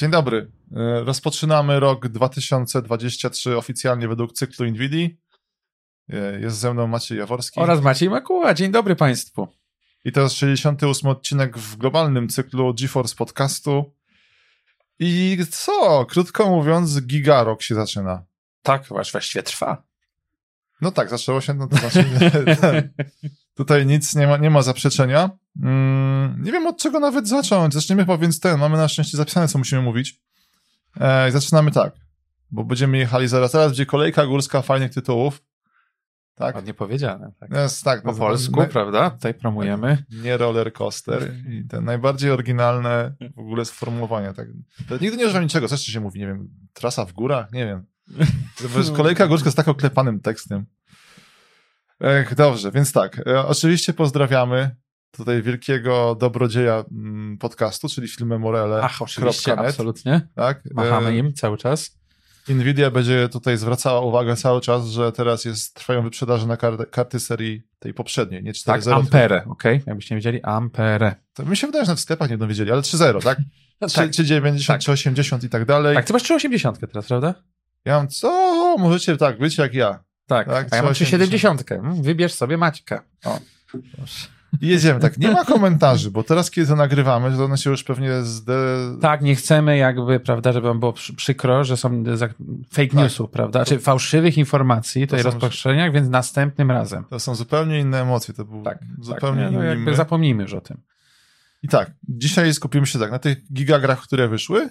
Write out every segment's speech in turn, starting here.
Dzień dobry. E, rozpoczynamy rok 2023 oficjalnie według cyklu NVIDII. E, jest ze mną Maciej Jaworski. Oraz Maciej Makuła. Dzień dobry Państwu. I to jest 68 odcinek w globalnym cyklu GeForce Podcastu. I co? Krótko mówiąc, Gigarok się zaczyna. Tak, właściwie trwa. No tak, zaczęło się, no to znaczy, tutaj nic nie ma, nie ma zaprzeczenia. Mm, nie wiem od czego nawet zacząć. Zaczniemy chyba więc ten, mamy na szczęście zapisane, co musimy mówić. E, zaczynamy tak, bo będziemy jechali zaraz, teraz będzie kolejka górska fajnych tytułów. Tak? Ładnie powiedziane. Tak. Jest, tak po no, polsku, prawda? Tutaj promujemy. Nie roller coaster i te najbardziej oryginalne w ogóle sformułowania. Tak. To nigdy nie używam niczego, co jeszcze się mówi, nie wiem, trasa w górach, nie wiem. Kolejka górska z tak oklepanym tekstem. Ech, dobrze, więc tak. E, oczywiście pozdrawiamy tutaj wielkiego dobrodzieja mm, podcastu, czyli filmy Morele. Ach, oczywiście, absolutnie. Tak? Machamy e, im cały czas. Nvidia będzie tutaj zwracała uwagę cały czas, że teraz jest, trwają wyprzedaże na karty, karty serii tej poprzedniej, nie 4.0. Tak, Ampere, okej, okay? jakbyście nie wiedzieli, Ampere. To mi się wydaje, że w sklepach nie będą wiedzieli, ale 3.0, tak? No, tak. 3, 90, tak. 80 i tak dalej. Tak, ty masz 380 teraz, prawda? Ja mam, co? Możecie tak być jak ja. Tak, tak a ja mam 370. Mm, wybierz sobie Maćkę. O. Proszę. jedziemy, tak, nie ma komentarzy, bo teraz, kiedy to nagrywamy, to one się już pewnie zde... Tak, nie chcemy jakby, prawda, żeby wam było przykro, że są fake newsów, tak. prawda, czy znaczy, informacji, tutaj rozpowszechnieniach, więc następnym razem. To są zupełnie inne emocje, to był tak, zupełnie tak, no, jakby zapomnijmy już o tym. I tak, dzisiaj skupimy się tak na tych gigagrach, które wyszły,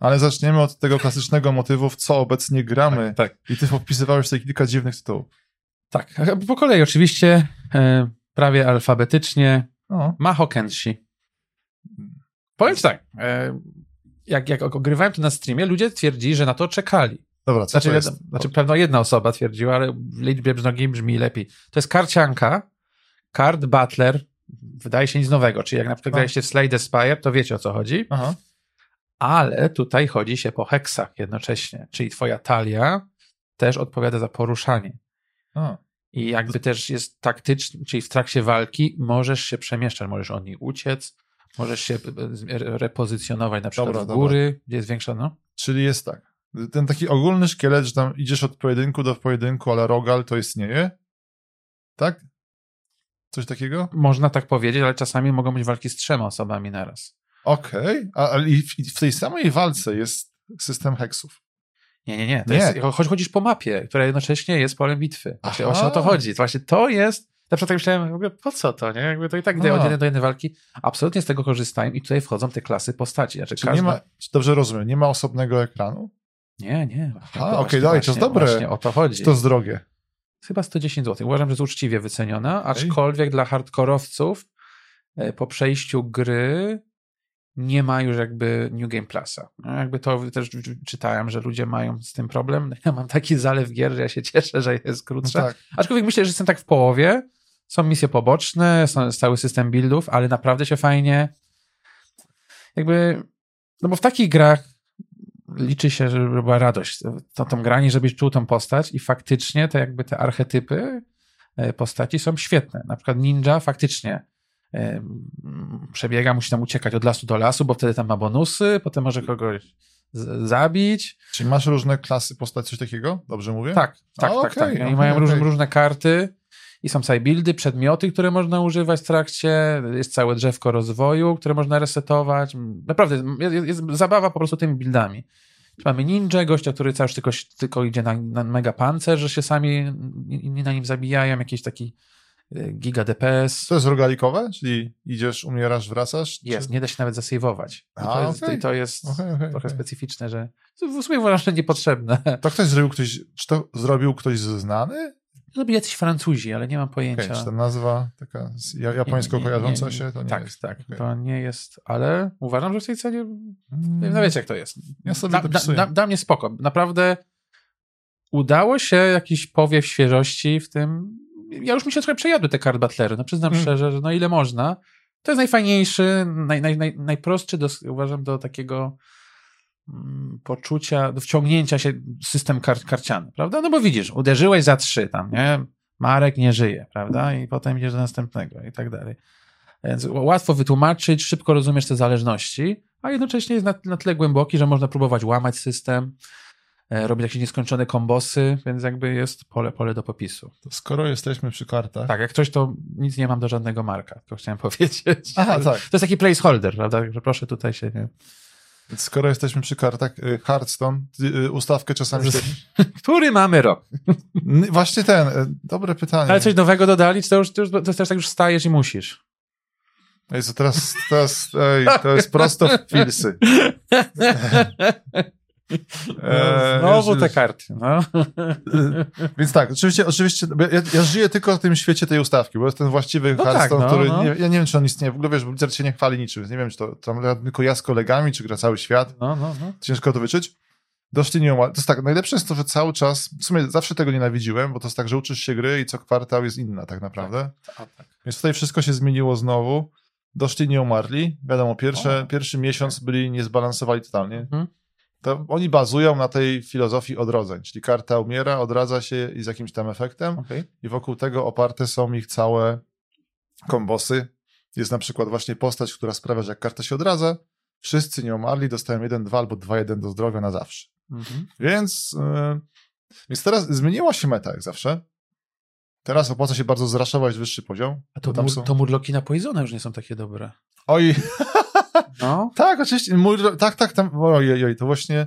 ale zaczniemy od tego klasycznego motywu, w co obecnie gramy. Tak, tak. I ty wpisywałeś tutaj kilka dziwnych tytułów. Tak, po kolei oczywiście, e, prawie alfabetycznie. O. Maho Kenshi. Powiem ci tak, e, jak, jak ogrywałem to na streamie, ludzie twierdzili, że na to czekali. Dobra, co znaczy, to jest? Znaczy, pewno jedna osoba twierdziła, ale w liczbie mnogiej brzmi lepiej. To jest karcianka, card butler, wydaje się nic nowego, czyli jak na przykład graliście w Slade Spire, to wiecie o co chodzi. Aha ale tutaj chodzi się po heksach jednocześnie, czyli twoja talia też odpowiada za poruszanie. A. I jakby też jest taktyczny, czyli w trakcie walki możesz się przemieszczać, możesz od niej uciec, możesz się repozycjonować na przykład dobra, w góry, dobra. gdzie jest większa, no. Czyli jest tak, ten taki ogólny szkielet, że tam idziesz od pojedynku do pojedynku, ale rogal to istnieje? Tak? Coś takiego? Można tak powiedzieć, ale czasami mogą być walki z trzema osobami naraz. Okej, okay. ale w tej samej walce jest system heksów. Nie, nie, nie. To nie. Jest, choć chodzisz po mapie, która jednocześnie jest polem bitwy. Właśnie, właśnie o to chodzi. Właśnie to jest. Na przykład tak myślałem, w ogóle po co to, nie? Jakby to i tak idę od jednej do jednej walki. Absolutnie z tego korzystają i tutaj wchodzą te klasy postaci. Znaczy, Czy każda... nie ma, dobrze rozumiem, nie ma osobnego ekranu? Nie, nie. okej, okay, dalej, to jest dobre. Właśnie o to chodzi. Czy to jest drogie? Chyba 110 zł. Uważam, że jest uczciwie wyceniona, aczkolwiek dla hardkorowców e, po przejściu gry nie ma już jakby New Game Plusa. No jakby to też czytałem, że ludzie mają z tym problem. Ja mam taki zalew gier, że ja się cieszę, że jest krótsza. No tak. Aczkolwiek myślę, że jestem tak w połowie. Są misje poboczne, są cały system buildów, ale naprawdę się fajnie jakby, no bo w takich grach liczy się, żeby była radość to, tą granie, żebyś czuł tą postać i faktycznie te jakby te archetypy e, postaci są świetne. Na przykład ninja faktycznie przebiega, musi tam uciekać od lasu do lasu, bo wtedy tam ma bonusy, potem może kogoś zabić. Czyli masz różne klasy postaci, coś takiego? Dobrze mówię? Tak, tak, tak, tak. I okay, mają okay. Różne, różne karty i są buildy, przedmioty, które można używać w trakcie, jest całe drzewko rozwoju, które można resetować. Naprawdę, jest, jest zabawa po prostu tymi buildami. Mamy ninja, gościa, który cały tylko, tylko idzie na, na mega pancerz, że się sami inni na nim zabijają, jakiś taki giga DPS. To jest rogalikowe? Czyli idziesz, umierasz, wracasz? Jest, czy... nie da się nawet zasejwować. A, to, jest, okay. to jest okay, okay, trochę specyficzne, że w sumie uważam, że niepotrzebne. To ktoś zrobił ktoś, czy to zrobił ktoś znany? Zrobili jacyś Francuzi, ale nie mam pojęcia. Okay, czy ta nazwa taka japońsko kojarząca się, to nie tak, jest. Tak, tak. To nie jest, ale uważam, że w tej cenie, hmm. no wiecie jak to jest. Ja sobie da, da, da, da mnie spoko. Naprawdę udało się jakiś powiew świeżości w tym ja już mi się trochę przejadły te card battlery, no przyznam mm. szczerze, że no ile można. To jest najfajniejszy, naj, naj, naj, najprostszy, do, uważam, do takiego mm, poczucia, do wciągnięcia się system kar, karciany, prawda? No bo widzisz, uderzyłeś za trzy tam, nie? Marek nie żyje, prawda? I potem idziesz do następnego i tak dalej. Więc łatwo wytłumaczyć, szybko rozumiesz te zależności. a jednocześnie jest na, na tyle głęboki, że można próbować łamać system, robić jakieś nieskończone kombosy, więc jakby jest pole, pole do popisu. To skoro jesteśmy przy kartach... Tak, jak coś, to nic nie mam do żadnego marka, tylko chciałem powiedzieć. Aha, tak. To jest taki placeholder, prawda, że proszę tutaj się nie... Skoro jesteśmy przy kartach, y, Hearthstone, y, ustawkę czasami... Który mamy rok? Właśnie ten, y, dobre pytanie. Ale coś nowego dodali, czy to już, to już to też tak już stajesz i musisz? Co teraz, teraz ej, to jest prosto w pilsy. E, Znowu te karty. No. Więc tak, oczywiście, oczywiście ja, ja, żyję tylko w tym świecie tej ustawki, bo jest ten właściwy no Hearthstone, tak, no, który, no. Nie, ja nie wiem, czy on istnieje. W ogóle wiesz, bo Blizzard się nie chwali niczym, nie wiem, czy to tam tylko ja z kolegami, czy gra cały świat. No, no, no. Ciężko to wyczuć. Doszli nie To jest tak, najlepsze jest to, że cały czas, w sumie zawsze tego nienawidziłem, bo to jest tak, że uczysz się gry i co kwartał jest inna tak naprawdę. Tak, tak. Więc tutaj wszystko się zmieniło znowu. Doszli nie umarli. Wiadomo, pierwsze, pierwszy miesiąc byli niezbalansowali totalnie. Mhm to oni bazują na tej filozofii odrodzeń, czyli karta umiera, odradza się i z jakimś tam efektem okay. i wokół tego oparte są ich całe kombosy. Jest na przykład właśnie postać, która sprawia, że jak karta się odradza, wszyscy nie umarli, dostają 1-2 albo 2-1 do zdrowia na zawsze. Mhm. Więc, yy, więc teraz zmieniła się meta, jak zawsze. Teraz opłaca się bardzo zraszować wyższy poziom. A to, mur, są... to murloki na Poisona już nie są takie dobre. Oj, no. tak, oczywiście. Mój, tak, tak, tam, ojej, oj, to właśnie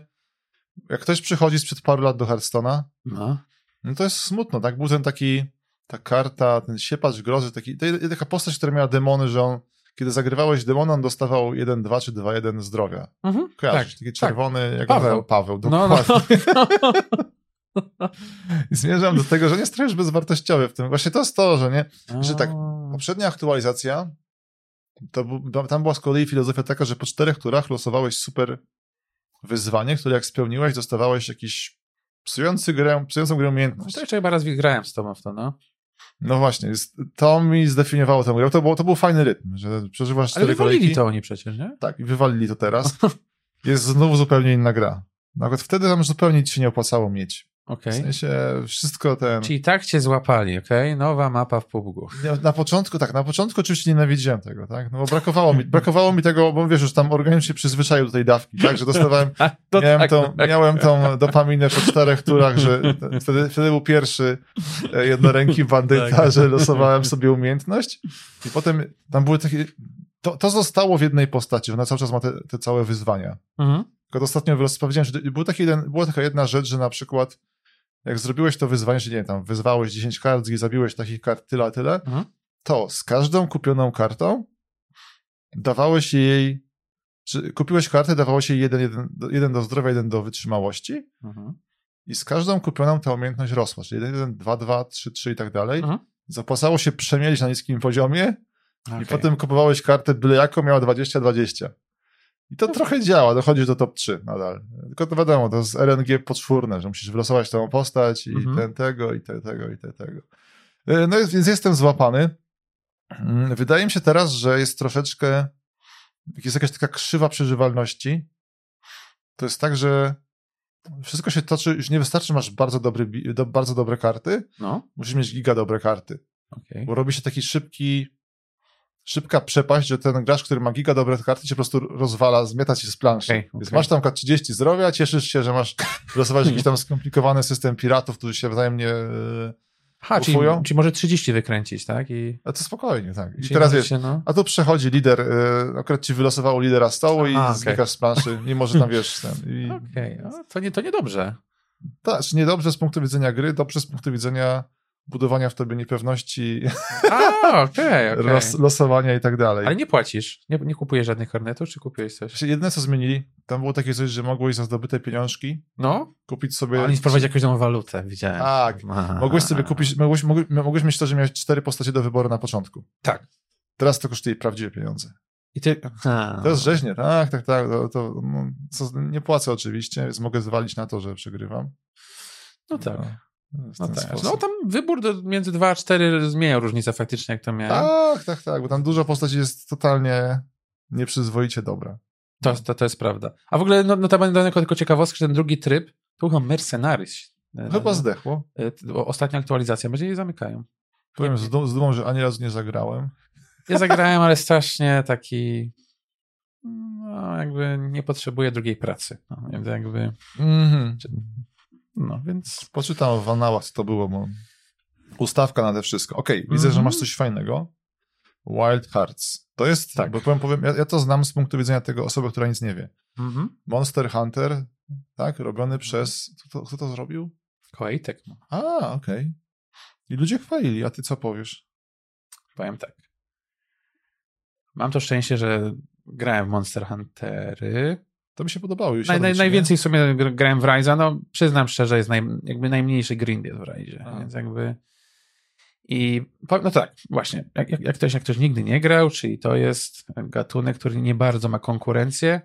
jak ktoś przychodzi sprzed paru lat do Hearthstone'a, no. no to jest smutno, tak? Był ten taki, ta karta, ten siepacz grozy, taki, to taka postać, która miała demony, że on, kiedy zagrywałeś demona, on dostawał 1-2 czy 2-1 zdrowia. Mhm. Kojarzysz? Tak, taki tak. czerwony, tak. jak Paweł. Paweł, dokładnie. No, no. I zmierzam do tego, że nie jest trochę bezwartościowy w tym. Właśnie to jest to, że nie, że tak, poprzednia aktualizacja to, tam była z kolei filozofia taka, że po czterech turach losowałeś super wyzwanie, które jak spełniłeś, dostawałeś jakiś psujący grę, psującą grę umiejętność. No to jeszcze chyba raz grałem z tobą w to, no. No właśnie, to mi zdefiniowało tę grę. To, było, to był fajny rytm, że przeżywasz cztery Ale wywalili kolejki. to oni przecież, nie? Tak, i wywalili to teraz. Jest znowu zupełnie inna gra. Nawet wtedy tam zupełnie ci się nie opłacało mieć. Okay. W sensie wszystko ten... Czyli tak cię złapali, okej? Okay? Nowa mapa w PUBG. Na początku, tak, na początku oczywiście nienawidziłem tego, tak? No bo brakowało mi, brakowało mi tego, bo wiesz, już tam organizm się przyzwyczaił do tej dawki, tak? Że dostawałem, miałem, tak, tą, tak. miałem tą dopaminę po czterech turach, że wtedy, wtedy był pierwszy e, jednoręki bandyta, tak. że losowałem sobie umiejętność i potem tam były takie... To, to zostało w jednej postaci, ona cały czas ma te, te całe wyzwania. Mhm. Tylko ostatnio powiedziałem, że był taki jeden, była taka jedna rzecz, że na przykład jak zrobiłeś to wyzwanie, że nie wiem, tam wyzwałeś 10 kart i zabiłeś takich kart tyle, tyle, mhm. to z każdą kupioną kartą dawałeś jej, czy kupiłeś kartę, dawałeś jej jeden, jeden, jeden do zdrowia, jeden do wytrzymałości mhm. i z każdą kupioną ta umiejętność rosła, czyli 1, 1, 2, 2, 3, 3 i tak dalej. Mhm. Zapłacało się przemielić na niskim poziomie okay. i potem kupowałeś kartę byle jaką, miała 20-20. I to trochę działa, dochodzisz do top 3 nadal. Tylko to wiadomo, to jest RNG poczwórne, że musisz wylosować tą postać i mhm. ten tego, i ten tego, i ten tego. E, no więc jestem złapany. Mm, wydaje mi się teraz, że jest troszeczkę, jest jakaś taka krzywa przeżywalności. To jest tak, że wszystko się toczy, już nie wystarczy, masz bardzo, dobry, bardzo dobre karty, no. musisz mieć giga dobre karty. Okay. Bo robi się taki szybki szybka przepaść, że ten gracz, który ma giga dobre karty, cię po prostu rozwala, zmieta cię z planszy. Okay, Więc masz tam 30 zdrowia, cieszysz się, że masz wylosować jakiś tam skomplikowany system piratów, którzy się wzajemnie e, Ha, czyli, czyli, może 30 wykręcić, tak? I... A to spokojnie, tak. I teraz wiesz, się, no... a tu przechodzi lider, y, akurat ci wylosowało lidera stołu i okay. znikasz z planszy, mimo że tam wiesz. I... Okej, okay. to, nie, to niedobrze. Tak, niedobrze z punktu widzenia gry, dobrze z punktu widzenia budowania w tobie niepewności, A, okay, okay. Los, losowania i tak dalej. Ale nie płacisz? Nie, nie kupujesz żadnych karnetów, czy kupujesz coś? Jedyne, co zmienili, tam było takie coś, że mogłeś za zdobyte pieniążki no? kupić sobie... A oni wprowadzili jakąś nową walutę, widziałem. Tak. Mogłeś sobie kupić, mogłeś, mogłeś, mogłeś mieć to, że miałeś cztery postacie do wyboru na początku. Tak. Teraz to kosztuje prawdziwe pieniądze. I ty... To jest rzeźnie, tak, tak, tak. To, to no, co, nie płacę oczywiście, więc mogę zwalić na to, że przegrywam. No tak. No. No, tak. no tam wybór do, między 2 a 4 zmienia różnicę faktycznie, jak to miałem. Tak, tak, tak, bo tam dużo postaci jest totalnie nieprzyzwoicie dobra. To, to, to jest prawda. A w ogóle, no, notabene tylko ciekawostka, że ten drugi tryb to chyba Mercenaries. Chyba zdechło. E, ostatnia aktualizacja, będzie je zamykają. Powiem z, dumą, że ani razu nie zagrałem. Ja zagrałem, ale strasznie taki no, jakby nie potrzebuje drugiej pracy. No, jakby... Mhm. No, więc... Poczytam w co to było, bo ustawka na te wszystko. Okej, okay, widzę, że Mhm. masz coś fajnego. Wild Hearts. To jest, Tak. bo powiem, powiem ja, ja to znam z punktu widzenia tego osoby, która nic nie wie. Mhm. Monster Hunter, tak, robiony przez, kto to, kto to zrobił? Koejtek, no. A, okej. I ludzie chwalili, a ty co powiesz? Powiem tak. Mam to szczęście, że grałem w Monster Huntery. To mi się podobało. już Naj, naj, najwięcej w sumie gr- grałem w Ryza. No, przyznam szczerze, jest naj, jakby najmniejszy grind jest w Ryzie. A. Więc jakby. I no tak, właśnie. Jak, jak, ktoś, jak ktoś nigdy nie grał, czyli to jest gatunek, który nie bardzo ma konkurencję.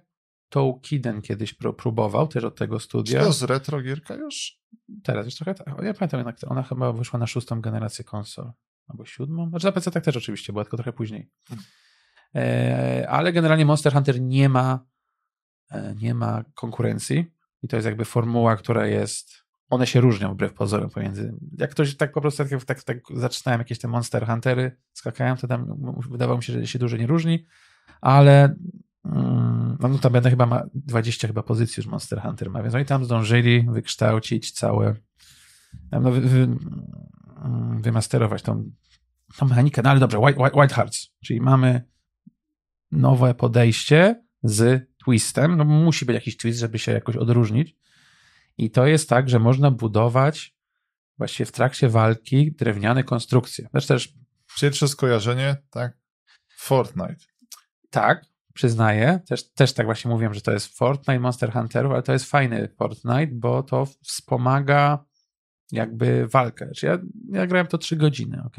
To Kiden kiedyś pró- próbował też od tego nie? Czy studia. to jest retro gierka już? Teraz już trochę. tak. Ja pamiętam, jednak ona chyba wyszła na szóstą generację konsol. Albo siódmą. Znaczy na PC tak też oczywiście była, tylko trochę później. E, ale generalnie Monster Hunter nie ma nie ma konkurencji i to jest jakby formuła, która jest one się różnią wbrew pozorom pomiędzy jak ktoś tak po prostu tak, tak, tak zaczynałem jakieś te Monster Huntery skakałem, to tam wydawało mi się, że się dużo nie różni, ale mm, no notabene chyba ma 20 chyba pozycji już Monster Hunter ma, więc oni tam zdążyli wykształcić całe no, wy, wy, mm, wymasterować tą, tą mechanikę, no ale dobrze, White, White, White Hearts, czyli mamy nowe podejście z twistem, no musi być jakiś twist, żeby się jakoś odróżnić i to jest tak, że można budować właściwie w trakcie walki drewniane konstrukcje. Znaczy też Pierwsze skojarzenie, tak? Fortnite. tak, przyznaję, też, też tak właśnie mówiłem, że to jest Fortnite Monster Hunterów, ale to jest fajny Fortnite, bo to wspomaga jakby walkę. Znaczy ja, ja grałem to 3 godziny, ok?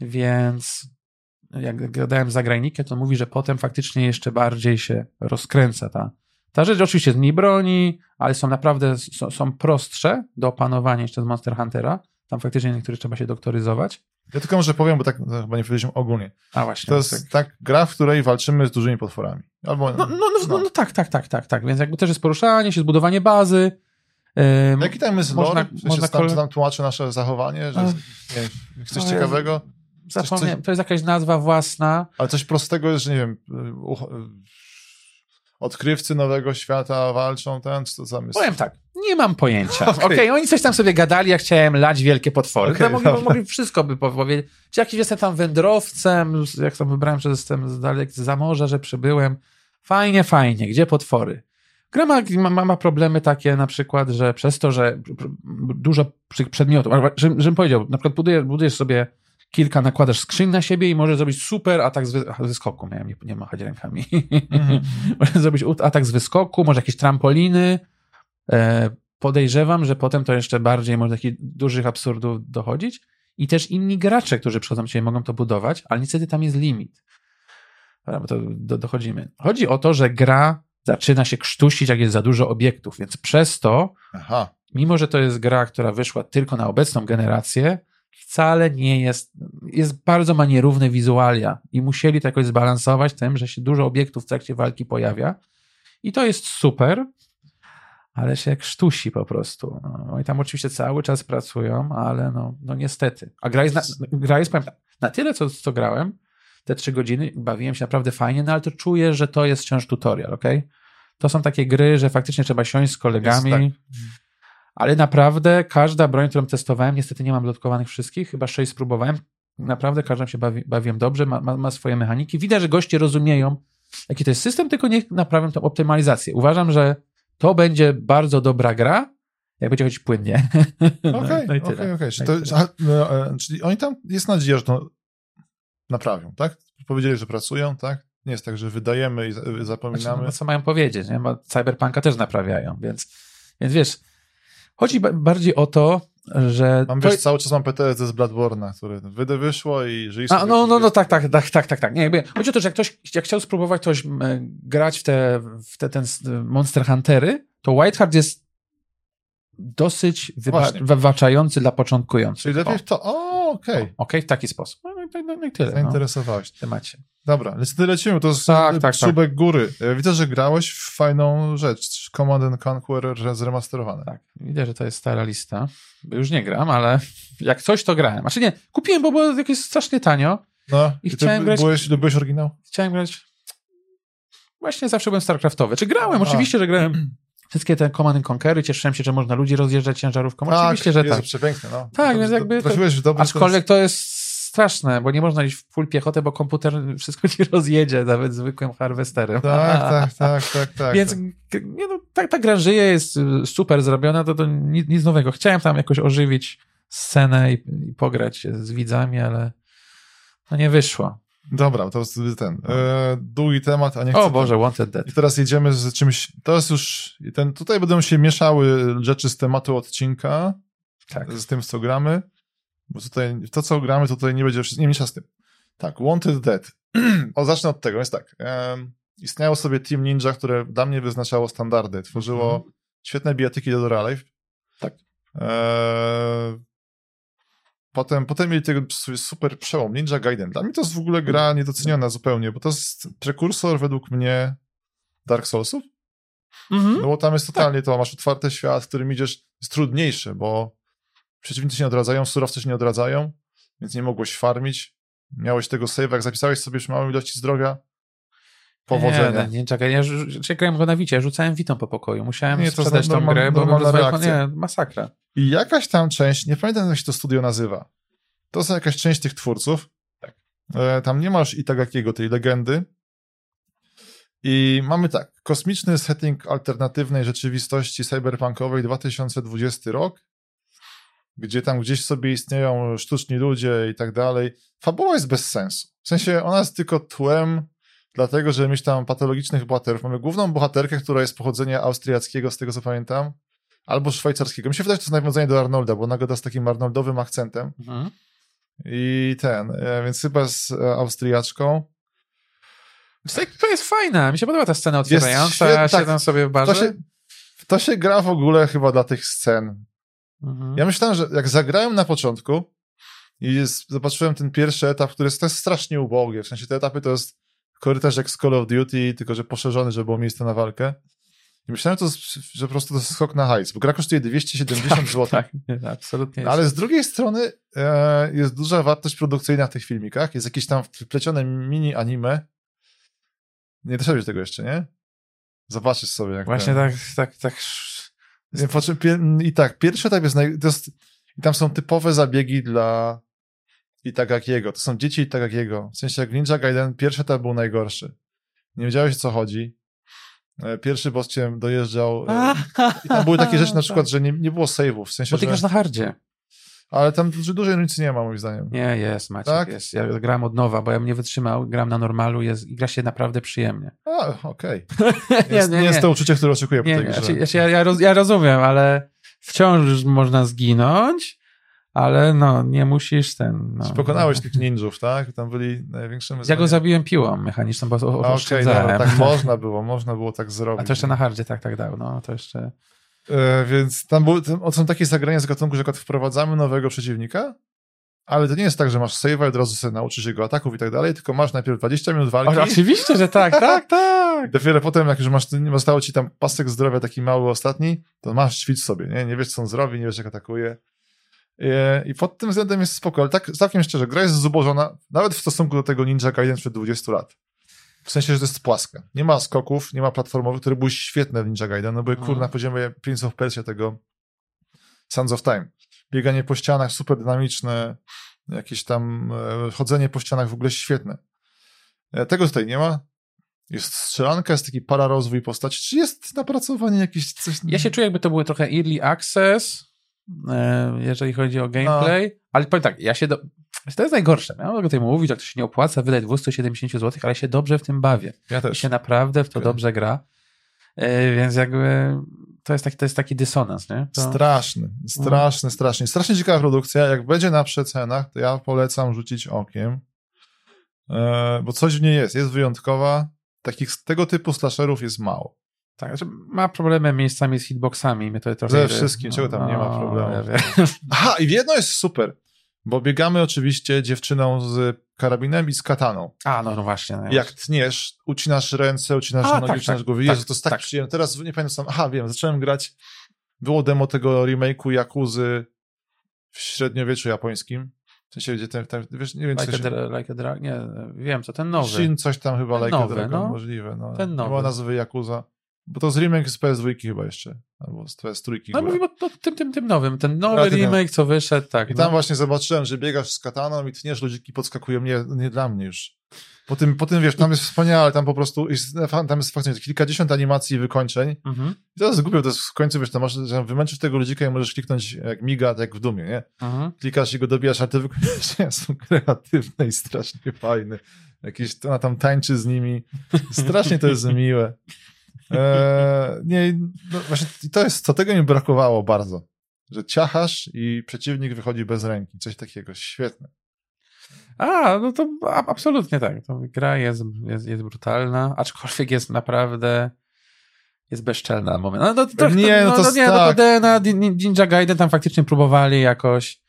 Więc jak gadałem z zagranikiem, to mówi, że potem faktycznie jeszcze bardziej się rozkręca ta, ta rzecz. Oczywiście z mniej broni, ale są naprawdę są, są prostsze do opanowania jeszcze z Monster Huntera. Tam faktycznie niektórych trzeba się doktoryzować. Ja tylko może powiem, bo tak no, chyba nie powiedzieliśmy ogólnie. A właśnie. To jest tak gra, w której walczymy z dużymi potworami. Albo, No, no, no, no, no tak, tak, tak, tak, tak. Więc jakby też jest poruszanie się, zbudowanie bazy. Jaki tam jest można- lore? Sensie można tam, tam tłumaczy nasze zachowanie? Że Ach. nie coś ciekawego? Zapomniałem, to jest jakaś nazwa własna. Ale coś prostego jest, że nie wiem, y, uch- y, odkrywcy nowego świata walczą ten, czy to tam jest? Powiem tak, nie mam pojęcia. Okej. Okej, oni coś tam sobie gadali, ja chciałem lać wielkie potwory. Okay, mogli, mogli wszystko by powiedzieć. Czy jakiś jestem tam wędrowcem, jak tam wybrałem, że jestem z dalek za morza, że przybyłem. Fajnie, fajnie, gdzie potwory? Gra ma, ma, ma problemy takie na przykład, że przez to, że dużo przedmiotów, żebym powiedział, na przykład budujesz, budujesz sobie kilka, nakładasz skrzyń na siebie i możesz zrobić super atak z, wy, z wyskoku. Miałem nie, nie machać rękami. Mhm. Możesz zrobić atak z wyskoku, może jakieś trampoliny. E, podejrzewam, że potem to jeszcze bardziej może do takich dużych absurdów dochodzić. I też inni gracze, którzy przychodzą ciebie, mogą to budować, ale niestety tam jest limit. Dobra, to do, dochodzimy. Chodzi o to, że gra zaczyna się krztusić, jak jest za dużo obiektów, więc przez to, Aha. mimo że to jest gra, która wyszła tylko na obecną generację, wcale nie jest, jest bardzo ma nierówne wizualia i musieli to jakoś zbalansować tym, że się dużo obiektów w trakcie walki pojawia i to jest super, ale się krztusi po prostu. No, I tam oczywiście cały czas pracują, ale no, no niestety. A gra jest, na, gra jest tak, na tyle, co, co grałem, te trzy godziny, bawiłem się naprawdę fajnie, no ale to czuję, że to jest wciąż tutorial, ok? To są takie gry, że faktycznie trzeba siąść z kolegami, Jest ale naprawdę każda broń, którą testowałem, niestety nie mam blokowanych wszystkich, chyba sześć spróbowałem. Naprawdę każdą się bawi, bawiłem dobrze, ma, ma, ma swoje mechaniki. Widać, że goście rozumieją, jaki to jest system, tylko niech naprawią tą optymalizację. Uważam, że to będzie bardzo dobra gra, jak będzie chodzić płynnie. Okej, no okej, okej. No no, e, Czyli oni tam, jest nadzieja, że to naprawią, tak? Powiedzieli, że pracują, tak? Nie jest tak, że wydajemy i Znaczy, zapominamy. no, co mają powiedzieć, nie? Bo Cyberpunka też naprawiają, więc, więc wiesz, chodzi ba- bardziej o to, że... Mam, to- wiesz, cały czas mam PTSD z Bloodborne'a, który wydy wyszło i żyj A, sobie- no, no, no, tak, tak, tak, tak, tak, tak. Nie, jakby, chodzi o to, że jak ktoś jak chciał spróbować ktoś m, grać w te, w te ten s- Monster Huntery, to Whiteheart jest dosyć Właśnie. wybaczający dla początkujących. Czyli lepiej w to, o, okej, Okej, w taki sposób. No, no, no, no i tyle. No, zainteresowałeś. w temacie. Dobra, lecimy, to jest Tak, tak, tak, góry. E, Widzę, że grałeś w fajną rzecz, Command and Conquer zremasterowane. Tak, widzę, że to jest stara lista. Już nie gram, ale jak coś, to grałem. Znaczy nie, kupiłem, bo było jakieś strasznie tanio. No, I chciałem grać- byłeś, lubiłeś oryginał? Chciałem grać... właśnie zawsze byłem StarCraftowy. Czy grałem? Oczywiście, że grałem wszystkie te Command Conquery, cieszyłem się, że można ludzi rozjeżdżać ciężarówką. Tak, Oczywiście, że Jezu, tak. przepiękne, no. Tak, więc jakby to- Trafiłeś w dobry Aczkolwiek to jest straszne, bo nie można iść w full piechotę, bo komputer wszystko ci rozjedzie, nawet zwykłym harwesterem. Tak, tak, tak, tak, tak. Więc tak. nie no, tak, ta gra żyje, jest y, super zrobiona, to, to nic, nic nowego. Chciałem tam jakoś ożywić scenę i, i pograć się z widzami, ale no nie wyszło. Dobra, to jest ten e, długi temat, a nie chcę... O Boże, Wanted Dead. I teraz jedziemy z czymś, to jest już, ten, tutaj będą się mieszały rzeczy z tematu odcinka, Tak. z tym, co gramy, bo tutaj, to, co gramy, to tutaj nie będzie, nie mniejsza z tym. Tak, Wanted Dead. o, zacznę od tego, jest tak. em, istniało sobie Team Ninja, które dla mnie wyznaczało standardy, tworzyło Mhm. świetne bijatyki do Dora Life. Tak. E, potem, potem mieli tego super przełom, Ninja Gaiden. Dla mnie to jest w ogóle gra niedoceniona zupełnie, bo to jest prekursor według mnie Dark Soulsów. Mhm. No bo tam jest totalnie to, masz otwarty świat, w którym idziesz, jest trudniejszy, bo przeciwnicy się nie odradzają, surowce się nie odradzają, więc nie mogłeś farmić. Miałeś tego save, jak zapisałeś sobie już małą ilości zdrowia, powodzenia. Nie, nie, czekaj, ja, ja grałem go na Wicie, rzucałem Witą po pokoju, musiałem Nie, sprzedać tą normal- grę, bo rozwalił, nie, masakra. I jakaś tam część, nie pamiętam jak się to studio nazywa, to jest jakaś część tych twórców. Tak. E, tam nie masz Itagakiego, tej legendy. I mamy tak, kosmiczny setting alternatywnej rzeczywistości cyberpunkowej 2020 rok, gdzie tam gdzieś sobie istnieją sztuczni ludzie i tak dalej. Fabuła jest bez sensu. W sensie ona jest tylko tłem, dlatego że mieć tam patologicznych bohaterów. Mamy główną bohaterkę, która jest pochodzenia austriackiego, z tego co pamiętam, albo szwajcarskiego. Mi się wydaje, że to jest nawiązanie do Arnolda, bo ona gada z takim arnoldowym akcentem. Mhm. I ten, e, więc chyba z e, Austriaczką. To- To jest fajna, mi się podoba ta scena otwierająca, się tak. sobie To barzę. się, to się gra w ogóle chyba dla tych scen. Mhm. Ja myślałem, że jak zagrałem na początku i jest, zobaczyłem ten pierwszy etap, który jest, to jest strasznie ubogie. W sensie te etapy to jest korytarz jak z Call of Duty, tylko że poszerzony, żeby było miejsce na walkę. I myślałem, to jest, że po prostu to jest skok na hajs, bo gra kosztuje 270 zł. Tak, nie, absolutnie. No, ale z drugiej strony e, jest duża wartość produkcyjna w tych filmikach. Jest jakieś tam wplecione mini anime. Nie doszedłeś do tego jeszcze, nie? Zobaczysz sobie. Jak Właśnie ten- tak, tak, tak. I tak, pierwszy etap jest, naj... jest. I tam są typowe zabiegi dla Itagakiego. To są dzieci Itagakiego. W sensie jak Ninja Gaiden pierwszy etap był najgorszy. Nie wiedziałeś o co chodzi. E, Pierwszy boss cię dojeżdżał. e, I tam były takie rzeczy na przykład, że nie, nie było save'ów. W sensie, Bo ty że... na hardzie. Ale tam dużej różnicy nie ma, moim zdaniem. Nie, jest, Maciek, Tak? jest. Ja gram od nowa, bo ja bym nie wytrzymał, gram na normalu jest, i gra się naprawdę przyjemnie. A, okej. nie, Jest, nie, jest to uczucie, które oczekuję po Nie, tej nie, grze. ja, ja, roz, ja rozumiem, ale wciąż można zginąć, ale no, nie musisz ten... No, Pokonałeś no. tych ninjów, tak? Tam byli największym Ja go zabiłem piłą mechaniczną, bo A, Okej, oszczędzałem. dobra, tak można było, można było tak zrobić. A to jeszcze na hardzie tak, tak dał, no to jeszcze... E, więc tam tam są takie zagrania z gatunku, że wprowadzamy nowego przeciwnika, ale to nie jest tak, że masz save'a i od razu sobie nauczysz jego ataków i tak dalej, tylko masz najpierw 20 minut walki O, oczywiście, że tak, tak, tak. i dopiero potem, jak już masz, zostało ci tam pasek zdrowia taki mały ostatni, to masz ćwicz sobie, nie? Nie wiesz, co on zrobi, nie wiesz, jak atakuje. E, I pod tym względem jest spoko, ale tak całkiem szczerze, gra jest zubożona, nawet w stosunku do tego Ninja Gaiden przed 20 lat. W sensie, że to jest płaska. Nie ma skoków, nie ma platformowych, które były świetne w Ninja Gaiden, no były Mhm. kur na poziomie Prince of Persia tego Sands of Time. Bieganie po ścianach super dynamiczne, jakieś tam e, chodzenie po ścianach w ogóle świetne. E, tego tutaj nie ma. Jest strzelanka, jest taki pararozwój postaci. Czy jest napracowanie jakieś coś... Ja się czuję, jakby to były trochę early access, e, jeżeli chodzi o gameplay, ale powiem tak, ja się do... To jest najgorsze. Ja mogę tutaj mówić, jak to się nie opłaca, wydać 270 zł, ale się dobrze w tym bawię. Ja I też. się naprawdę w to dobrze gra. E, Więc jakby to jest taki, to jest taki dysonans, nie? To... Straszny, straszny, strasznie. Strasznie ciekawa produkcja. Jak będzie na przecenach, to ja polecam rzucić okiem, e, bo coś w niej jest. Jest wyjątkowa. Takich tego typu slasherów jest mało. Tak, znaczy ma problemy miejscami z hitboxami. Mnie to trochę Ze wszystkim, czego tam nie ma No, problemu. ja. Aha, i jedno jest super, bo biegamy oczywiście dziewczyną z karabinem i z kataną. A, no, no właśnie. No Jak tniesz, ucinasz ręce, ucinasz A, nogi, tak, ucinasz tak, głowy. tak, Jezu, to jest tak, tak. przyjemne. Teraz nie pamiętam sam. Aha, wiem, zacząłem grać. Było demo tego remake'u Jakuzy w średniowieczu japońskim. W sensie, gdzie ten, ten wiesz, nie wiem, like, to a, się... like a Dragon, nie, wiem co, ten nowy. Shin coś tam chyba, Ten like nowy, a Dragon, no. możliwe, no. Ten nowy. ma nazwy Yakuza. Bo to z remake z PS2 chyba jeszcze, albo z PS3 No mówimy o o tym, tym, tym nowym, ten nowy ten- remake, co wyszedł, tak. I no. tam właśnie zobaczyłem, że biegasz z kataną i tniesz, ludziki podskakują, nie, nie dla mnie już. Po tym, po tym, wiesz, tam jest wspaniale, tam po prostu, jest, tam jest faktycznie kilkadziesiąt animacji i wykończeń. Mhm, I to jest głupio, to jest w końcu, wiesz, to masz, że wymęczysz tego ludzika i możesz kliknąć jak miga, tak jak w Dumie, nie? mhm. Klikasz i go dobijasz, ale te wykończenia są kreatywne i strasznie fajne. Jakieś, ona tam tańczy z nimi. Strasznie to jest miłe. Eee, nie, no właśnie to jest, co tego mi brakowało bardzo. Że ciachasz i przeciwnik wychodzi bez ręki. Coś takiego. Świetne. A, no to absolutnie tak. To gra jest, jest, jest brutalna, aczkolwiek jest naprawdę jest bezczelna na moment. No, no, to, Nie, no to no, nie, no to tak. DNA, Ninja Gaiden tam faktycznie próbowali jakoś.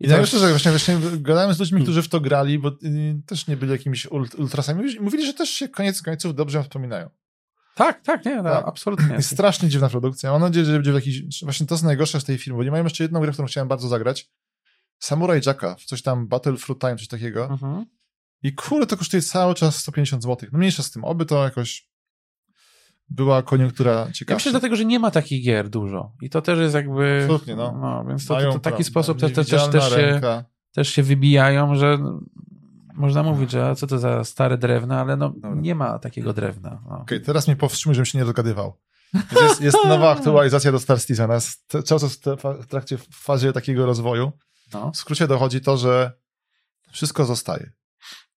I tak to- myślę, że właśnie, właśnie gadałem z ludźmi, którzy w to grali, bo y, też nie byli jakimiś ult- ultrasami. Mówili, że też się koniec końców dobrze ją wspominają. Tak, tak, nie, no, Tak. absolutnie. Jest strasznie dziwna produkcja. Mam nadzieję, że będzie w jakiś... Właśnie to jest najgorsze z tej filmu, bo nie mają jeszcze jedną grę, którą chciałem bardzo zagrać. Samurai Jacka, w coś tam Battle Fruit Time, coś takiego. Mhm. I kurde, to kosztuje cały czas 150 zł. No mniejsza z tym, oby to jakoś była koniunktura Ja myślę, ciekawsza. dlatego, że nie ma takich gier dużo. I to też jest jakby. Absolutnie, no. więc to, to, to taki prawda, sposób też, też, też, się, też się wybijają, że można mówić, że co to za stare drewno, ale no, Dobra. nie ma takiego drewna. No. Okej, teraz mnie powstrzymuj, żebym się nie rozgadywał. Więc Jest, jest nowa aktualizacja do Star Citizen. Jest cały czas w trakcie w fazie takiego rozwoju. No. W skrócie dochodzi to, że wszystko zostaje.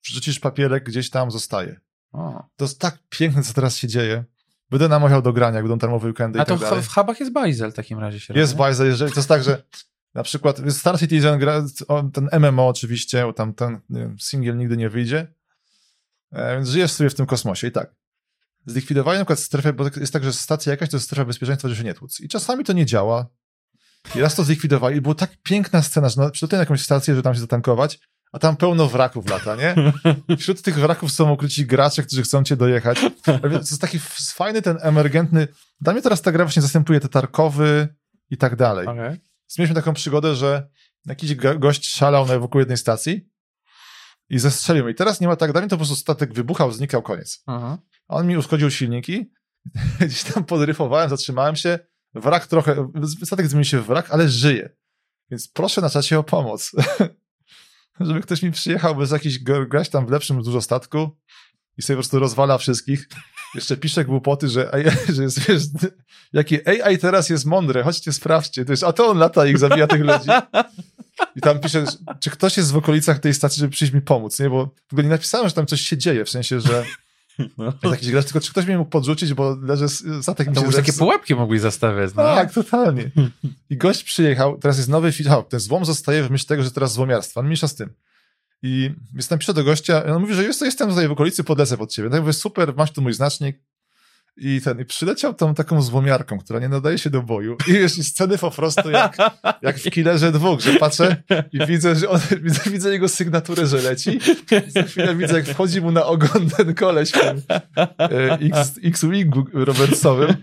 Wrzucisz papierek, gdzieś tam zostaje. O. To jest tak piękne, co teraz się dzieje. Będę namawiał do grania, jak będą darmowe weekendy A to tak w, w hubach jest bajzel w takim razie się Jest robi. bajza, jeżeli to jest tak, że na przykład Star Citizen gra, ten MMO oczywiście, tam ten single nigdy nie wyjdzie, e, więc żyjesz sobie w tym kosmosie i tak. Zlikwidowali na przykład strefę, bo jest tak, że stacja jakaś to jest strefa bezpieczeństwa, że się nie tłuc. I czasami to nie działa. I raz to zlikwidowali i była tak piękna scena, że no, przygotuję jakąś stację, żeby tam się zatankować, a tam pełno wraków lata, nie? Wśród tych wraków są ukryci gracze, którzy chcą cię dojechać. To jest taki fajny ten emergentny... Dla mnie teraz ta gra właśnie zastępuje te Tarkowy i tak dalej. Okej. Więc mieliśmy taką przygodę, że jakiś go- gość szalał na wokół jednej stacji i zestrzelił mnie. I teraz nie ma tak, dawniej to po prostu statek wybuchał, znikał, koniec. Mhm. A on mi uszkodził silniki, gdzieś tam podryfowałem, zatrzymałem się, wrak trochę, statek zmienił się w wrak, ale żyje. Więc proszę na czacie o pomoc. Żeby ktoś mi przyjechał bez jakiś grać tam w lepszym dużo statku i sobie po prostu rozwala wszystkich. Jeszcze pisze głupoty, że, AI, że jest, wiesz, jakie AI teraz jest mądre, chodźcie sprawdźcie. To jest, a to on lata i ich zabija tych ludzi. I tam pisze, czy ktoś jest w okolicach tej stacji, żeby przyjść mi pomóc, nie? Bo w ogóle nie napisałem, że tam coś się dzieje, w sensie, że No. jakiś gracz, tylko czy ktoś mnie mógł podrzucić, bo leży s- statek mi To się już takie pułapki mogli zastawiać. No. Tak, totalnie. I gość przyjechał, teraz jest nowy film, ten złom zostaje w myśl tego, że teraz złomiarstwa, no mniejsza z tym. I więc tam piszę do gościa, on mówi, że jest, jestem tutaj w okolicy, podlecę pod ciebie. Tak mówię, super, masz tu mój znacznik. I ten, i przyleciał tą taką złomiarką, która nie nadaje się do boju. I wiesz, i sceny po prostu jak, jak w Killerze dwóch, że patrzę i widzę, że on, widzę, widzę jego sygnaturę, że leci. I za chwilę widzę, jak wchodzi mu na ogon ten koleś tym e, X- X-Wingu Robertsowym,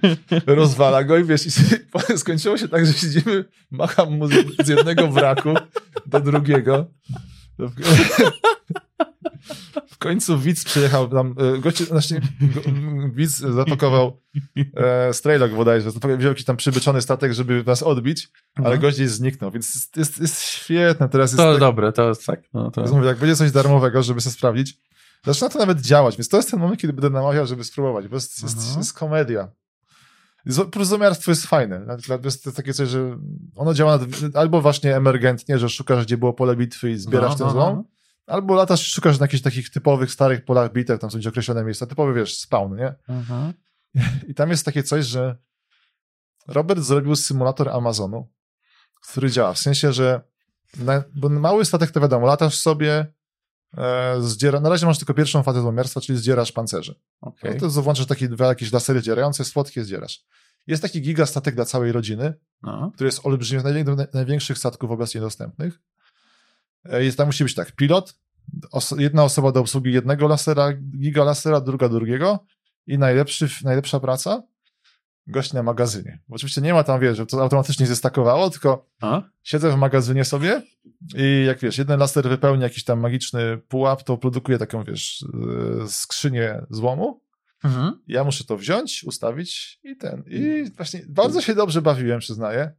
rozwala go i wiesz, i skończyło się tak, że siedzimy, macham mu z jednego wraku do drugiego. W końcu widz przyjechał tam, e, goście, znaczy, go- widz zapakował e, Straylock bodajże, wziął jakiś tam przybyczony statek, żeby nas odbić, ale Mhm. gość gdzieś zniknął, więc jest, jest, jest świetne, teraz jest To tak, dobre, to jest tak. No, to... mówię, jak będzie coś darmowego, żeby sobie sprawdzić, zaczyna to nawet działać, więc to jest ten moment, kiedy będę namawiał, żeby spróbować, bo jest, jest, Mhm. jest komedia. Prozomiarstwo jest fajne. To jest takie coś, że ono działa albo właśnie emergentnie, że szukasz, gdzie było pole bitwy i zbierasz No, ten no, złom, no. albo latasz, szukasz na jakichś takich typowych, starych polach bitew, tam są gdzieś określone miejsca, typowy, wiesz, spawn, nie? Mhm. I tam jest takie coś, że Robert zrobił symulator Amazonu, który działa. W sensie, że na, bo mały statek to wiadomo, latasz sobie, zdziera, na razie masz tylko pierwszą fazę złomiarstwa, czyli zdzierasz pancerze. Okej. No to włączasz takie dwa jakieś lasery dzierające, słodkie zdzierasz. Jest taki gigastatek dla całej rodziny, No. który jest olbrzymi, najwię- największych statków obecnie dostępnych. E, Jest, tam musi być tak, pilot, os jedna osoba do obsługi jednego lasera, giga lasera, druga drugiego i najlepszy, najlepsza praca gość na magazynie. Bo oczywiście nie ma tam, wiesz, że to automatycznie zestakowało, tylko A? siedzę w magazynie sobie i jak wiesz, jeden laser wypełni jakiś tam magiczny pułap, to produkuje taką, wiesz, yy, skrzynię złomu. Mhm. Ja muszę to wziąć, ustawić i ten. I właśnie bardzo się dobrze bawiłem, przyznaję.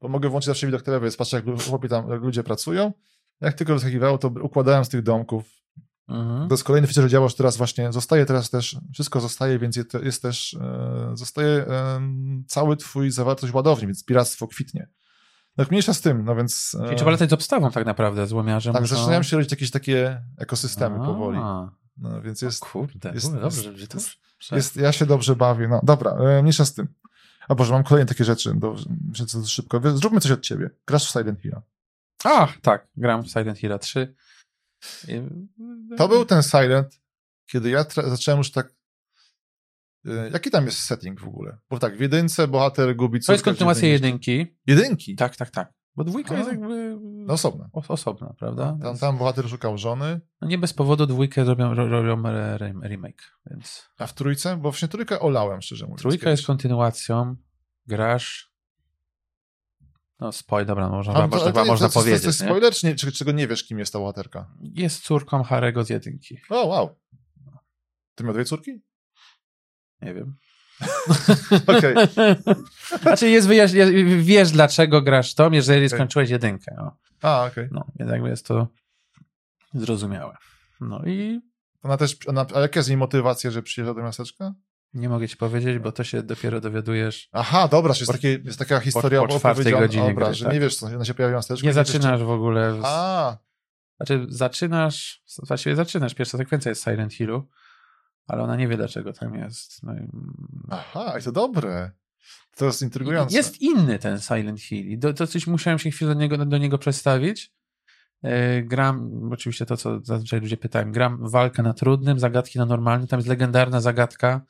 Bo mogę włączyć zawsze widok więc patrzę, jak, chłopi tam, jak ludzie pracują. Jak tylko wyskakiwało, to układałem z tych domków. Mhm. To jest kolejny feature, że działa, że teraz właśnie zostaje teraz też, wszystko zostaje, więc jest, też, e, zostaje cały twój zawartość ładowni, więc piractwo kwitnie. Tak mniejsza z tym, no więc... e, Czyli trzeba latać z obstawą tak naprawdę, złomiarzem. tak, muszą- zaczynają się rodzić jakieś takie ekosystemy A, powoli. No, więc jest, Kurde, jest- jest, dobrze, jest- to... jest, ja się dobrze bawię. No dobra, e, mniejsza z tym. A Boże, mam kolejne takie rzeczy, do, myślę, co to szybko. Zróbmy coś od ciebie. Grasz w Silent Hill. A, tak, gram w Silent Hill 3. To był ten Silent, kiedy ja zacząłem już tak e, Jaki tam jest setting w ogóle? Bo tak, w jedynce bohater gubi To jest kontynuacja jedynki. Jedynki? Tak, tak, tak. Bo dwójka A. jest jakby No osobna. os- osobna, prawda? Tam, Więc- tam bohater szukał żony, No nie bez powodu dwójkę robią, ro- robią re- re- remake, więc... a w trójce? Bo właśnie trójkę olałem, szczerze mówiąc. Trójka jest kontynuacją, grasz... No spoil, dobra, no, można, A, to- można, ale to chyba można to, to, powiedzieć, To jest spoiler, czy nie, czy, czego nie wiesz, kim jest ta bohaterka? Jest córką Harego z jedynki. O, wow. Ty miał dwie córki? Nie wiem. Okej. znaczy jest wyjaś... jest- wiesz dlaczego grasz to, jeżeli Okej. skończyłeś jedynkę. No. A, okej. no, więc jakby jest to zrozumiałe. No i Ona też, ona, a jaka jest jej motywacja, że przyjeżdża do miasteczka? Nie mogę ci powiedzieć, bo to się dopiero dowiadujesz. Aha, dobra, że jest, Po- takie, jest taka historia po czwartej opowiedziana- godzinie dobra, gry, że tak. nie wiesz, co ona się pojawia w miasteczku. Nie zaczynasz w ogóle. czy- Z... A, Znaczy, zaczynasz. Właściwie zaczynasz. Pierwsza sekwencja jest Silent Hillu, ale ona nie wie, dlaczego tam jest. No i... aha, i to dobre. To jest intrygujące. Jest inny ten Silent Hill. I do, to coś musiałem się chwilę do niego, do niego przestawić. E, Gram, oczywiście to, co zazwyczaj ludzie pytają, gram walkę na trudnym, zagadki na normalnym. Tam jest legendarna zagadka,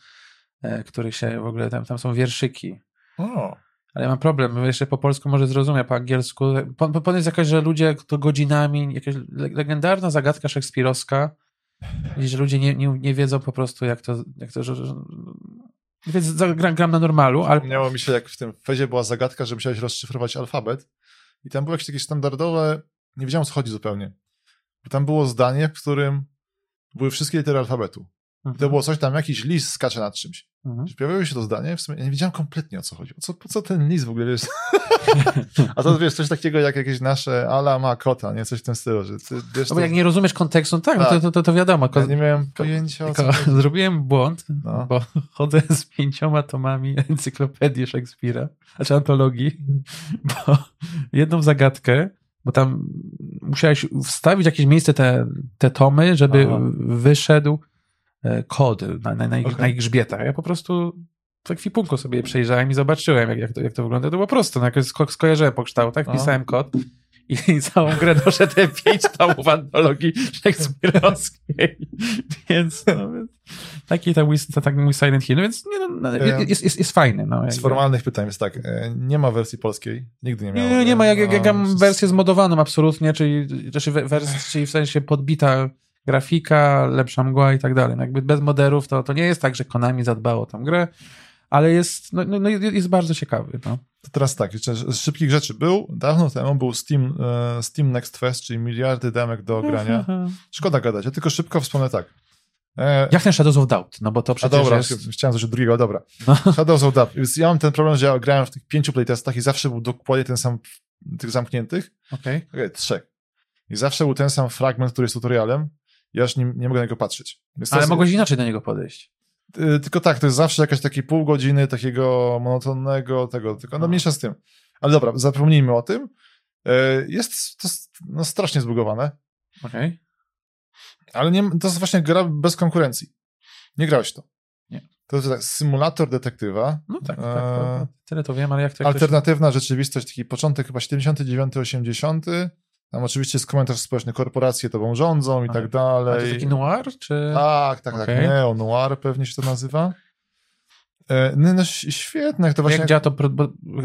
e, których się w ogóle, tam, tam są wierszyki. O, Ale ja mam problem, jeszcze po polsku może zrozumie, po angielsku. Po, po, jest jakaś, że ludzie to godzinami, jakaś le- legendarna zagadka szekspirowska, że ludzie nie, nie, nie wiedzą po prostu, jak to, jak to że, że, więc gram, gram na normalu, ale Przypomniało mi się, jak w tym fezie była zagadka, że musiałeś rozszyfrować alfabet i tam było jakieś takie standardowe, nie wiedziałem co chodzi zupełnie. Bo tam było zdanie, w którym były wszystkie litery alfabetu. I to było coś tam, jakiś list skacze nad czymś. Mhm. Pojawiło się to zdanie, w sumie ja nie wiedziałem kompletnie o co chodzi. O co, po co ten list w ogóle, wiesz? A to wiesz, coś takiego jak jakieś nasze ala ma kota, nie? Coś w tym stylu, że ty, wiesz, No bo jak nie rozumiesz kontekstu, no tak, no Tak. to, to, to, to wiadomo. ja Ko, nie miałem pojęcia o co zrobiłem błąd, No. bo chodzę z pięcioma tomami encyklopedii Szekspira, znaczy antologii, bo jedną zagadkę, bo tam musiałeś wstawić jakieś miejsce te, te tomy, żeby Aha. wyszedł e, kod na, na, na, ich, Okej. na ich grzbietach. Ja po prostu w ekwipunku sobie je przejrzałem i zobaczyłem, jak, jak, to, jak to wygląda. To było proste, no, jakoś sko- skojarzyłem po kształtach, wpisałem kod i, całą grę doszedłem pięć tomów antologii szekspirowskiej. Więc, no, taki tam mój, tak mój Silent Hill, no więc nie, no, no, E, jest, jest, jest fajny. No, Z formalnych pytań jest tak, e, nie ma wersji polskiej, nigdy nie miałem. Nie, nie ma, jak, jak, jak No, mam wersję zmodowaną absolutnie, czyli, znaczy we- wers, czyli w sensie podbita grafika, lepsza mgła i tak dalej. No jakby bez moderów to, to nie jest tak, że Konami zadbało tą grę, ale jest, no, no, no jest bardzo ciekawy. No. To teraz tak, jeszcze z szybkich rzeczy. Był, dawno temu był Steam, e, Steam Next Fest, czyli miliardy demek do grania. Szkoda gadać, ja tylko szybko wspomnę tak. E, Jak ten Shadows of Doubt? No bo to a przecież dobra, jest... chciałem coś drugiego, dobra. No. Shadows of Doubt. Więc ja mam ten problem, że ja grałem w tych pięciu playtestach i zawsze był dokładnie ten sam, tych zamkniętych, Okej. okay, trzech. I zawsze był ten sam fragment, który jest tutorialem. Ja już nie, nie mogę na niego patrzeć. To Ale jest- mogłeś inaczej do niego podejść. Tylko tak, to jest zawsze jakieś takie pół godziny takiego monotonnego tego, tylko no mniejsza z tym. Ale dobra, zapomnijmy o tym. Y, Jest to no, strasznie zbugowane, Okej. ale nie, to jest właśnie gra bez konkurencji. Nie grałeś to. Nie. To jest tak, symulator detektywa, No tak, tak, to, tyle to wiem, ale jak to... Jak alternatywna rzeczywistość, taki początek chyba 79-80. Tam oczywiście jest komentarz społeczny, korporacje tobą rządzą i A, tak A dalej. to jest taki noir, czy... Tak, tak, tak. Okej. Neo Noir pewnie się to nazywa. E, No, no świetne, to właśnie... Jak działa to,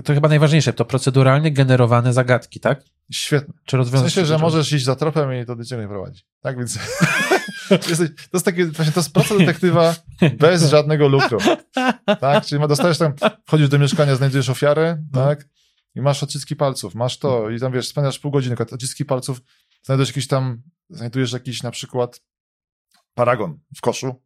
to chyba najważniejsze, to proceduralnie generowane zagadki, tak? Świetne. Czy W rozwiązać... sensie, że możesz iść za tropem i to do ciebie nie prowadzi. Tak więc Jesteś, to jest takie, właśnie to jest praca detektywa bez żadnego lukru. Tak? Czyli ma- dostajesz tam, wchodzisz do mieszkania, znajdujesz ofiarę, tak? I masz odciski palców, masz to i tam wiesz, spędzasz pół godziny, odciski palców, znajdujesz jakiś tam, znajdujesz jakiś na przykład paragon w koszu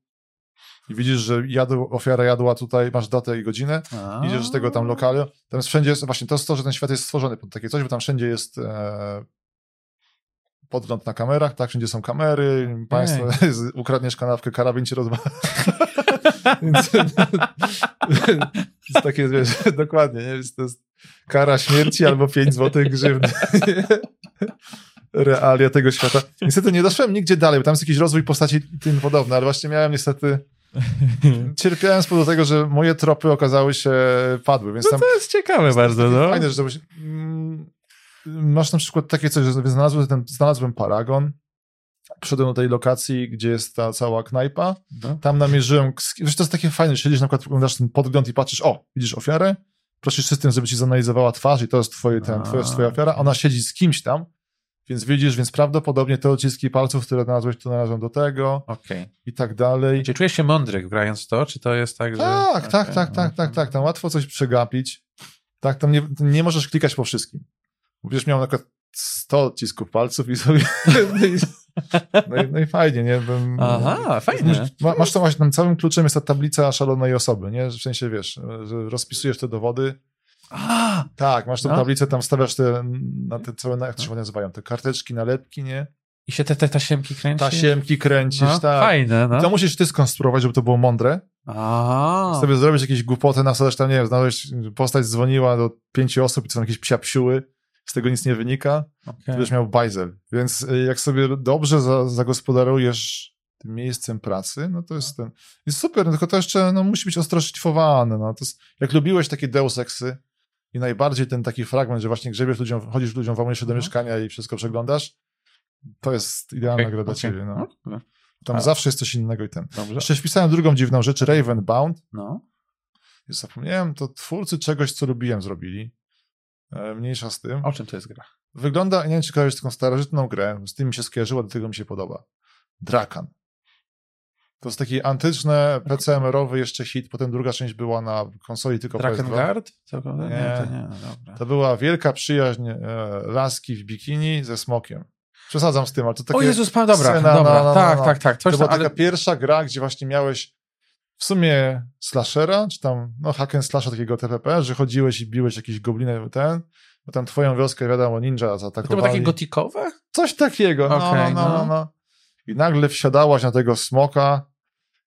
i widzisz, że jadł, ofiara jadła tutaj, masz datę i godzinę, idziesz z tego tam lokalu, tam jest wszędzie, jest, właśnie to jest to, że ten świat jest stworzony pod takie coś, bo tam wszędzie jest e, podgląd na kamerach, tak, wszędzie są kamery, państwo, ukradniesz kanapkę, karabin ci rozwala. Więc jest takie, wiesz, dokładnie, nie? Jest, to jest kara śmierci albo 5 złotych grzywny. Realia tego świata. Niestety nie doszłem nigdzie dalej, bo tam jest jakiś rozwój postaci i tym podobne, ale właśnie miałem niestety cierpiałem z powodu tego, że moje tropy okazały się padły, więc No to jest ciekawe bardzo, no. fajne, że to byś, mm, masz na przykład takie coś, że znalazłem, ten, znalazłem paragon, przyszedłem do tej lokacji, gdzie jest ta cała knajpa, No. tam namierzyłem, wiesz, to jest takie fajne, siedzisz na przykład, oglądasz ten podgląd i patrzysz, o, widzisz ofiarę, prosisz system, żeby ci zanalizowała twarz i to jest twoje, ten, twoja, A. twoja ofiara, ona siedzi z kimś tam, więc widzisz, więc prawdopodobnie te odciski palców, które znalazłeś, to należą do tego Okej. i tak dalej. Czy czujesz się mądry grając to, czy to jest tak, że... Tak, tak, Okej, tak, tak, tak, tak. Tam łatwo coś przegapić. Tak, tam nie, nie możesz klikać po wszystkim. Będziesz miał na przykład 100 odcisków palców i sobie... No i, no i fajnie, nie? Bym- Aha, fajne. Ma, masz to właśnie, tam całym kluczem jest ta tablica szalonej osoby, nie? W sensie, wiesz, że rozpisujesz te dowody. A, Tak, masz tą No. tablicę, tam stawiasz te, na te całe, jak to się nazywają, te karteczki, nalepki, nie? I się te, te tasiemki kręci? Tasiemki kręcisz, no, tak. Fajne, no. To musisz ty skonstruować, żeby to było mądre. A, sobie zrobić jakieś głupoty, nasadzasz tam, nie wiem, znaleźć, postać dzwoniła do pięciu osób i to są jakieś psiapsiuły, z tego nic nie wynika, to okej. będziesz miał bajzel. Więc y, jak sobie dobrze za, zagospodarujesz tym miejscem pracy, no to jest ten, jest super, no tylko to jeszcze, no musi być ostro szlifowane, no to jest, jak lubiłeś takie Deus Exy i najbardziej ten taki fragment, że właśnie grzebiesz ludziom, chodzisz ludziom, włamujesz się do Mhm. mieszkania i wszystko przeglądasz, to jest idealna Okej, gra dla okej. ciebie, no. No, Tam A. zawsze jest coś innego i ten. Dobrze. Jeszcze wpisałem drugą dziwną rzecz, Ravenbound, No. Już zapomniałem, to twórcy czegoś, co lubiłem, zrobili. E, Mniejsza z tym. O czym to jest gra? Wygląda, nie wiem, czy kojarzysz taką starożytną grę, z tym mi się skojarzyło, do tego mi się podoba. Drakan. To jest taki antyczny, PCMR-owy jeszcze hit, potem druga część była na konsoli tylko PS2. Drakengard? Co, nie, Nie. to nie, no dobra. To była wielka przyjaźń e, laski w bikini ze smokiem. Przesadzam z tym, ale to takie... o Jezus, pan, dobra, dobra, no, no, no, tak, tak, tak. To Coś była tam, taka ale... pierwsza gra, gdzie właśnie miałeś w sumie slashera, czy tam, no hack and slasha takiego TPP, że chodziłeś i biłeś jakiś gobliny ten, bo tam twoją wioskę, wiadomo, ninja To było zaatakowali. takie gotikowe? Coś takiego, no, Okej, no, no, no. no, no. I nagle wsiadałaś na tego smoka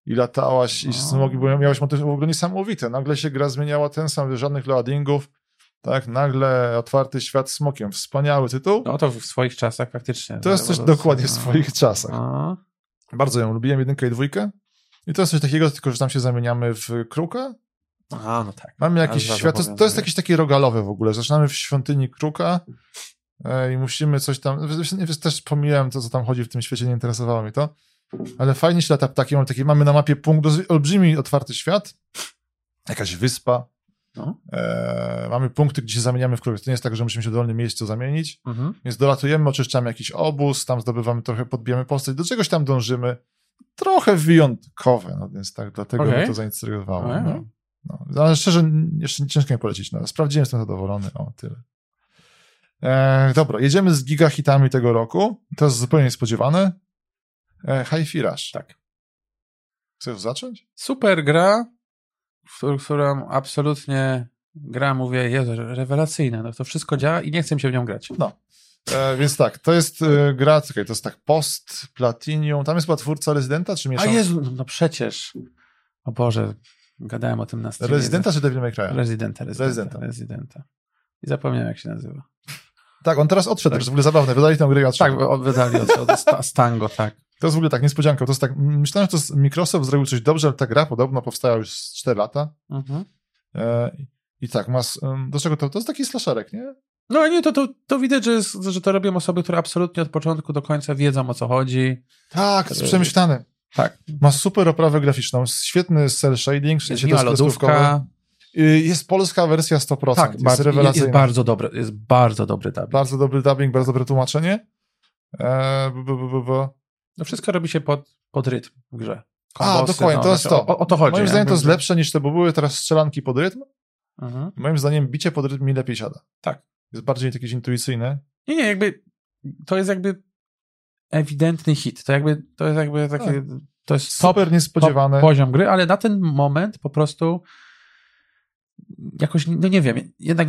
i latałaś i No. smoki, bo miałeś motyw w ogóle niesamowite. Nagle się gra zmieniała ten sam, żadnych loadingów, tak, nagle otwarty świat smokiem. Wspaniały tytuł. No to w swoich czasach faktycznie. to jest coś rewolucja. dokładnie w No. swoich czasach. No. Bardzo ją lubiłem, jedynkę i dwójkę. I to jest coś takiego, tylko że tam się zamieniamy w kruka. A, no tak. Mamy jakiś świat, to, to jest zobowiązuje. jakiś taki rogalowy w ogóle. Zaczynamy w świątyni kruka e, i musimy coś tam, też pomijałem to, co tam chodzi w tym świecie, nie interesowało mi to. Ale fajnie się lata ptaki, mamy, taki, mamy na mapie punkt, olbrzymi, otwarty świat, jakaś wyspa, No. e, mamy punkty, gdzie się zamieniamy w kruka. To nie jest tak, że musimy się w dowolnym miejscu zamienić. Mhm. Więc dolatujemy, oczyszczamy jakiś obóz, tam zdobywamy trochę, podbijamy postać, do czegoś tam dążymy. Trochę wyjątkowe, no więc tak, dlatego Okej. mnie to zainteresowało. Okej. No. No. Ale szczerze, jeszcze ciężko mi polecić. No. Sprawdziłem, jestem zadowolony. O, tyle. E, dobra, jedziemy z gigahitami tego roku. To jest zupełnie niespodziewane. E, Hi-Fi Rush. Tak. Chcesz zacząć? Super gra, w którą- absolutnie gra, mówię, jest rewelacyjna. No to wszystko działa i nie chcę się w nią grać. E, więc tak, to jest e, gra, czekaj, to jest tak post, Platinum. Tam jest chyba twórca Residenta, czy A mieszam? Jezu, no, no przecież. O Boże, gadałem o tym na streamie. Residenta czy Devil May Cry? Rezydenta, rezydenta, Rezydenta. rezydenta. I zapomniałem, jak się nazywa. Tak, on teraz odszedł, Tak. to jest w ogóle zabawne. Wydali tę grę. Tak, wydali od, od Sta- Stango, tak. To jest w ogóle tak, niespodzianka. To jest tak, myślałem, że to jest, Microsoft zrobił coś dobrze, ale ta gra podobno powstała już z 4 lata. Mhm. E, I tak, ma, s- em, do czego to? To jest taki slasherek, nie? No nie, to, to, to widać, że, jest, że to robią osoby, które absolutnie od początku do końca wiedzą, o co chodzi. Tak, jest przemyślany. Tak. Ma super oprawę graficzną, świetny cel shading, Jest miła lodówka. Y, Jest polska wersja 100%. Tak, jest bardzo, rewelacyjna. jest bardzo dobre, jest bardzo dobry dubbing. Bardzo dobry dubbing, bardzo dobre tłumaczenie. E, b, b, b. No wszystko robi się pod, pod rytm w grze. A, Kombosy, dokładnie, no, to jest znaczy, to. O, o to chodzi. Moim nie? zdaniem to jest lepsze niż te, bo były teraz strzelanki pod rytm. Mhm. Moim zdaniem bicie pod rytm mi lepiej siada. Tak. Jest bardziej jakieś intuicyjne. Nie, nie, jakby to jest jakby ewidentny hit. To jakby to jest jakby takie, to jest top, Super niespodziewane. top poziom gry, ale na ten moment po prostu jakoś, no nie wiem, jednak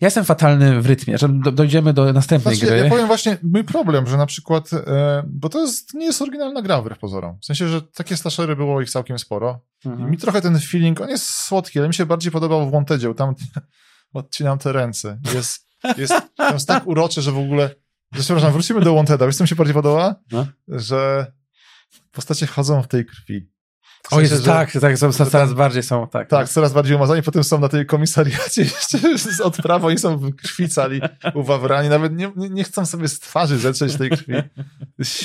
ja jestem fatalny w rytmie, że do, dojdziemy do następnej Znaczy, gry. ja powiem właśnie, mój problem, że na przykład, e, bo to jest, nie jest oryginalna gra wbrew pozorom. W sensie, że takie slashery było ich całkiem sporo. I Mhm. mi trochę ten feeling, on jest słodki, ale mi się bardziej podobał w Wantedzie, tam odcinam te ręce. Jest, jest, jest tak urocze, że w ogóle, przepraszam, wrócimy do Wanteda. Wiesz, co mi się bardziej podoba? No. Że postacie chodzą w tej krwi. W O sensie, Jezu, że- tak, tak, są, coraz tam- bardziej są, tak. Tak, coraz bardziej umazani, potem są na tej komisariacie jeszcze z odprawą i są w krwi cali uwawrani, nawet nie, nie, chcą sobie z twarzy zetrzeć tej krwi.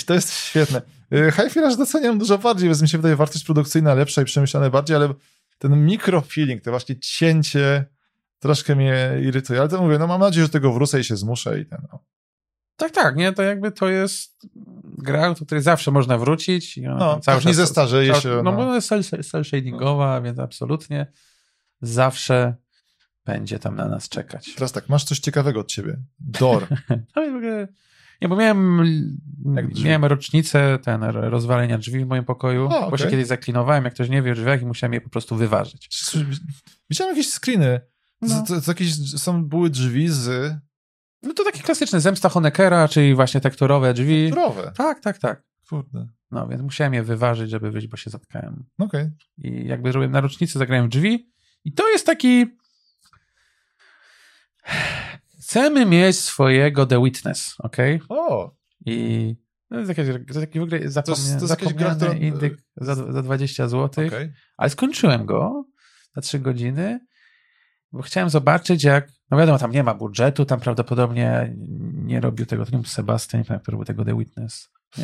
To jest świetne. Y, High Firaż doceniam dużo bardziej, więc mi się wydaje wartość produkcyjna lepsza i przemyślane bardziej, ale ten mikrofeeling, to właśnie cięcie troszkę mnie irytuje, ale to mówię, no mam nadzieję, że tego wrócę i się zmuszę i ten, no. Tak, tak, nie, to jakby to jest gra, do której zawsze można wrócić. I No, cały tak nie czas- zestarzeje cały- się. No, No, bo jest cel, shadingowa, więc absolutnie zawsze będzie tam na nas czekać. Teraz tak, masz coś ciekawego od ciebie. Door. No i w ogóle, nie, bo miałem, miałem rocznicę ten rozwalenia drzwi w moim pokoju, O, bo okej. się kiedyś zaklinowałem, jak ktoś nie wie o drzwiach i musiałem je po prostu wyważyć. Widziałem jakieś screeny. No. To, to jakieś, są, były drzwi z No to takie klasyczne, zemsta Honeckera, czyli właśnie tekturowe drzwi. Zdrowe. Tak, tak, tak. Kurde. No, więc musiałem je wyważyć, żeby wyjść, bo się zatkałem. Okej. I jakby zrobiłem na rocznicę, zagrałem w drzwi. I to jest taki. Chcemy mieć swojego The Witness, ok? O, I to jest jakaś, to jest taki w ogóle to jest- to jest która- indyk za, za 20 zł. okej. Ale skończyłem go na 3 godziny, bo chciałem zobaczyć, jak. No wiadomo, tam nie ma budżetu, tam prawdopodobnie nie robił tego, to nie był Sebastian, nie pamiętam, który był tego The Witness. E,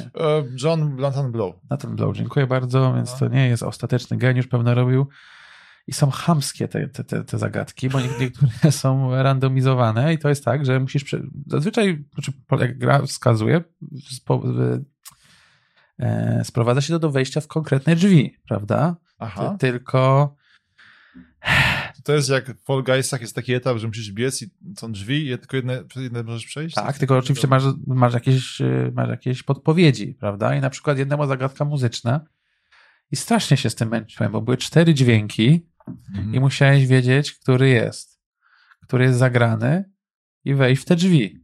John Blanton Blow. Nathan Blow, dziękuję bardzo, więc No. to nie jest ostateczny geniusz, pewno robił. I są chamskie te, te, te, te zagadki, bo nie- niektóre są randomizowane i to jest tak, że musisz. Zazwyczaj, znaczy, jak gra wskazuje, spo... e, sprowadza się to do wejścia w konkretne drzwi, prawda? Aha. Ty, tylko. To jest jak w Fall Guysach jest taki etap, że musisz biec i są drzwi i tylko jedne, jedne możesz przejść? Tak, tylko oczywiście masz, masz, jakieś, e, masz jakieś podpowiedzi, prawda? I na przykład jedna była zagadka muzyczna. I strasznie się z tym męczyłem, bo były cztery dźwięki, Mhm. i musiałeś wiedzieć, który jest, który jest zagrany i wejść w te drzwi.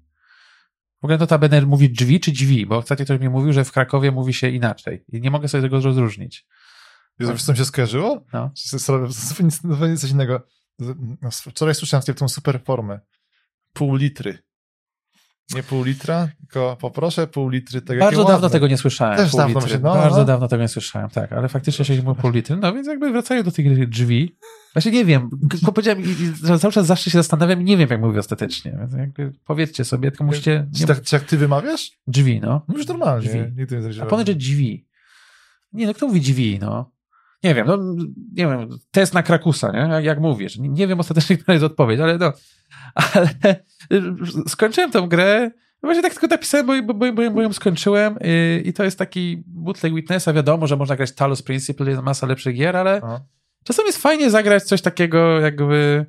W ogóle notabene mówić drzwi czy drzwi, bo ostatnio ktoś mi mówił, że w Krakowie mówi się inaczej i nie mogę sobie tego rozróżnić. Jezu, wiesz, co mi się skojarzyło? No. Zupełnie, coś innego. No, Wczoraj słyszałem tą super formę. Pół litry. Nie pół litra, tylko poproszę pół litry tego. Bardzo dawno tego nie słyszałem. Też dawno litry. się- no, Bardzo no. dawno tego nie słyszałem, tak, ale faktycznie się mówił pół litry. No więc jakby wracają do tych drzwi. Właśnie nie wiem, powiedziałem, cały czas zawsze się zastanawiam i nie wiem, jak mówię ostatecznie. Więc jakby powiedzcie sobie, tylko musicie... Czy Nie, tak, czy jak ty wymawiasz? drzwi, no. Mówisz normalnie. Drzwi. Nigdy nie A że drzwi. Nie, no kto mówi drzwi, no? Nie wiem, no nie wiem, test na Krakusa, nie? Jak, jak mówisz. Nie, nie wiem ostatecznie, która jest odpowiedź, ale no. Ale skończyłem tą grę. Właśnie tak tylko napisałem, bo, bo, bo, bo ją skończyłem y, i to jest taki bootleg Witnessa. Wiadomo, że można grać Talos Principle, jest masa lepszych gier, ale A. czasem jest fajnie zagrać coś takiego jakby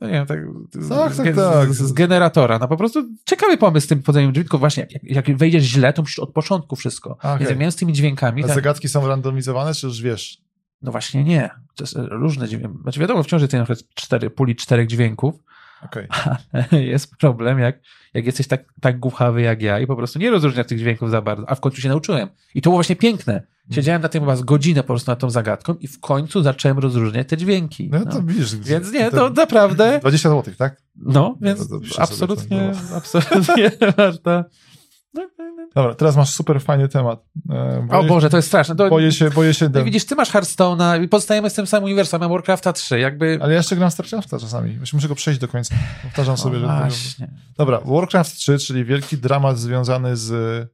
no nie wiem, tak, z, Tak, tak, z, tak. z, z generatora. No po prostu ciekawy pomysł z tym wchodzeniem drzwi, tylko właśnie jak, jak wejdziesz źle, to musisz od początku wszystko. Okej. Więc jak z tymi dźwiękami, A tak, zagadki są randomizowane, czy już wiesz? no właśnie nie. To jest różne dźwięki. Znaczy wiadomo, wciąż jest na przykład cztery, puli czterech dźwięków, Okej. ale jest problem, jak, jak jesteś tak, tak głuchawy jak ja i po prostu nie rozróżniasz tych dźwięków za bardzo, a w końcu się nauczyłem. I to było właśnie piękne. Siedziałem na tym chyba z godzinę po prostu nad tą zagadką i w końcu zacząłem rozróżniać te dźwięki. No No. to widzisz. Więc nie, to naprawdę, 20 zł, tak? no, więc sobie absolutnie, absolutnie warto. No, no, no. Dobra, teraz masz super fajny temat. E, O boję- Boże, to jest straszne. To, Boję się, boję się. no, widzisz, ty masz Hearthstone'a i pozostajemy z tym samym uniwersum, mam Warcrafta 3, jakby... Ale ja jeszcze gram StarCrafta czasami. Muszę go przejść do końca. Powtarzam sobie, o, że... właśnie. Dobra, Warcraft 3, czyli wielki dramat związany z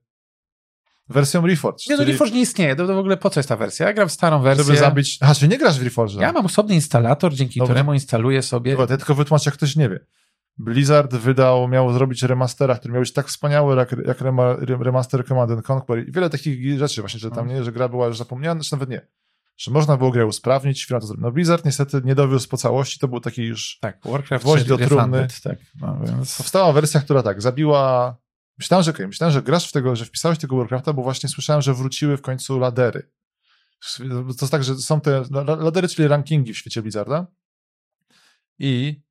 wersją Reforged. Nie, no czyli Reforge nie istnieje, to, to w ogóle po co jest ta wersja? Ja gram w starą wersję. Żeby zabić... Aha, czyli nie grasz w Reforged. Ja mam osobny instalator, dzięki Dobra. któremu instaluję sobie... Dobra, ja tylko wytłumaczę, jak ktoś nie wie. Blizzard wydał, miał zrobić remastera, który miał być tak wspaniały jak, jak rema, remaster Command and Conquer i wiele takich rzeczy właśnie, że tam nie, że gra była już zapomniana, czy nawet nie. Że można było grę usprawnić, firma to zrobiła. No Blizzard niestety nie dowiózł po całości, to był taki już tak, Warcraft gwoźdź do trumny. Tak, no, więc... Powstała wersja, która tak, zabiła Myślałem, że okay, myślałem, że grasz w tego, że wpisałeś tego Warcrafta, bo właśnie słyszałem, że wróciły w końcu ladery. To jest tak, że są te ladery, czyli rankingi w świecie Blizzarda. I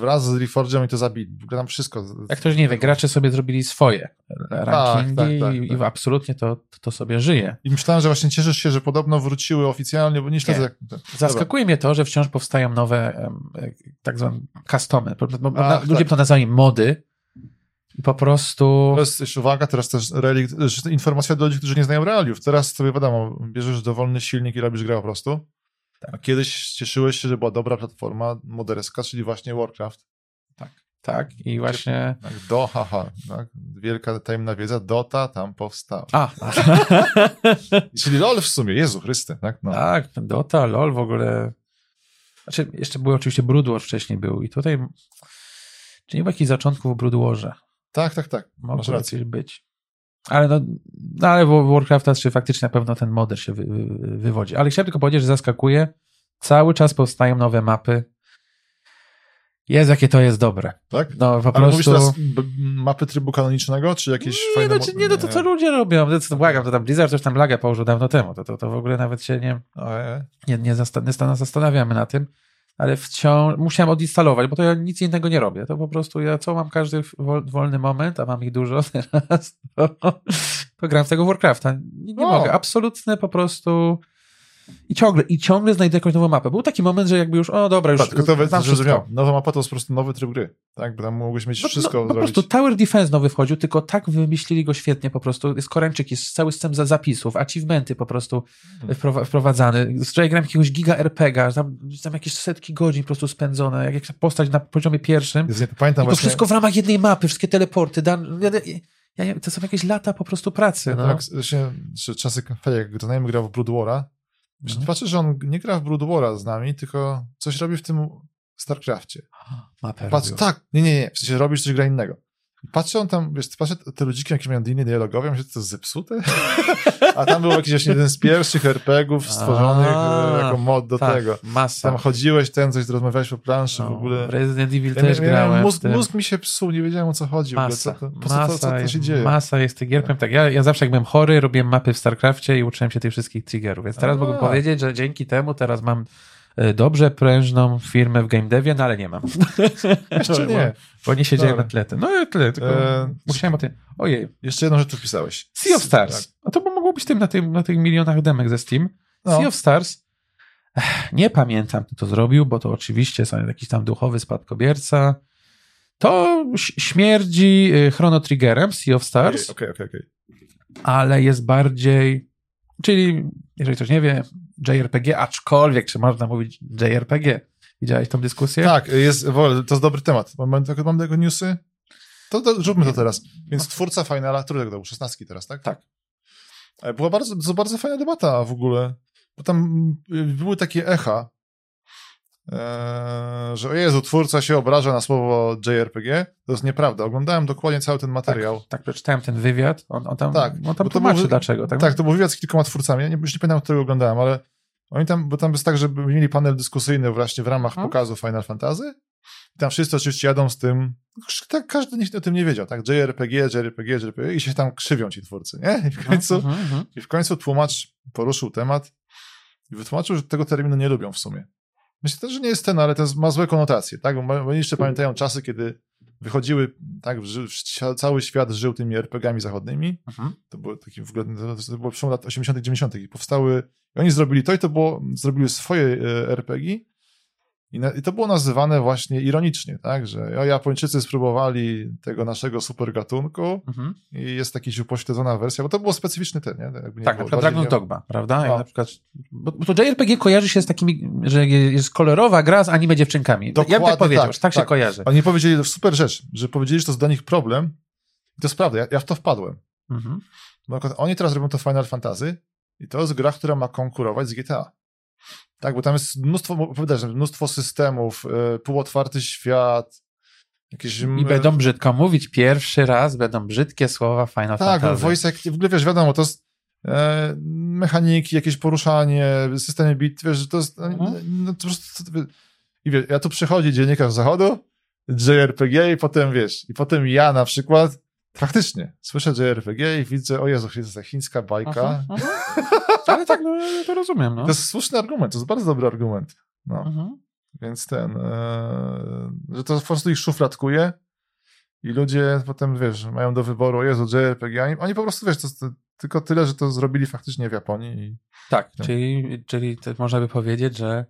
wraz z Reforge'em i to zabili. Tam wszystko. Jak ktoś nie wie, gracze sobie zrobili swoje rankingi tak, tak, tak, i tak. absolutnie to, to sobie żyje. I myślałem, że właśnie cieszysz się, że podobno wróciły oficjalnie, bo nie śledzę. Jak... Zaskakuje mnie to, że wciąż powstają nowe tak zwane customy. Ach, ludzie tak. to nazywają mody, i po prostu... To jest jeszcze uwaga, teraz też relikt, informacja do ludzi, którzy nie znają realiów. Teraz sobie wiadomo, bierzesz dowolny silnik i robisz grę po prostu. Tak. A kiedyś cieszyłeś się, że była dobra platforma moderska, czyli właśnie Warcraft. Tak. Tak, i właśnie. Tak, do, haha, tak? wielka tajemna wiedza, Dota tam powstała. A. czyli LOL w sumie, Jezu Chryste, tak? No. Tak, Dota, LOL w ogóle. Znaczy, jeszcze był oczywiście Brood War wcześniej był i tutaj. Czy nie było jakichś zaczątków w Brood Warze? Tak, tak, tak. Może rację być. Ale no, no ale w Warcrafta czy faktycznie na pewno ten model się wy, wy, wywodzi. Ale chciałem tylko powiedzieć, że zaskakuje. Cały czas powstają nowe mapy. Jest, jakie to jest dobre. Tak? No, po Ale prostu... mówisz teraz mapy trybu kanonicznego, czy jakieś nie, fajne... No, nie, no to co ludzie robią. Błagam, to tam Blizzard coś tam lagę położył dawno temu. To, to, to w ogóle nawet się nie, nie, nie, zastan- nie zastanawiamy na tym ale wciąż musiałem odinstalować, bo to ja nic innego nie robię. To po prostu ja co mam każdy wolny moment, a mam ich dużo teraz, to, to gram w tego Warcrafta. Nie, nie mogę. Absolutne po prostu i ciągle, i ciągle znajdę jakąś nową mapę. Był taki moment, że jakby już, o dobra, już tak, tylko to znam wszystko. Nowa mapa to jest po prostu nowy tryb gry, tak? Bo tam mogłeś mieć no, wszystko no, Po prostu Tower Defense nowy wchodził, tylko tak wymyślili go świetnie po prostu. Jest Koreańczyk, jest cały system za zapisów, achievementy po prostu hmm. wprowadzane. Wczoraj gram jakiegoś giga RPGa, tam, tam jakieś setki godzin po prostu spędzone, jak, jak postać na poziomie pierwszym. Jest, nie pamiętam I to właśnie... wszystko w ramach jednej mapy, wszystkie teleporty, dan... Ja, to są jakieś lata po prostu pracy. No. Tak, właśnie, czasy, jak znajomy grał w Brood War'a, Mhm. Patrzę, że on nie gra w Brood War'a z nami, tylko coś robi w tym StarCraftie. Mapę Patrz, tak, nie, nie, nie, w sensie robisz coś gra innego. Patrzę on tam, wiesz, patrzę, te ludziki jakieś mają linie dialogowe, myślę, to jest zepsute? A tam był jakiś właśnie jeden z pierwszych RPGów stworzonych A, e, jako mod do tak, tego. Masa. Tam chodziłeś, ten coś rozmawiałeś po planszy no, w ogóle. Resident Evil ja też grałem. Mózg, mózg, mi się psuł, nie wiedziałem o co chodzi. Masa. Co, po masa, co, co, co, się dzieje? Masa jest tych gier, tak, ja, ja zawsze jak byłem chory, robiłem mapy w StarCraftie i uczyłem się tych wszystkich triggerów, więc teraz A. mogę powiedzieć, że dzięki temu teraz mam dobrze prężną firmę w game devie, no ale nie mam. Jeszcze nie. Bo nie siedziałem na tle. No i tyle, tylko e... musiałem o tym. Ojej. Jeszcze jedną rzecz tu wpisałeś. Sea of Stars. Tak. A to mogło być tym na, tym na tych milionach demek ze Steam. No. Sea of Stars. Nie pamiętam, kto to zrobił, bo to oczywiście są jakiś tam duchowy spadkobierca. To śmierdzi y, Chrono Triggerem, Sea of Stars. Okej, okej, okej. Ale jest bardziej, czyli jeżeli ktoś nie wie, JRPG, aczkolwiek, czy można mówić JRPG? Widziałeś tą dyskusję? Tak, jest, to jest dobry temat. Mam, mam tego newsy? To, to zróbmy to teraz. Więc twórca Finala, którego dał? 16 teraz, tak? Tak. E, była bardzo, to bardzo fajna debata w ogóle, bo tam y, były takie echa, e, że o Jezu, twórca się obraża na słowo JRPG. To jest nieprawda. Oglądałem dokładnie cały ten materiał. Tak, tak przeczytałem ten wywiad. On, on tam, tak, on tam tłumaczy był, dlaczego. Tak? tak, to był wywiad z kilkoma twórcami. Ja nie, już nie pamiętam, którego oglądałem, ale oni tam, bo tam jest tak, że mieli panel dyskusyjny właśnie w ramach hmm? pokazu Final Fantasy. I tam wszyscy oczywiście jadą z tym, tak, każdy nikt o tym nie wiedział, tak? JRPG, JRPG, JRPG i się tam krzywią ci twórcy, nie? I w końcu, uh -huh, uh -huh. I w końcu tłumacz poruszył temat i wytłumaczył, że tego terminu nie lubią w sumie. Myślę też, że nie jest ten, ale to ma złe konotacje, tak? Bo oni jeszcze pamiętają czasy, kiedy wychodziły, tak, cały świat żył tymi RPG-ami zachodnimi. Mhm. To było taki w ogóle, to było przełom lat 80 90 i powstały, i oni zrobili to i to było, zrobili swoje e, RPG i, na, I, to było nazywane właśnie ironicznie, tak, że o, Japończycy spróbowali tego naszego super gatunku mhm. i jest jakaś upośledzona wersja, bo to było specyficzny ten, nie? Jakby nie tak, na przykład Dragon nie... Dogma, prawda? No. Na przykład, bo, bo to JRPG kojarzy się z takimi, że jest kolorowa gra z anime dziewczynkami. Dokładnie ja bym tak powiedział, tak, tak, tak, się kojarzy. Oni powiedzieli super rzecz, że powiedzieli, że to jest dla nich problem i to jest prawda, ja, ja w to wpadłem. Mhm. Bo oni teraz robią to Final Fantasy i to jest gra, która ma konkurować z GTA. Tak, bo tam jest mnóstwo, mnóstwo systemów, yy, półotwarty świat, Jakieś, I będą brzydko mówić. Pierwszy raz będą brzydkie słowa Final tak, Fantasy. Tak, voice w ogóle wiesz, wiadomo, to jest e, mechaniki, jakieś poruszanie, systemy bit, wiesz, to jest, mhm. no, to po prostu, i wiesz, ja tu przychodzi dziennikarz zachodu, JRPG i potem, wiesz, i potem ja na przykład, faktycznie, słyszę JRPG i widzę, o Jezu, jest ta chińska bajka. Aha, aha. Ale tak, no, ja to rozumiem, no. To jest słuszny argument, to jest bardzo dobry argument, no. Mhm. Więc ten, e, że to po prostu ich szufladkuje i ludzie potem, wiesz, mają do wyboru, Jezu, JRPG, oni, oni po prostu, wiesz, to, to, tylko tyle, że to zrobili faktycznie w Japonii. I, tak, no. czyli, czyli można by powiedzieć, że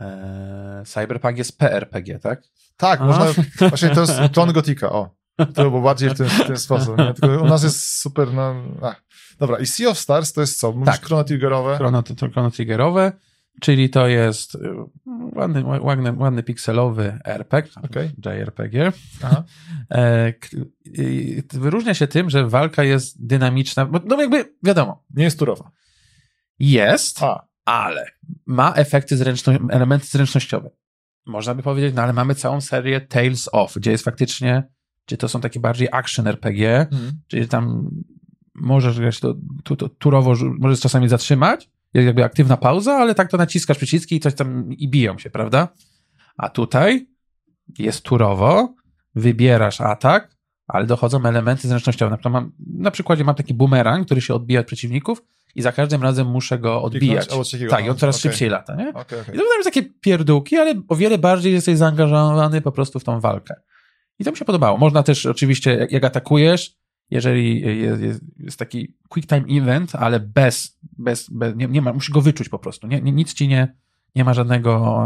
e, Cyberpunk jest PRPG, tak? Tak, można, właśnie to jest John Gotika, o. To było bardziej w ten, w ten sposób. Nie? Tylko u nas jest super. No, ach. Dobra, i Sea of Stars to jest co? Mówisz tak. Chrono Triggerowe? Chrono, to Chrono Triggerowe, czyli to jest y, ładny, ładny, ładny pikselowy RPG, okay. JRPG. Aha. E, wyróżnia się tym, że walka jest dynamiczna, bo no jakby wiadomo. Nie jest turowa. Jest, A. ale ma efekty zręczno, elementy zręcznościowe. Można by powiedzieć, no ale mamy całą serię Tales of, gdzie jest faktycznie gdzie to są takie bardziej action RPG, mm. czyli tam możesz grać to, to, to turowo, możesz czasami zatrzymać, jest jakby aktywna pauza, ale tak to naciskasz przyciski i coś tam i biją się, prawda? A tutaj jest turowo, wybierasz atak, ale dochodzą elementy zręcznościowe. Na, przykład mam, na przykładzie mam taki bumerang, który się odbija od przeciwników i za każdym razem muszę go odbijać. Tak, i on coraz okay. szybciej lata, nie? Okay, okay. I to są takie pierdółki, ale o wiele bardziej jesteś zaangażowany po prostu w tą walkę. I to mi się podobało. Można też oczywiście, jak, jak atakujesz, jeżeli jest, jest, jest, taki quick time event, ale bez, bez, bez nie, nie, ma, musisz go wyczuć po prostu. Nie, nie, nic ci nie, nie ma żadnego,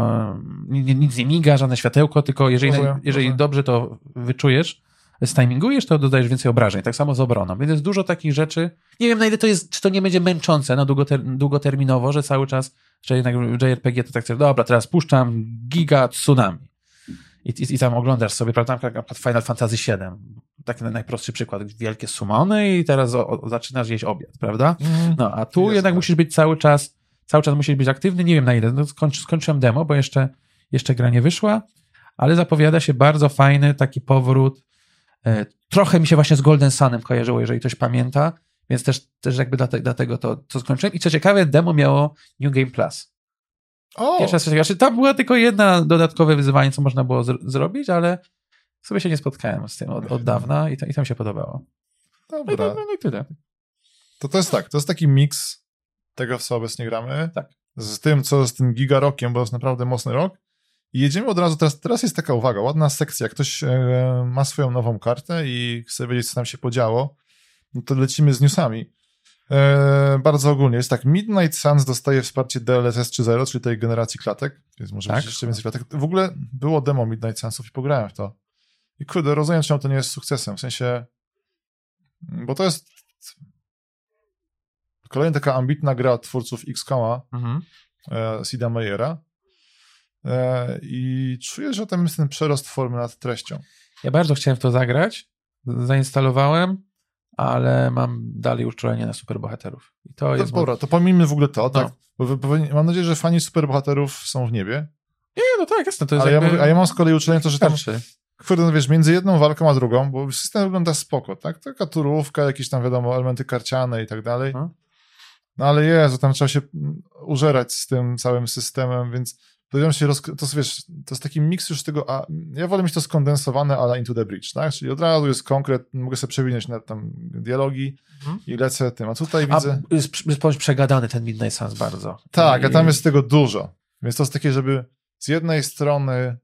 nie, nic nie miga, żadne światełko, tylko jeżeli, jeżeli dobrze to wyczujesz, stimingujesz, to dodajesz więcej obrażeń. Tak samo z obroną. Więc jest dużo takich rzeczy. Nie wiem, na ile to jest, czy to nie będzie męczące na długoter, długoterminowo, że cały czas, że jednak JRPG to tak chcesz, dobra, teraz puszczam giga tsunami i, i, i tam oglądasz sobie, prawda, na Final Fantasy VII, taki najprostszy przykład, wielkie sumony i teraz o, o, zaczynasz jeść obiad, prawda? Mm, no, a tu jednak tak. musisz być cały czas, cały czas musisz być aktywny, nie wiem na ile, no, skończy, skończyłem demo, bo jeszcze, jeszcze gra nie wyszła, ale zapowiada się bardzo fajny taki powrót, e, trochę mi się właśnie z Golden Sunem kojarzyło, jeżeli ktoś pamięta, więc też, też jakby dlatego, dlatego to, to skończyłem. I co ciekawe, demo miało New Game Plus. O. Pierwsza. Znaczy, tam była tylko jedna dodatkowe wyzwanie, co można było zrobić, ale sobie się nie spotkałem z tym od, od dawna i, to, i tam się podobało. Dobra. No, no, no i tyle. To to jest tak, to jest taki miks tego, w co obecnie gramy, tak. z tym, co z tym giga rokiem, bo jest naprawdę mocny rok. I jedziemy od razu, teraz, teraz jest taka uwaga, ładna sekcja, jak ktoś e, ma swoją nową kartę i chce wiedzieć, co tam się podziało, no to lecimy z newsami. E, bardzo ogólnie jest tak, Midnight Suns dostaje wsparcie DLSS 3.0, czyli tej generacji klatek, więc może tak? być jeszcze więcej klatek. W ogóle było demo Midnight Sunsów i pograłem w to. I kurde, rozumiem, czemu to nie jest sukcesem, w sensie, bo to jest kolejna taka ambitna gra twórców XCOMa, mhm. e, Sida Meyera e, i czuję, że tam jest ten przerost formy nad treścią. Ja bardzo chciałem w to zagrać, zainstalowałem, ale mam dalej uczulenie na superbohaterów. I to, to jest. Dobra, to pomijmy w ogóle to, tak? No. Bo mam nadzieję, że fani superbohaterów są w niebie. Nie, no tak, jasne. To jest ale jakby... ja, mówię, a ja mam z kolei uczulenie to, że tam. Kurde, no wiesz, między jedną walką a drugą, bo system wygląda spoko, tak? Taka turówka, jakieś tam, wiadomo, elementy karciane i tak dalej. No, no ale Jezu, tam trzeba się użerać z tym całym systemem, więc Się, roz... to, wiesz, to jest taki miks już tego, a ja wolę mieć to skondensowane, ale Into the Bridge, tak? Czyli od razu jest konkret, mogę sobie przewinąć na tam dialogi mhm. i lecę tym, a tutaj a widzę... Jest, jest przegadany ten Midnight Suns bardzo. Tak, I... a tam jest tego dużo, więc to jest takie, żeby z jednej strony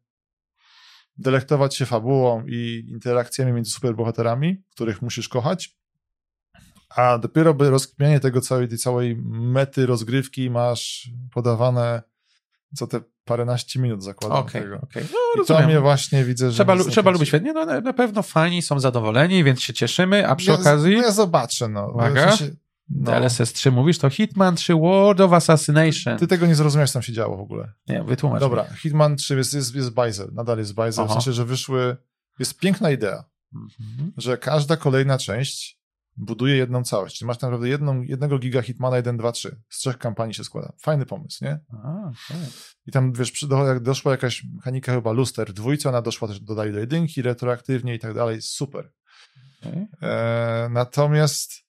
delektować się fabułą i interakcjami między superbohaterami, których musisz kochać, a dopiero by rozkmianie tego całej, tej całej mety rozgrywki masz podawane co te paręnaście minut zakładam okay, tego. Okay. No, I to mnie właśnie widzę, że... Trzeba, lu trzeba lubić świetnie, no na, na, pewno fani są zadowoleni, więc się cieszymy, a przy ja, okazji... No ja zobaczę, no. Uwaga, w sensie, no. DLSS 3 mówisz, to Hitman 3 World of Assassination. Ty tego nie zrozumiałeś, co tam się działo w ogóle. Nie, wytłumacz Dobra, mi. Hitman 3 jest, jest, jest bajzel, nadal jest bajzel, w sensie, że wyszły... Jest piękna idea, mhm. że każda kolejna część buduje jedną całość. Czyli masz tak naprawdę jedną, jednego giga Hitmana 1, 2, 3. Z trzech kampanii się składa. Fajny pomysł, nie? A, tak. I tam, wiesz, doszła jakaś mechanika chyba luster w dwójce, ona doszła też, dodali do jedynki retroaktywnie i tak dalej. Super. E, natomiast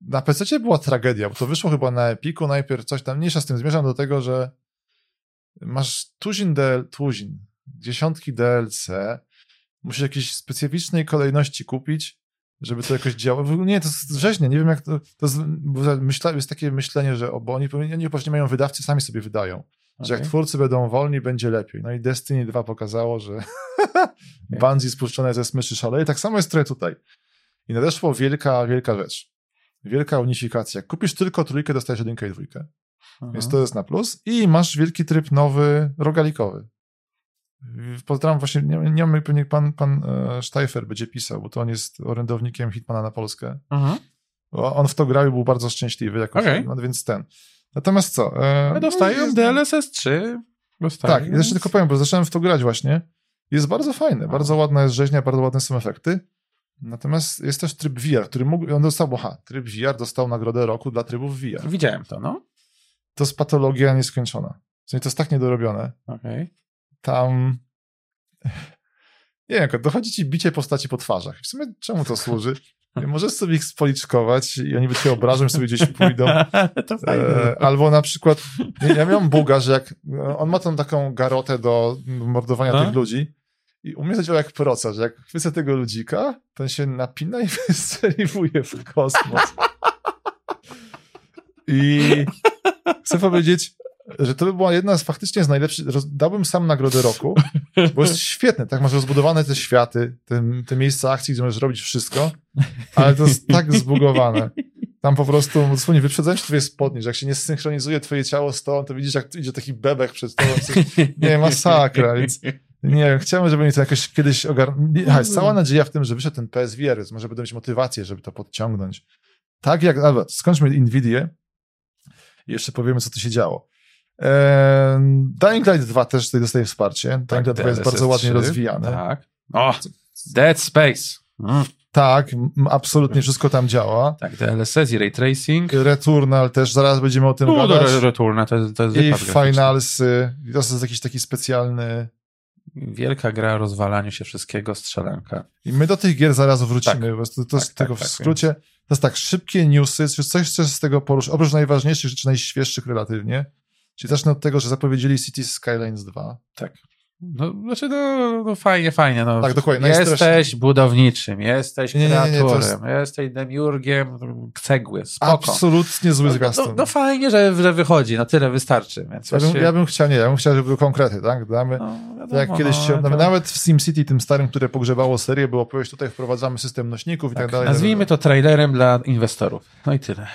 na PC była tragedia, bo to wyszło chyba na Epiku, najpierw coś tam, mniejsza z tym, zmierzam do tego, że masz tuzin, DL, tuzin dziesiątki DLC, musisz jakiejś specyficznej kolejności kupić, żeby to jakoś działało. W ogóle Nie, to jest rzeźnie, nie wiem jak to, to jest, myśla, jest takie myślenie, że o, bo oni, oni właśnie mają wydawcy, sami sobie wydają, że jak twórcy będą wolni, będzie lepiej. No i Destiny 2 pokazało, że Bungie spuszczone ze smyczy szaleje. Tak samo jest trochę tutaj. I nadeszła wielka, wielka rzecz. Wielka unifikacja. Kupisz tylko trójkę, dostajesz jedynkę i dwójkę. Aha. Więc to jest na plus. I masz wielki tryb nowy, rogalikowy. Pozdrawiam właśnie, nie, nie wiem, pewnie pan, pan e, Steifer będzie pisał, bo to on jest orędownikiem Hitmana na Polskę. Mhm. On w to grał i był bardzo szczęśliwy jako Okej. Hitman, więc ten. Natomiast co? E, dostają jest- DLSS 3. Dostają. Tak, jeszcze tylko powiem, bo zacząłem w to grać właśnie. Jest bardzo fajne, A. bardzo ładna jest rzeźnia, bardzo ładne są efekty. Natomiast jest też tryb VR, który mógł, on dostał, bo ha, tryb VR dostał nagrodę roku dla trybów VR. Widziałem to, no. To jest patologia nieskończona. W sensie to jest tak niedorobione. Okej. Tam, nie wiem, dochodzi ci bicie postaci po twarzach. W sumie czemu to służy? Możesz sobie ich spoliczkować i oni by cię obrażą sobie gdzieś pójdą. E, albo na przykład, ja miałem buga, że jak on ma tą taką garotę do mordowania No. tych ludzi i u mnie jak proca, że jak chwycę tego ludzika, to on się napina i wystrzeliwuje w kosmos. I chcę powiedzieć, że to by była jedna z faktycznie z najlepszych, dałbym sam nagrodę roku, bo jest świetne, tak, masz rozbudowane te światy, te, te miejsca akcji, gdzie możesz robić wszystko, ale to jest tak zbugowane. Tam po prostu dosłownie wyprzedzają się twoje spodnie, że jak się nie synchronizuje twoje ciało z tobą, to widzisz, jak idzie taki bebek przed tobą. Nie, masakra, więc nie wiem, chciałbym, żeby oni to jakoś kiedyś ogarnęli. Cała nadzieja w tym, że wyszedł ten PSVR, więc może będą mieć motywację, żeby to podciągnąć. Tak jak, ale skończmy Nvidię i jeszcze powiemy, co tu się działo. Ehm, Dying Light 2 też tutaj dostaje wsparcie. Dying Light 2 jest bardzo ładnie 3, rozwijane. Tak. O, Dead Space. Mm. Tak, absolutnie wszystko tam działa. Tak, DLSS i Ray Tracing. Returnal też, zaraz będziemy o tym No, gadać. Re- Returna to jest, to jest I. Finalsy. To jest jakiś taki specjalny. Wielka gra o rozwalaniu się wszystkiego, strzelanka. I my do tych gier zaraz wrócimy. Tak. Prostu to jest Tak, tego tak, w tak, skrócie. To jest tak, szybkie newsy, czy coś chcesz z tego poruszyć, oprócz najważniejszych rzeczy, najświeższych relatywnie. Czyli zacznę od tego, że zapowiedzieli Cities Skylines 2. No, znaczy, no, no fajnie, fajnie. No. Tak, dokładnie, Jesteś najstraszniej. budowniczym, jesteś Nie, nie, nie, jest- jesteś demiurgiem cegły, spoko. Absolutnie zły no, zwiastun. no, no fajnie, że, że wychodzi, no tyle wystarczy. Więc ja, bym, właściwie- ja bym chciał, nie, ja bym chciał, żeby były konkrety, tak? Damy, no, wiadomo, tak jak kiedyś no, się, to- nawet, nawet w SimCity, tym starym, które pogrzebało serię, było opowieść, tutaj wprowadzamy system nośników i tak, tak, dalej. Nazwijmy to trailerem dla inwestorów. No i tyle.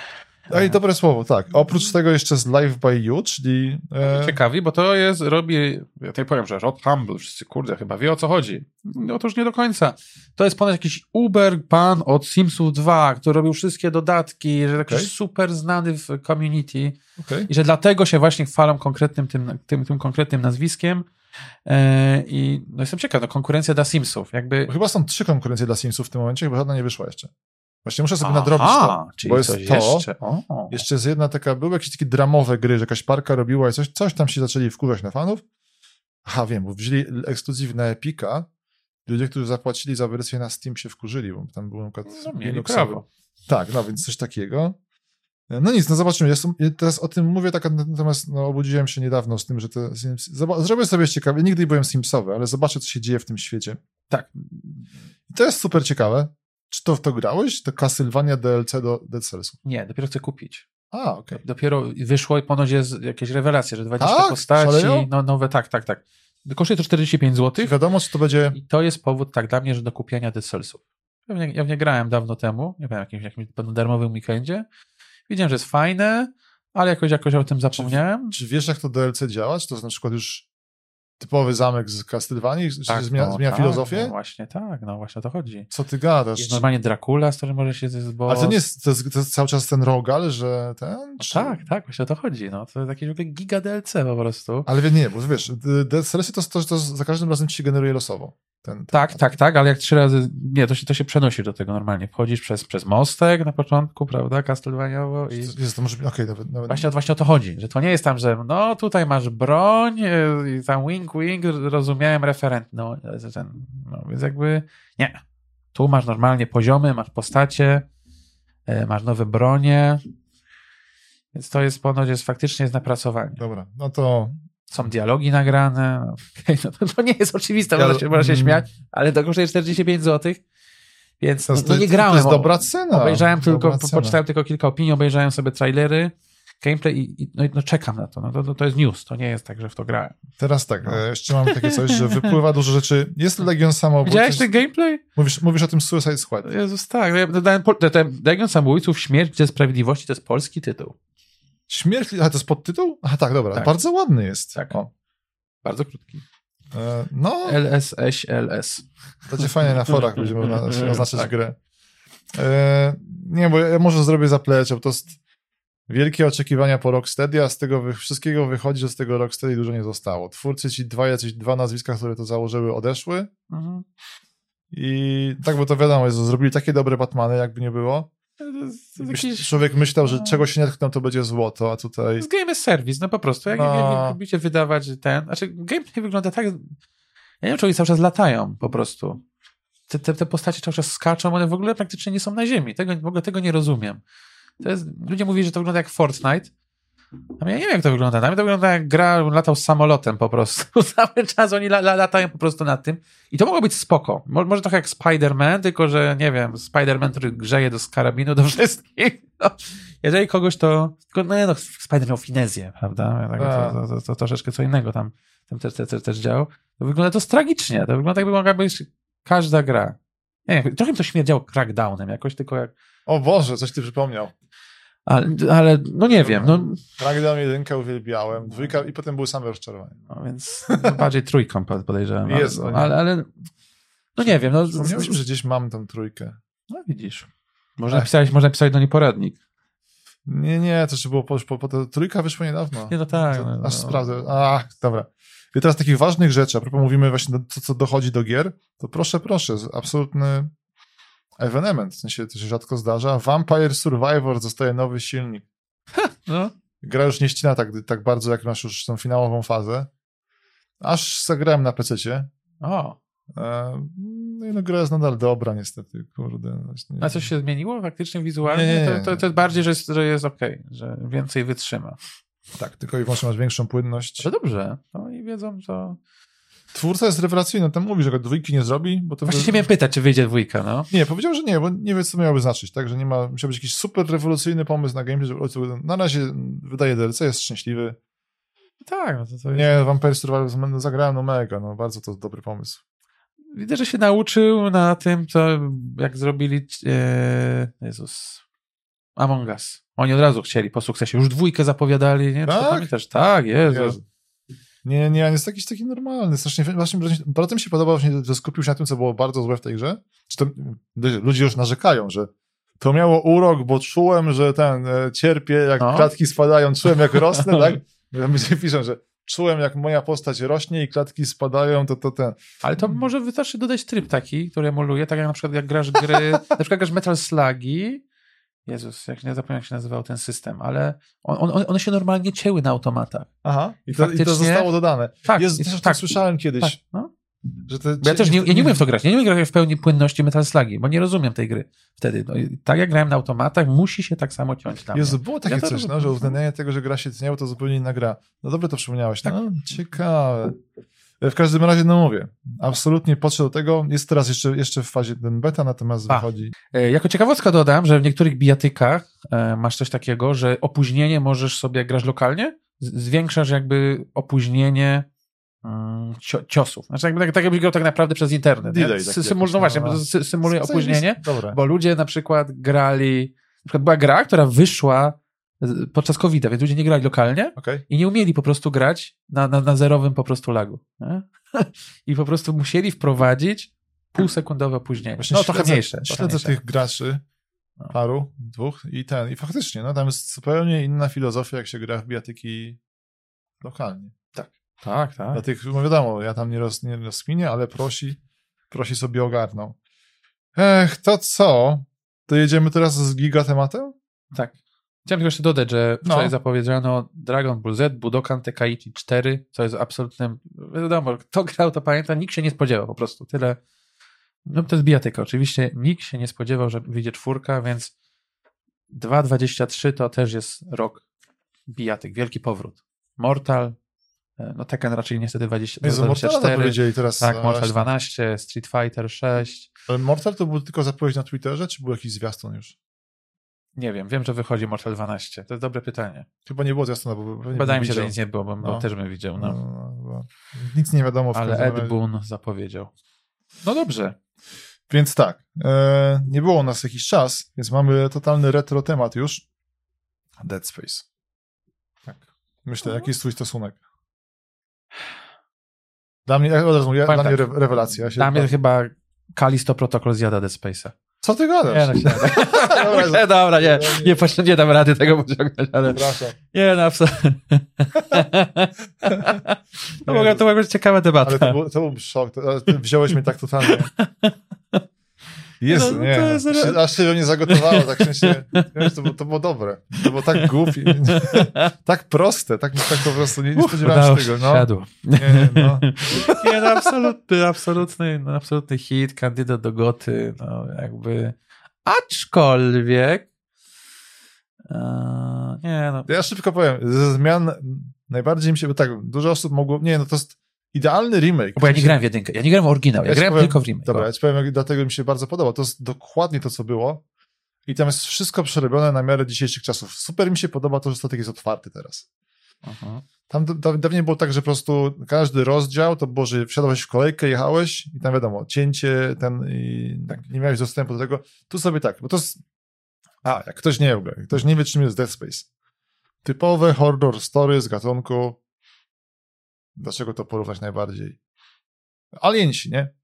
No i dobre słowo, tak. Oprócz tego jeszcze z Live by You, czyli... E, Ciekawi, bo to jest, robi, ja tutaj powiem, że Rod Humble, wszyscy kurde, chyba wie o co chodzi. No Otóż nie do końca. To jest ponad jakiś Uber pan od Simsów 2, który robił wszystkie dodatki, że jakiś Okej. super znany w community okej. i że dlatego się właśnie chwalą konkretnym tym, tym, tym konkretnym nazwiskiem. E, I no jestem ciekaw, no konkurencja dla Simsów, jakby... Chyba są trzy konkurencje dla Simsów w tym momencie, bo żadna nie wyszła jeszcze. Właśnie muszę sobie Aha, nadrobić to, czyli bo jest coś to. jeszcze. O. Jeszcze jest jedna taka, były jakieś takie dramowe gry, że jakaś parka robiła i coś, coś tam się zaczęli wkurzać na fanów. Aha, wiem, bo wzięli ekskluzyw na Epika. Ludzie, którzy zapłacili za wersję na Steam się wkurzyli, bo tam było na przykład No, mieli prawo. Tak, no więc coś takiego. No nic, no zobaczymy. Ja teraz o tym mówię, tak, natomiast no, obudziłem się niedawno z tym, że te Sims, zrobię sobie ciekawe. Nigdy nie byłem Simsowy, ale zobaczę, co się dzieje w tym świecie. Tak. I to jest super ciekawe. Czy to w to grałeś? To Castlevania DLC do Dead Cellsów. Nie, dopiero chcę kupić. A, okej. Dopiero wyszło i ponoć jest jakieś rewelacje, że 20 Tak? postaci, Szaleją? no nowe, tak, tak, tak. Kosztuje to 45 Czy zł wiadomo, czy to będzie... i to jest powód tak dla mnie, że do kupienia Dead Cellsów. Ja w nie, ja w nie grałem dawno temu, nie wiem, jakimś, jakimś darmowym weekendzie. Widziałem, że jest fajne, ale jakoś, jakoś o tym zapomniałem. Czy wiesz, jak to DLC działa? Czy to jest na przykład już typowy zamek z Castlevanii? Czy Tak, zmienia, no, zmienia tak, filozofię? No właśnie tak, no właśnie o to chodzi. Co ty gadasz? Jest normalnie Dracula, z którym może się zboć. Ale to nie jest, to jest, to jest cały czas ten rogal, że ten? No Czy... tak, tak, właśnie o to chodzi. No. To jest jakieś w ogóle giga DLC po prostu. Ale wie- nie, bo wiesz, Cellsy to, to, to za każdym razem ci się generuje losowo. Ten, Tak, tak, tak, ale jak trzy razy. Nie, to się, to się przenosi do tego normalnie. Wchodzisz przez, przez mostek na początku, prawda? Castlevaniawo i. Jest to może, okej, nawet, nawet Właśnie, właśnie o to chodzi, że to nie jest tam, że no tutaj masz broń yy, i tam wing wing, rozumiałem referent, no, że ten, no więc jakby nie. Tu masz normalnie poziomy, masz postacie, yy, masz nowe bronie, więc to jest ponoć jest faktycznie jest napracowanie. Dobra, no to Są dialogi nagrane, no, okej, no to, to nie jest oczywiste, można się, można się Mm. śmiać, ale to kosztuje 45 zł, więc to, no, jest- no to, nie to grałem. jest o- dobra cena. Obejrzałem tylko, dobra cena. poczytałem tylko kilka opinii, obejrzałem sobie trailery, gameplay i, i no, no czekam na to. No, to, to. To jest news, to nie jest tak, że w to grałem. Teraz tak, No. e, jeszcze mamy takie coś, że wypływa dużo rzeczy. Jest Legion Samobójców. Widziałeś ten gameplay? Mówisz, mówisz o tym Suicide Squad. Jezus, tak. Te Legion Samobójców, Śmierć Gdzie Sprawiedliwości to jest polski tytuł. Śmierć, a to jest podtytuł? Aha, tak, dobra. Tak. Bardzo ładny jest. Tak. O, Bardzo krótki. e, no, LSS, LS. to cię fajnie na forach będziemy na- oznaczać Tak. grę. E, nie, bo ja, może zrobię zaplecze, bo to jest wielkie oczekiwania po Rocksteady, a z tego wy, wszystkiego wychodzi, że z tego Rocksteady dużo nie zostało. Twórcy ci dwa, jacyś dwa nazwiska, które to założyły, odeszły Mhm. i tak, bo to wiadomo, jest, że zrobili takie dobre Batmany, jakby nie było. Jest, jest jakiś... człowiek myślał, że No. czego się nie tkną, to będzie złoto, a tutaj... jest game as service, no po prostu. Jak, No. jak, jak lubicie wydawać ten... Znaczy, gameplay wygląda tak... Ja nie wiem, czy oni cały czas latają po prostu. Te, te, te postacie cały czas skaczą, one w ogóle praktycznie nie są na ziemi. Tego, w ogóle tego nie rozumiem. Jest, ludzie mówili, że to wygląda jak Fortnite. A ja nie wiem, jak to wygląda. Dla mnie to wygląda jak gra latał samolotem po prostu. Cały czas oni la, la, latają po prostu nad tym. I to mogło być spoko. Mo, może trochę jak Spider-Man, tylko że nie wiem, Spider-Man, który grzeje do z karabinu do wszystkich. No, jeżeli kogoś to... Tylko, no nie no, Spider miał finezję, prawda? Tak, A. to, to, to, to troszeczkę co innego tam, tam też, też, też, działo. To wygląda to tragicznie. To wygląda jakby mogła być każda gra. Nie wiem, trochę mi to śmierdziało crackdownem jakoś, tylko jak... O Boże, coś ty przypomniał. Ale, ale no nie wiem, no, Ragdown jedynkę uwielbiałem, dwójka i potem były same rozczarowania. no więc no, bardziej trójką po- podejrzewam. Ale, Jezu, nie. ale, ale no nie wiem, no, Wspomniałeś że gdzieś mam tą trójkę. no widzisz. Można Ech. napisać, można napisać do niej poradnik. Nie, nie, to jeszcze było po, po, po to trójka wyszła niedawno. Nie, no tak. To, no, aż no. sprawdzę. A, dobra. I teraz takich ważnych rzeczy, a propos mówimy właśnie do, co, co dochodzi do gier, to proszę, proszę, absolutny ewenement, w sensie to się rzadko zdarza. Vampire Survivor dostaje nowy silnik. No. Gra już nie ścina tak, tak bardzo, jak masz już tą finałową fazę. Aż zagrałem na PC-cie. O, E, No i no gra jest nadal dobra, niestety, kurde. Właśnie. a coś się zmieniło faktycznie wizualnie? Nie, nie, nie. To, to, to jest bardziej, że jest, że jest okej, że więcej wytrzyma. Tak, tylko i wyłącznie masz większą płynność. To dobrze. No i wiedzą, to... Twórca jest rewelacyjny, tam mówi, że go dwójki nie zrobi, bo to... Właśnie się miałem pytać, czy wyjdzie dwójka, no. Nie, powiedział, że nie, bo nie wie, co miałoby znaczyć, tak, że nie ma, musiał być jakiś super rewolucyjny pomysł na gameplay, żeby na razie wydaje DLC, jest szczęśliwy. Tak, no to, to jest... Nie, Vampire Survivor no, zagrałem, no mega, no bardzo to dobry pomysł. Widzę, że się nauczył na tym, co jak zrobili e, Jezus Among Us. Oni od razu chcieli po sukcesie. Już dwójkę zapowiadali, nie? Czy to Tak? pamiętasz? Tak, Jezu. Jezu. Nie, nie, on jest jakiś taki normalny, strasznie, właśnie, mi się podobało, właśnie, że skupił się na tym, co było bardzo złe w tej grze. Czy to, ludzie już narzekają, że to miało urok, bo czułem, że ten, e, cierpię, jak No. klatki spadają, czułem, jak rosnę, tak? Ludzie piszą, że czułem, jak moja postać rośnie i klatki spadają, to to ten. Ale to może wystarczy dodać tryb taki, który emuluje, tak jak na przykład jak grasz gry, na przykład grasz Metal Slugi, Jezus, jak nie zapomniałem jak się nazywał ten system, ale on, on, one się normalnie cięły na automatach. Aha. I to, i to Faktycznie- zostało dodane. Tak, też tak, słyszałem kiedyś, Tak, no. że te... Ja też nie, ja nie umiem w to grać. Ja nie umiem grać w pełni płynności Metal Slugi, bo nie rozumiem tej gry wtedy. No, i tak jak grałem na automatach, musi się tak samo ciąć mnie. Jezu, było takie Ja coś, no, że uwzględnianie tego, że gra się tniało, to zupełnie inna gra. No dobre to przypomniałeś. Tak. No, ciekawe. W każdym razie, no mówię, absolutnie podszedł do tego. Jest teraz jeszcze, jeszcze w fazie ten beta, natomiast A. wychodzi. E, Jako ciekawostka dodam, że w niektórych bijatykach e, masz coś takiego, że opóźnienie możesz sobie, jak grasz lokalnie, zwiększasz jakby opóźnienie mm, cio, ciosów. Znaczy jakby, tak, tak jakbyś grał tak naprawdę przez internet. Delay symul, no właśnie, no. symuluje opóźnienie, bo ludzie na przykład grali, na przykład była gra, która wyszła podczas covid więc ludzie nie grali lokalnie Okej. i nie umieli po prostu grać na, na, na zerowym po prostu lagu. I po prostu musieli wprowadzić półsekundowe opóźnienie. Właśnie No trochę mniejsze. Śledzę tych graczy, No. paru, dwóch i ten. I faktycznie, no tam jest zupełnie inna filozofia, jak się gra w bijatyki lokalnie. Tak, tak. Dla tych, no wiadomo, ja tam nie, roz, nie rozkminię, ale prosi. prosi sobie ogarną. Ech, to co? To jedziemy teraz z giga tematem? Tak. Chciałem tylko jeszcze dodać, że No. wczoraj zapowiedziano Dragon Ball Z, Budokan Tenkaichi 4, co jest absolutnym, wiadomo, kto grał to pamięta, nikt się nie spodziewał po prostu, tyle. No to jest bijatyka, oczywiście nikt się nie spodziewał, że wyjdzie czwórka, więc 2.23 to też jest rok bijatyk, wielki powrót. Mortal, e, no Tekken raczej niestety 20, Jezu, Mortala 24, zapowiedzieli teraz. tak, Mortal właśnie. 12, Street Fighter 6, Ale Mortal to był tylko zapowiedź na Twitterze, czy był jakiś zwiastun już? Nie wiem, wiem, że wychodzi Mortal 12, to jest dobre pytanie. Chyba nie było zwiastuna, bo pewnie Wydaje mi się, że nic nie było, bo, bo No. też bym widział. No. No, bo nic nie wiadomo w Ale Ed. Boon zapowiedział. No dobrze. Więc tak, e, nie było nas jakiś czas, więc mamy totalny retro temat już. Dead Space. Tak. Myślę, jaki jest twój stosunek? Dla mnie, ja od razu mówię, Powiem dla mnie tak, re, rewelacja. Ja się Dla mnie ba- chyba Kalisto Protocol zjada Dead Space'a. Co ty gadasz? Nie, no, Dobra, nie, dobra, nie, nie, poś- nie dam rady tego pociągnąć, ale Przepraszam. nie, no absolutnie. To mogła, to mogła być ciekawa debata. Ale to był, to był szok. To, wziąłeś mnie tak totalnie. Jezu, No, no nie. to jest- Się- Aż się nie zagotowało. Tak w sensie, wiesz, to, było, to było dobre. To było tak głupie. tak proste. Tak, tak po prostu nie, nie spodziewałem Udało się tego. No. Siadło. Nie, no. Nie, no absolutny, absolutny, no, absolutny hit, kandydat do goty, no jakby, aczkolwiek, e, nie no, Ja szybko powiem. Ze zmian najbardziej mi się, bo tak, dużo osób mogło, nie, no to jest idealny remake. bo ja nie grałem w jedynkę, ja nie grałem w oryginał, ja, Ja ci grałem powiem- tylko w remake. Dobra, ja ci powiem, dlatego mi się bardzo podoba. To jest dokładnie to, co było. I tam jest wszystko przerobione na miarę dzisiejszych czasów. Super mi się podoba to, że statek jest otwarty teraz. Mhm. Tam da- da- dawniej było tak, że po prostu każdy rozdział to było, że wsiadałeś w kolejkę, jechałeś i tam wiadomo, cięcie, ten i tak, nie miałeś dostępu do tego. Tu sobie tak, bo to jest... A, jak ktoś nie wie, ktoś nie wie, czym jest Dead Space. Typowe horror story z gatunku... Dlaczego to porównać najbardziej? Alienci, nie?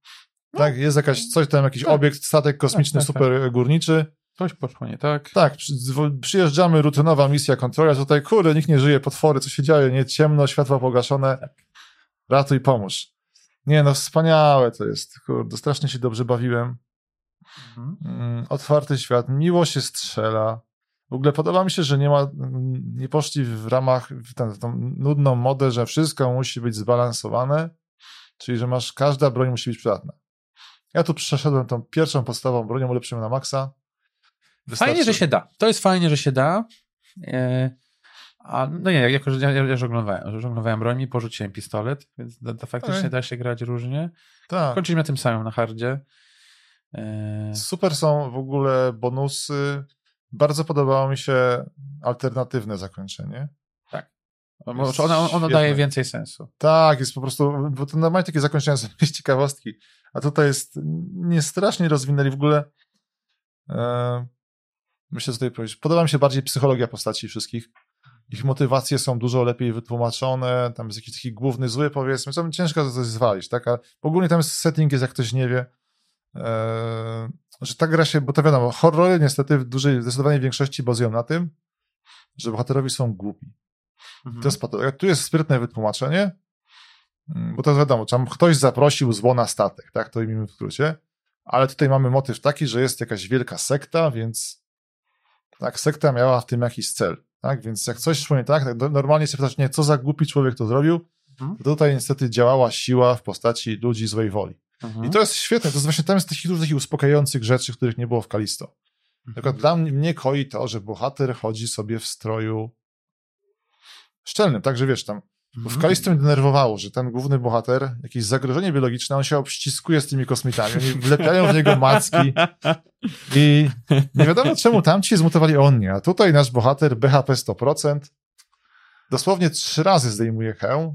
Tak, jest jakaś, coś tam, jakiś Tak. obiekt, statek kosmiczny, Tak, tak, super górniczy. Coś poszło nie tak. Tak, przy, przyjeżdżamy, rutynowa misja kontrola, tutaj kurde, nikt nie żyje, potwory, co się dzieje, nie, ciemno, światła pogaszone, ratuj, pomóż. Nie no, wspaniałe to jest, kurde, strasznie się dobrze bawiłem. Mhm. Mm, otwarty świat, miło się strzela. W ogóle podoba mi się, że nie ma, nie poszli w ramach, w tę tą nudną modę, że wszystko musi być zbalansowane, czyli że masz, każda broń musi być przydatna. Ja tu przeszedłem tą pierwszą podstawową bronią, ulepszyłem na maksa. Fajnie, że Wystarczy- się da. To jest fajnie, że się da. E, a, no nie, jako, że ja, ja, żonglowałem, żonglowałem broń i porzuciłem pistolet, więc da, da, faktycznie da się grać różnie. Tak. Kończyliśmy na tym samym na hardzie. E, Super są w ogóle bonusy. Bardzo podobało mi się alternatywne zakończenie. jest ono, ono świetne. daje więcej sensu. Tak, jest po prostu, bo to normalnie takie zakończenia są jakieś ciekawostki, a tutaj jest nie strasznie rozwinęli w ogóle. E, myślę, co tutaj powiedzieć. Podoba mi się bardziej psychologia postaci wszystkich. Ich motywacje są dużo lepiej wytłumaczone, tam jest jakiś taki główny zły, powiedzmy, co ciężko to coś zwalić, tak? A ogólnie tam jest setting, jest jak ktoś nie wie, e, że ta gra się, bo to wiadomo, horrory niestety w dużej, zdecydowanej większości bazują na tym, że bohaterowie są głupi. Mhm. To jest patologia. Tu jest sprytne wytłumaczenie, mm, bo to jest wiadomo, tam ktoś zaprosił zło na statek, tak, to imię w skrócie, ale tutaj mamy motyw taki, że jest jakaś wielka sekta, więc tak, sekta miała w tym jakiś cel, tak, więc jak coś szło nie tak, tak do- normalnie się pytać, nie, co za głupi człowiek to zrobił, Mhm. to tutaj niestety działała siła w postaci ludzi złej woli. Mhm. I to jest świetne, to jest właśnie tam jest takich dużo takich uspokajających rzeczy, których nie było w Kalisto. Mhm. Tylko dla mnie, koi to, że bohater chodzi sobie w stroju szczelnym, tak, że wiesz, tam bo w Mhm. Kalisto mnie denerwowało, że ten główny bohater, jakieś zagrożenie biologiczne, on się obściskuje z tymi kosmitami, oni wlepiają w niego macki i nie wiadomo czemu tamci zmutowali on nie, a tutaj nasz bohater BHP 100%, dosłownie trzy razy zdejmuje hełm,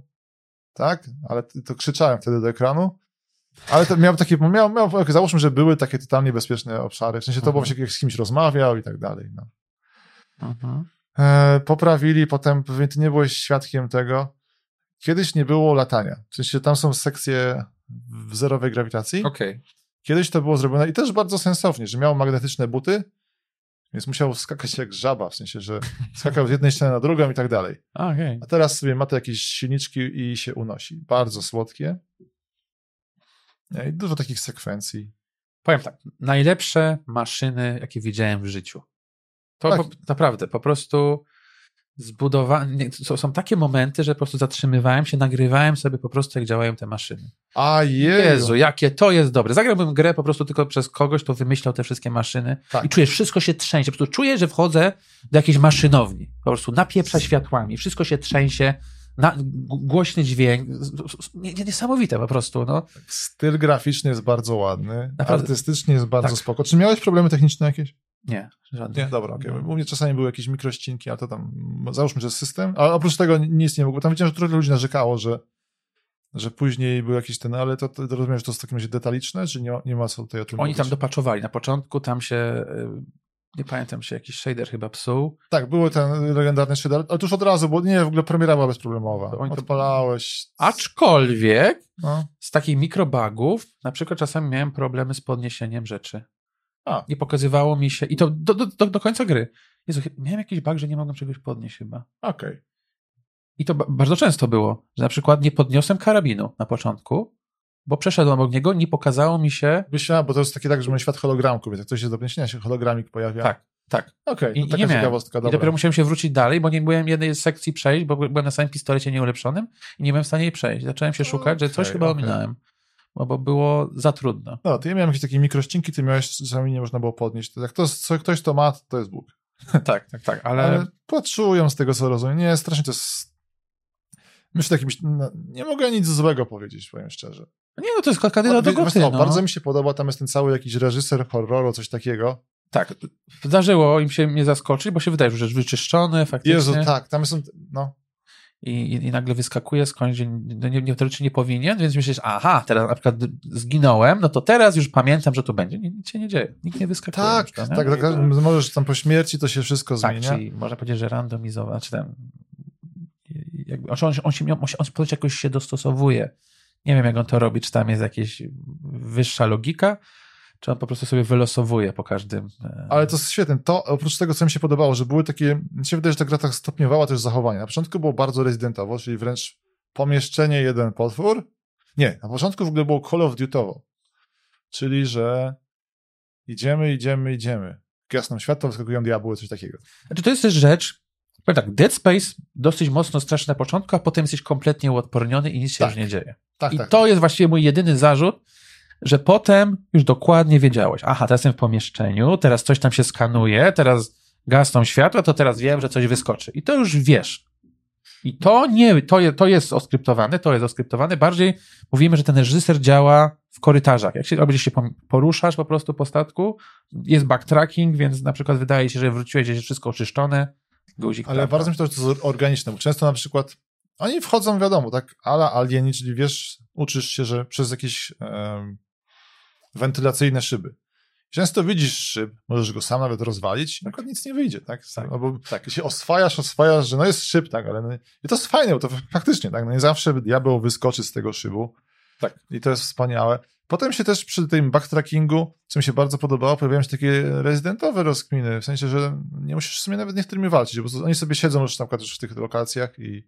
tak, ale to krzyczałem wtedy do ekranu, ale to miał takie, miał, miał, załóżmy, że były takie totalnie bezpieczne obszary, w sensie to było Mhm. się jak z kimś rozmawiał i tak dalej, no. Mhm. E, poprawili, potem pewnie ty nie byłeś świadkiem tego. Kiedyś nie było latania. W sensie tam są sekcje w zerowej grawitacji. Okej. Kiedyś to było zrobione i też bardzo sensownie, że miał magnetyczne buty, więc musiał skakać jak żaba, w sensie, że skakał z jednej ściany na drugą i tak dalej. Okej. A teraz sobie ma te jakieś silniczki i się unosi. Bardzo słodkie. I dużo takich sekwencji. Powiem tak, najlepsze maszyny, jakie widziałem w życiu. To Tak. po, naprawdę, po prostu zbudowane, są, takie momenty, że po prostu zatrzymywałem się, nagrywałem sobie po prostu, jak działają te maszyny. A Jezu. Jezu, jakie to jest dobre. Zagrałbym grę po prostu tylko przez kogoś, kto wymyślał te wszystkie maszyny Tak. i czujesz, wszystko się trzęsie. Po prostu czuję, że wchodzę do jakiejś maszynowni. Po prostu napieprza światłami, wszystko się trzęsie, na, głośny dźwięk. Niesamowite po prostu, no. Styl graficzny jest bardzo ładny, Naprawdę. artystycznie jest bardzo Tak. spoko. Czy miałeś problemy techniczne jakieś? Nie, żadne. Nie, dobra, okej. U mnie czasami były jakieś mikrościnki, a to tam, załóżmy, że system, a oprócz tego nic nie mogło. Tam widziałem, że trochę ludzi narzekało, że, że później był jakiś ten, ale to, to rozumiem, że to jest w takim razie detaliczne, czy nie, ma- nie ma co tutaj o tym Oni mówić? tam dopaczowali. Na początku tam się, y, nie pamiętam, się jakiś shader chyba psuł. Tak, był ten legendarny shader, ale tuż od razu, bo nie, w ogóle premiera była bezproblemowa. To oni Odpalałeś. Aczkolwiek No. z takich mikrobugów, na przykład czasami miałem problemy z podniesieniem rzeczy. A. Nie pokazywało mi się, i to do, do, do, do końca gry. Jezu, miałem jakiś bug, że nie mogłem czegoś podnieść chyba. Okej. I to ba- bardzo często było, że na przykład nie podniosłem karabinu na początku, bo przeszedłem obok niego, nie pokazało mi się. Myślałem, bo to jest takie tak, że mamy świat hologramku, więc jak ktoś się do podniesienia się hologramik pojawia. Tak, tak. Okej, I- to i taka nie ciekawostka, I dobra. dopiero musiałem się wrócić dalej, bo nie byłem jednej sekcji przejść, bo byłem na samym pistolecie nieulepszonym i nie byłem w stanie jej przejść. Zacząłem się szukać, że coś chyba okej. ominąłem, bo, było za trudno. No, to ja miałem jakieś takie mikrościnki, ty miałeś, czasami nie można było podnieść. To jak to, co ktoś to ma, to jest Bóg. tak, tak, tak, ale, Ale, płaczują z tego, co rozumiem. Nie, strasznie to jest... Myślę, jakimś... No, nie mogę nic złego powiedzieć, powiem szczerze. Nie, no to jest kandydat do goty, no. Bardzo mi się podoba, tam jest ten cały jakiś reżyser horroru, coś takiego. Tak, zdarzyło im się mnie zaskoczyć, bo się wydaje, że jest wyczyszczony faktycznie Jezu, tak, tam są... No, i, i, i nagle wyskakuje skądś, no nie, nie, teoretycznie nie powinien, więc myślisz, aha, teraz na przykład zginąłem, no to teraz już pamiętam, że to będzie. Nie, nic się nie dzieje, nikt nie wyskakuje. tak, już, no tak, nie? tak, możesz tam po śmierci, to się wszystko Tak, zmienia. czyli można powiedzieć, że randomizować, czy tam jakby, on, on, się, on, się, on ponoć jakoś się dostosowuje. Nie wiem, jak on to robi, czy tam jest jakaś wyższa logika, czy on po prostu sobie wylosowuje po każdym. e, Ale to jest świetne. To oprócz tego, co mi się podobało, że były takie. Mi się wydaje, że ta gra tak stopniowała też zachowanie. Na początku było bardzo rezydentowo, czyli wręcz pomieszczenie, jeden potwór. Nie, na początku w ogóle było Call of Duty'owo. Czyli, że idziemy, idziemy, idziemy. Gasną światło, wyskakują diabły, coś takiego. Znaczy, to jest też rzecz, powiem tak, Dead Space dosyć mocno straszny na początku, a potem jesteś kompletnie uodporniony i nic się Tak. już nie dzieje. Tak, I tak. to jest właściwie mój jedyny zarzut, że potem już dokładnie wiedziałeś, aha, teraz jestem w pomieszczeniu, teraz coś tam się skanuje, teraz gasną światła, to teraz wiem, że coś wyskoczy. I to już wiesz. I to nie, to, je, to jest oskryptowane, to jest oskryptowane. Bardziej mówimy, że ten reżyser działa w korytarzach. Jak się, albo gdzieś się poruszasz po prostu po statku, jest backtracking, więc na przykład wydaje się, że wróciłeś, gdzieś wszystko oczyszczone, guzik Ale prawda. bardzo mi się to, że to jest organiczne, bo często na przykład oni wchodzą, wiadomo, tak, ala alieni, czyli wiesz, uczysz się, że przez jakieś wentylacyjne szyby. Często widzisz szyb, możesz go sam nawet rozwalić i na przykład nic nie wyjdzie, tak? Tak. Albo tak. się oswajasz, oswajasz, że no jest szyb, tak, ale no, i to jest fajne, bo to faktycznie, tak, no nie zawsze diabeł wyskoczy z tego szybu. Tak. I to jest wspaniałe. Potem się też przy tym backtrackingu, co mi się bardzo podobało, pojawiają się takie rezydentowe rozkminy, w sensie, że nie musisz w sumie nawet niektórymi walczyć, bo oni sobie siedzą już na przykład już w tych lokacjach i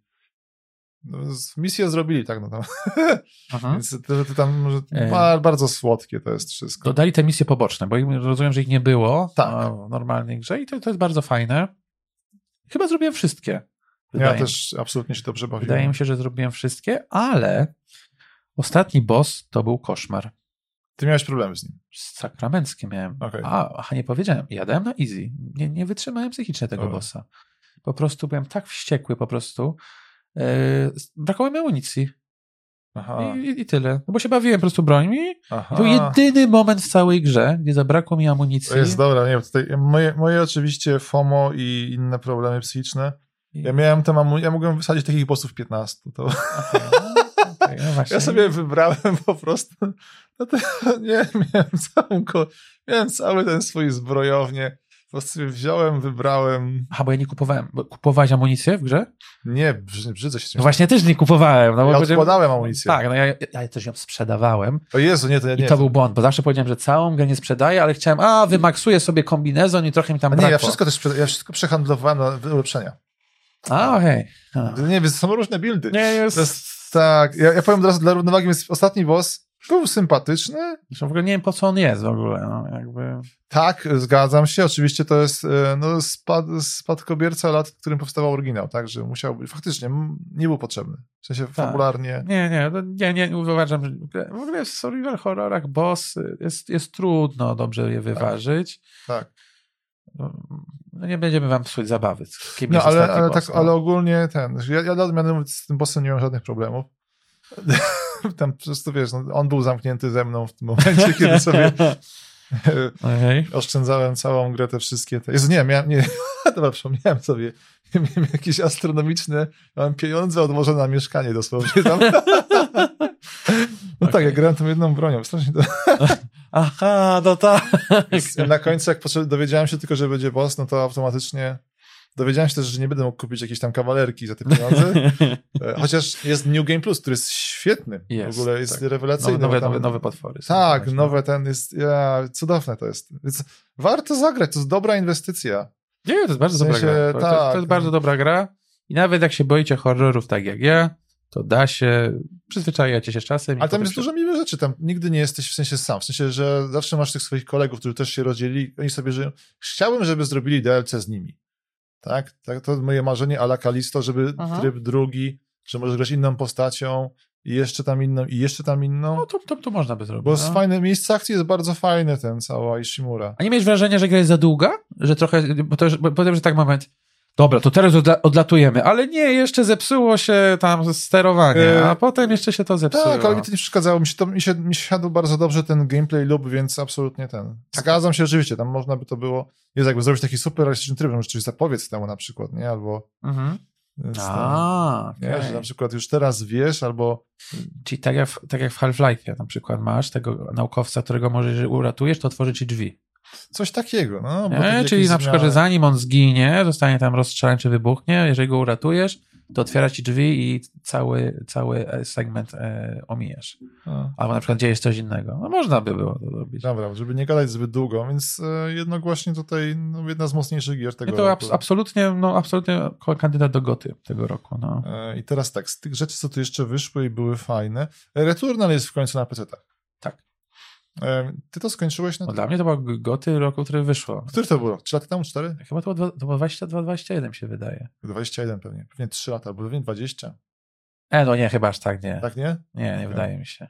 no, misję zrobili, tak, no tam. Więc to, to tam E. ba- bardzo słodkie to jest wszystko. Dodali te misje poboczne, bo rozumiem, że ich nie było Tak. w normalnej grze i to, to jest bardzo fajne. Chyba zrobiłem wszystkie. Ja Wydaje, mi- też absolutnie się dobrze bawiłem. wydaje mi się, że zrobiłem wszystkie, ale ostatni boss to był koszmar. Ty miałeś problemy z nim. Sakramenckie miałem. Okej. A, aha, nie powiedziałem. Jadałem na easy. Nie, nie wytrzymałem psychicznie tego Dobra. bossa. Po prostu byłem tak wściekły po prostu. Yy, brakowało mi amunicji. Aha, I, i, tyle. No bo się bawiłem po prostu brońmi. aha. To jedyny moment w całej grze, gdzie zabrakło mi amunicji. To jest dobra, nie wiem, tutaj moje, moje oczywiście FOMO i inne problemy psychiczne. Ja miałem tam, amu- ja mogłem wysadzić takich bossów 15. To Okej, okej, no ja sobie wybrałem po prostu, no to, nie, miałem całą, miałem cały ten swój zbrojownię. Po prostu sobie wziąłem, wybrałem. Aha, bo ja nie kupowałem. Bo kupowałeś amunicję w grze? Nie, brzy- brzydzę się No właśnie też nie kupowałem. No bo Ja odkładałem amunicję. Tak, no ja, ja też ją sprzedawałem. O Jezu, nie, to ja I nie. to był błąd, bo zawsze powiedziałem, że całą grę nie sprzedaję, ale chciałem, a wymaksuję sobie kombinezon i trochę mi tam A brakło. nie, ja wszystko też sprzeda- ja wszystko przehandlowałem na ulepszenia. A, okej. A. Nie, więc są różne buildy. Nie, jest, tak, ja, ja powiem od razu dla równowagi, więc ostatni boss był sympatyczny. Zresztą w ogóle nie wiem, po co on jest w ogóle. No, jakby... Tak, zgadzam się. Oczywiście to jest e, no, spad, spadkobierca lat, w którym powstawał oryginał, tak, że musiał być, faktycznie nie był potrzebny. W sensie tak. fabularnie. Nie, nie, nie, nie, uważam, że w ogóle w survival horrorach boss jest, jest trudno dobrze je wyważyć. Tak. tak. No nie będziemy wam psuć zabawy. Kim no, ale, ale, boss, tak, no? ale ogólnie ten, ja, ja z tym bossem nie mam żadnych problemów. Tam po prostu wiesz, no, on był zamknięty ze mną w tym momencie, kiedy sobie okay. oszczędzałem całą grę, te wszystkie te. Jezu, nie, miałem, nie, dobra, przypomniałem sobie, miałem jakieś astronomiczne, miałem pieniądze odłożone na mieszkanie dosłownie tam. No okay. tak, ja grałem tą jedną bronią, strasznie to... Aha, no tak. Na końcu, jak dowiedziałem się tylko, że będzie boss, no to automatycznie Dowiedziałem się też, że nie będę mógł kupić jakiejś tam kawalerki za te pieniądze. E, chociaż jest New Game Plus, który jest świetny. Jest, w ogóle jest tak. rewelacyjny. Nowe, nowe, nowe potwory. Tak, właśnie. nowe ten jest. Ja, cudowne to jest. Więc warto zagrać, to jest dobra inwestycja. Nie, to jest bardzo w sensie, dobra gra. Tak. To, to jest bardzo dobra gra. I nawet jak się boicie horrorów tak jak ja, to da się, przyzwyczajacie się z czasem. Ale tam jest dużo miłych rzeczy, tam nigdy nie jesteś w sensie sam, w sensie, że zawsze masz tych swoich kolegów, którzy też się rozdzielili, oni sobie żyją. Chciałbym, żeby zrobili DLC z nimi. Tak? tak to moje marzenie ala Kalisto, żeby Aha. tryb drugi, że możesz grać inną postacią i jeszcze tam inną, i jeszcze tam inną. No to, to, to można by zrobić. Bo no. z fajne, miejsce akcji jest bardzo fajne ten cała Ishimura. A nie miałeś wrażenia, że gra jest za długa? Że trochę, bo to, bo, powiem, że tak moment, Dobra, to teraz odla odlatujemy, ale nie, jeszcze zepsuło się tam sterowanie, e, a potem jeszcze się to zepsuło. Tak, ale mi to nie przeszkadzało. Mi się, to, mi się, mi się siadł bardzo dobrze ten gameplay loop, więc absolutnie ten. Zgadzam się oczywiście, tam można by to było, jest jakby zrobić taki super realistyczny tryb, może coś zapowiedz temu na przykład, nie? Albo... Mhm. A, okay. nie, że na przykład już teraz wiesz, albo... Czyli tak jak, tak jak w Half-Life na przykład masz tego naukowca, którego może uratujesz, to otworzy ci drzwi. Coś takiego, no. Nie, czyli na przykład, że zanim on zginie, zostanie tam rozstrzelany czy wybuchnie, jeżeli go uratujesz, to otwiera ci drzwi i cały, cały e, segment e, omijasz. A. Albo na przykład dzieje coś innego. No można by było to zrobić. Dobra, żeby nie gadać zbyt długo, więc e, jednogłośnie tutaj no, jedna z mocniejszych gier tego I to roku. Ab absolutnie, no, absolutnie kandydat do goty tego roku. No. E, I teraz tak, z tych rzeczy, co tu jeszcze wyszły i były fajne, Returnal jest w końcu na PC. -tach. Ty to skończyłeś na. No, dla mnie to było goty roku, który wyszło. Który to było? Trzy lata temu? Cztery? Chyba to było, to było 22, 21 się wydaje. 21 pewnie. Pewnie trzy lata, albo pewnie 20. E, no nie, chyba aż tak nie. Tak nie? Nie, nie wydaje mi się.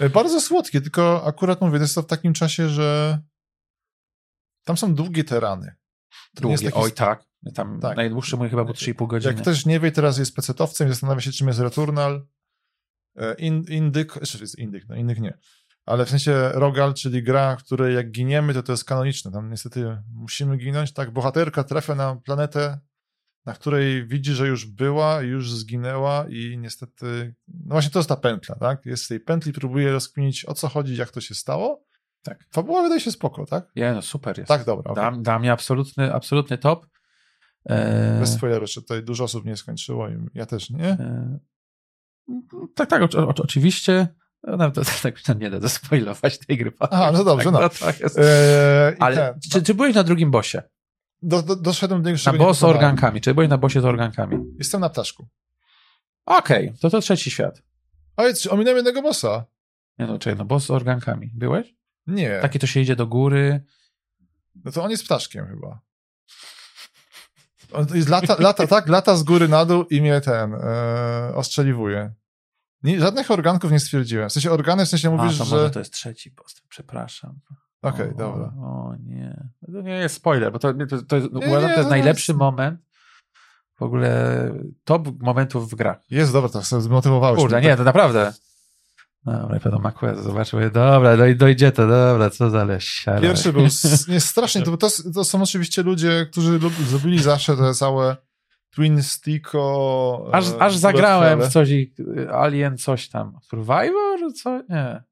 E, bardzo słodkie, tylko akurat mówię, to jest to w takim czasie, że tam są długie terany. Długie, taki... oj tak. Tam tak. najdłuższy mój chyba był 3,5 godziny. Jak ktoś nie wie, teraz jest pecetowcem i zastanawia się, czym jest Returnal, e, in, indyk, jeszcze jest indyk, no innych nie ale w sensie Rogal, czyli gra, w której jak giniemy, to to jest kanoniczne. Tam niestety musimy ginąć. Tak, bohaterka trafia na planetę, na której widzi, że już była, już zginęła i niestety, no właśnie to jest ta pętla, tak? Jest w tej pętli, próbuje rozkminić o co chodzi, jak to się stało. Tak. Fabuła wydaje się spoko, tak? Nie, no super jest. Tak, dobra. Okay. Dla, mnie absolutny, absolutny top. Eee... Bez spoileru, że tutaj dużo osób nie skończyło i ja też nie. Eee... Tak, tak, o, o, oczywiście. No, nawet tak nie da zaspoilować tej gry. Aha, no dobrze, tak, no. Jest. Eee, Ale ten, czy, czy, byłeś na drugim bosie? Do, do, doszedłem do niego, Na boss z organkami. Czy byłeś na bosie z organkami? Jestem na ptaszku. Okej, okay, to to trzeci świat. Ale ominąłem jednego bossa. Nie no, czekaj, no boss z organkami. Byłeś? Nie. Taki to się idzie do góry. No to on jest ptaszkiem chyba. On jest lata, lata, tak, lata z góry na dół i mnie ten e, ostrzeliwuje. Nie, żadnych organków nie stwierdziłem. W sensie organy, w sensie mówisz, A, to że... może to jest trzeci post, przepraszam. Okej, okay, dobra. O nie. To nie jest spoiler, bo to, to, to, nie, uważam, nie, to jest najlepszy jest... moment w ogóle top momentów w grach. Jest, dobra, to zmotywowałeś. Kurde, nie, to naprawdę. Dobra, pewno Macquarie zobaczył, dobra, no i dojdzie to, dobra, co za siara. Pierwszy był, nie, strasznie, to, to, to są oczywiście ludzie, którzy zrobili zawsze te całe Twin Sticko. Aż, e, aż zagrałem w coś, Alien coś tam. Survivor? Co? Nie.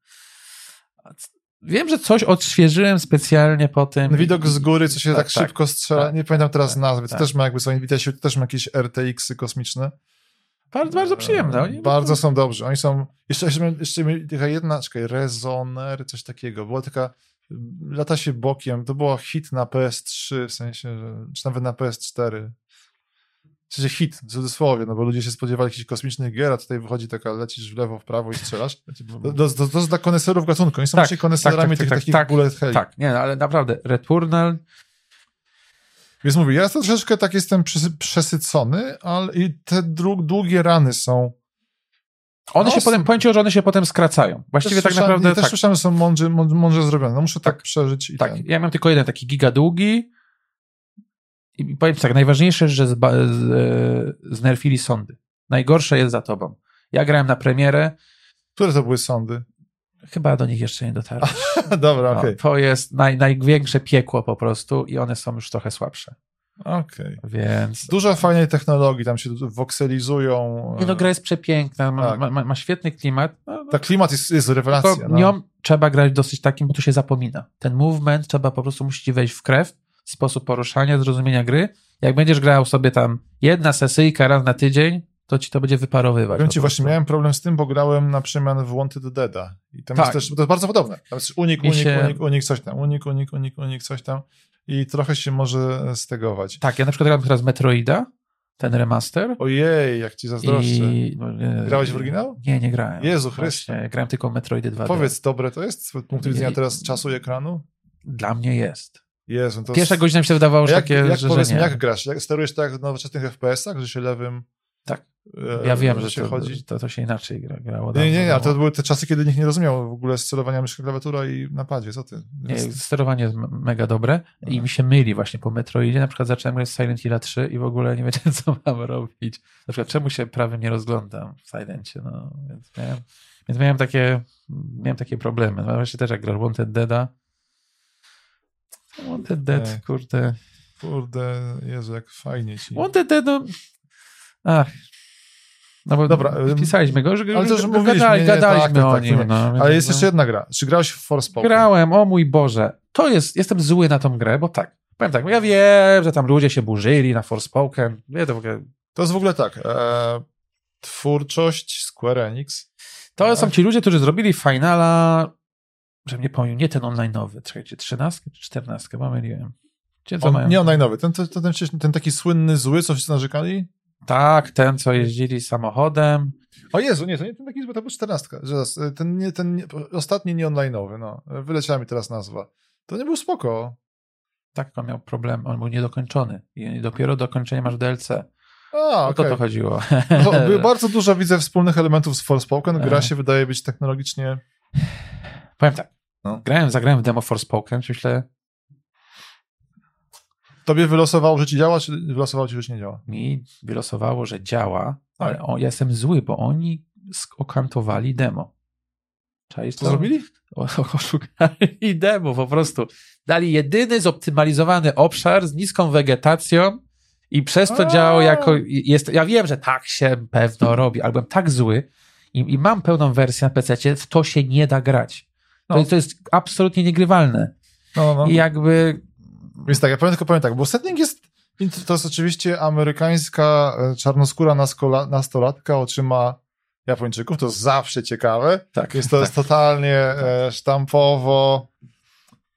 Wiem, że coś odświeżyłem specjalnie po tym. Widok z góry, co się tak, tak, tak szybko strzela. Tak, nie pamiętam teraz tak, nazwy. To tak. też ma jakby są, widać, to też ma jakieś RTX-y kosmiczne. Bardzo, bardzo przyjemne. Oni bardzo są dobrzy. Oni są. Jeszcze, jeszcze, jeszcze taka jedna, czekaj, Rezoner, coś takiego. Była taka. Lata się bokiem. To było hit na PS3, w sensie, czy nawet na PS4 w sensie hit, w cudzysłowie, no bo ludzie się spodziewali jakichś kosmicznych gier, a tutaj wychodzi taka, lecisz w lewo, w prawo i strzelasz. To, to, to, to jest dla koneserów gatunku, oni są Tak, właśnie koneserami tak, tych tak, takich tak, bullet hell. Tak, nie, ale naprawdę, Returnal Więc mówię, ja to troszeczkę tak jestem przesy- przesycony, ale i te dłu- długie rany są. One No, się potem, powiem ci, że one się potem skracają. Właściwie tak naprawdę Też tak. słyszałem, że są mądrze, mądrze, zrobione. No muszę tak, Tak, przeżyć i Tak, ten. ja miałem tylko jeden taki giga długi i powiem tak, najważniejsze, że zba, z, e, znerfili sądy. Najgorsze jest za tobą. Ja grałem na premierę, Które to były sądy? chyba do nich jeszcze nie dotarłem. Dobra, No, okej. To jest naj, największe piekło po prostu i one są już trochę słabsze. Okej. Więc Dużo fajnej technologii, tam się wokselizują. nie no, gra jest przepiękna, ma, Tak. ma, ma, świetny klimat. No, Ta klimat jest, jest rewelacja. tylko No. nią trzeba grać dosyć takim, bo tu się zapomina. Ten movement trzeba po prostu musi wejść w krew, sposób poruszania, zrozumienia gry. Jak będziesz grał sobie tam jedna sesyjka raz na tydzień, to ci to będzie wyparowywać. Powiem po ci, właśnie miałem problem z tym, bo grałem na przemian w Wanted Dead'a. I tam Tak. jest też, to jest bardzo podobne. Tam jest unik, unik, się- unik, unik, coś tam. Unik, unik, unik, unik, coś tam. I trochę się może stegować. Tak, ja na przykład grałem teraz Metroida, ten remaster. Ojej, jak ci zazdroszczę. I, no, Grałeś w oryginał? Nie, nie grałem. Jezu Chryste. grałem tylko Metroidy 2D. Powiedz, dobre to jest z punktu widzenia I- teraz czasu i ekranu? Dla mnie jest. Jezu, to Pierwsza godzina mi się wydawało, że jak, takie, jak że, powiedz że nie. jak grasz? Jak sterujesz tak w nowoczesnych FPS-ach, że się lewym Tak. e, Ja wiem, że się to, chodzi? to, to się inaczej gra, grało. Nie, nie, nie, ale to temu. były te czasy, kiedy nikt nie rozumiał w ogóle sterowania myszka, klawiatura i napadzie. Co ty? Nie, sterowanie jest mega dobre i mi się myli właśnie po Metroidzie. Na przykład zacząłem grać Silent Hill 3 i w ogóle nie wiedziałem, co mam robić. Na przykład czemu się prawym nie rozglądam w Silencie, no. Więc miałem, więc miałem takie miałem takie problemy. No właśnie też jak grasz Wanted Dead'a. Wanted Dead, Tak. kurde. Kurde, Jezu, jak fajnie ci. Wanted Dead, no... Ach. No bo Dobra, pisaliśmy go, że ale gadali, gadaliśmy tak, tak, o tak, nim. nie. No, Ale jest no. jeszcze jedna gra. Czy grałeś w Forspoken? Grałem, o mój Boże. To jest, jestem zły na tą grę, bo tak, powiem tak, ja wiem, że tam ludzie się burzyli na Forspoken, wie to w ogóle, To jest w ogóle tak. E, twórczość Square Enix. to są ci ludzie, którzy zrobili Finala, że nie powiem, nie ten online'owy, czekajcie, 13 czy 14, pomyliłem. Gdzie to On, mają? nie online'owy. Ten, ten, ten, ten, taki słynny zły, co wszyscy narzekali? Tak, ten, co jeździli samochodem. O Jezu, nie, to nie ten taki zły, to był 14. Zaraz, e, ten, nie, ten nie, ostatni nie online'owy, no. Wyleciała mi teraz nazwa. To nie był spoko. Tak, on miał problem, on był niedokończony i dopiero dokończenie masz DLC. A, O to to chodziło. No, bardzo dużo widzę wspólnych elementów z Forspoken. Gra E. się wydaje być technologicznie... Powiem tak, No. grałem, zagrałem w demo Forspoken, myślę, Tobie wylosowało, że ci działa, czy wylosowało ci, że nie działa? mi wylosowało, że działa, Tak. ale o, ja jestem zły, bo oni sk- okantowali demo. Czaisz Co zrobili? Oszukali demo po prostu. Dali jedyny zoptymalizowany obszar z niską wegetacją i przez to działało jako... Jest, ja wiem, że tak się pewno robi, ale byłem tak zły i, i mam pełną wersję na PC, w to się nie da grać. To, No. jest, to jest absolutnie niegrywalne. No, no. I jakby Więc tak, ja powiem tylko powiem tak, bo setting jest, to jest oczywiście amerykańska e, czarnoskóra naskola, nastolatka oczyma Japończyków, to zawsze ciekawe. tak, Jest to jest totalnie e, sztampowo.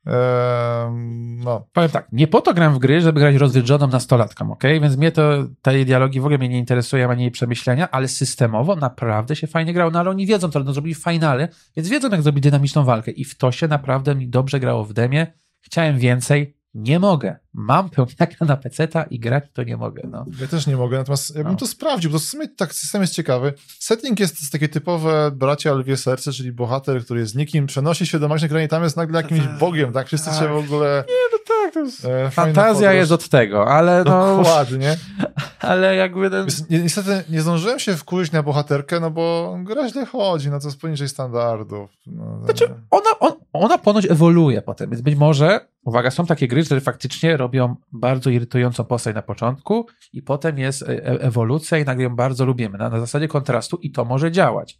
No, Powiem tak, nie po to gram w gry, żeby grać rozwiedzoną nastolatką, ok? Więc mnie to, te dialogi w ogóle mnie nie interesują, ani jej przemyślenia, ale systemowo naprawdę się fajnie grało. No ale oni wiedzą to, no zrobili finale, więc wiedzą jak zrobić dynamiczną walkę i w to się naprawdę mi dobrze grało w demie. Chciałem więcej, nie mogę. Mam pełniaka na peceta i grać to nie mogę, no. ja też nie mogę, natomiast ja bym No. to sprawdził, bo w sumie tak system jest ciekawy. Setting jest takie typowe bracia lwie serce, czyli bohater, który jest nikim, przenosi się do magicznej krainy, tam jest nagle jakimś bogiem, tak? Wszyscy Tak. się w ogóle... No tak, to jest... E, Fantazja jest od tego, ale no, Dokładnie. ale jakby ten... Niestety nie zdążyłem się wkurzyć na bohaterkę, no bo gra źle chodzi, no to jest poniżej standardów. No, Znaczy, ona, on, ona ponoć ewoluuje potem, więc być może, uwaga, są takie gry, które faktycznie robią bardzo irytującą postać na początku i potem jest e- e- ewolucja i nagle ją bardzo lubimy, na, na zasadzie kontrastu i to może działać.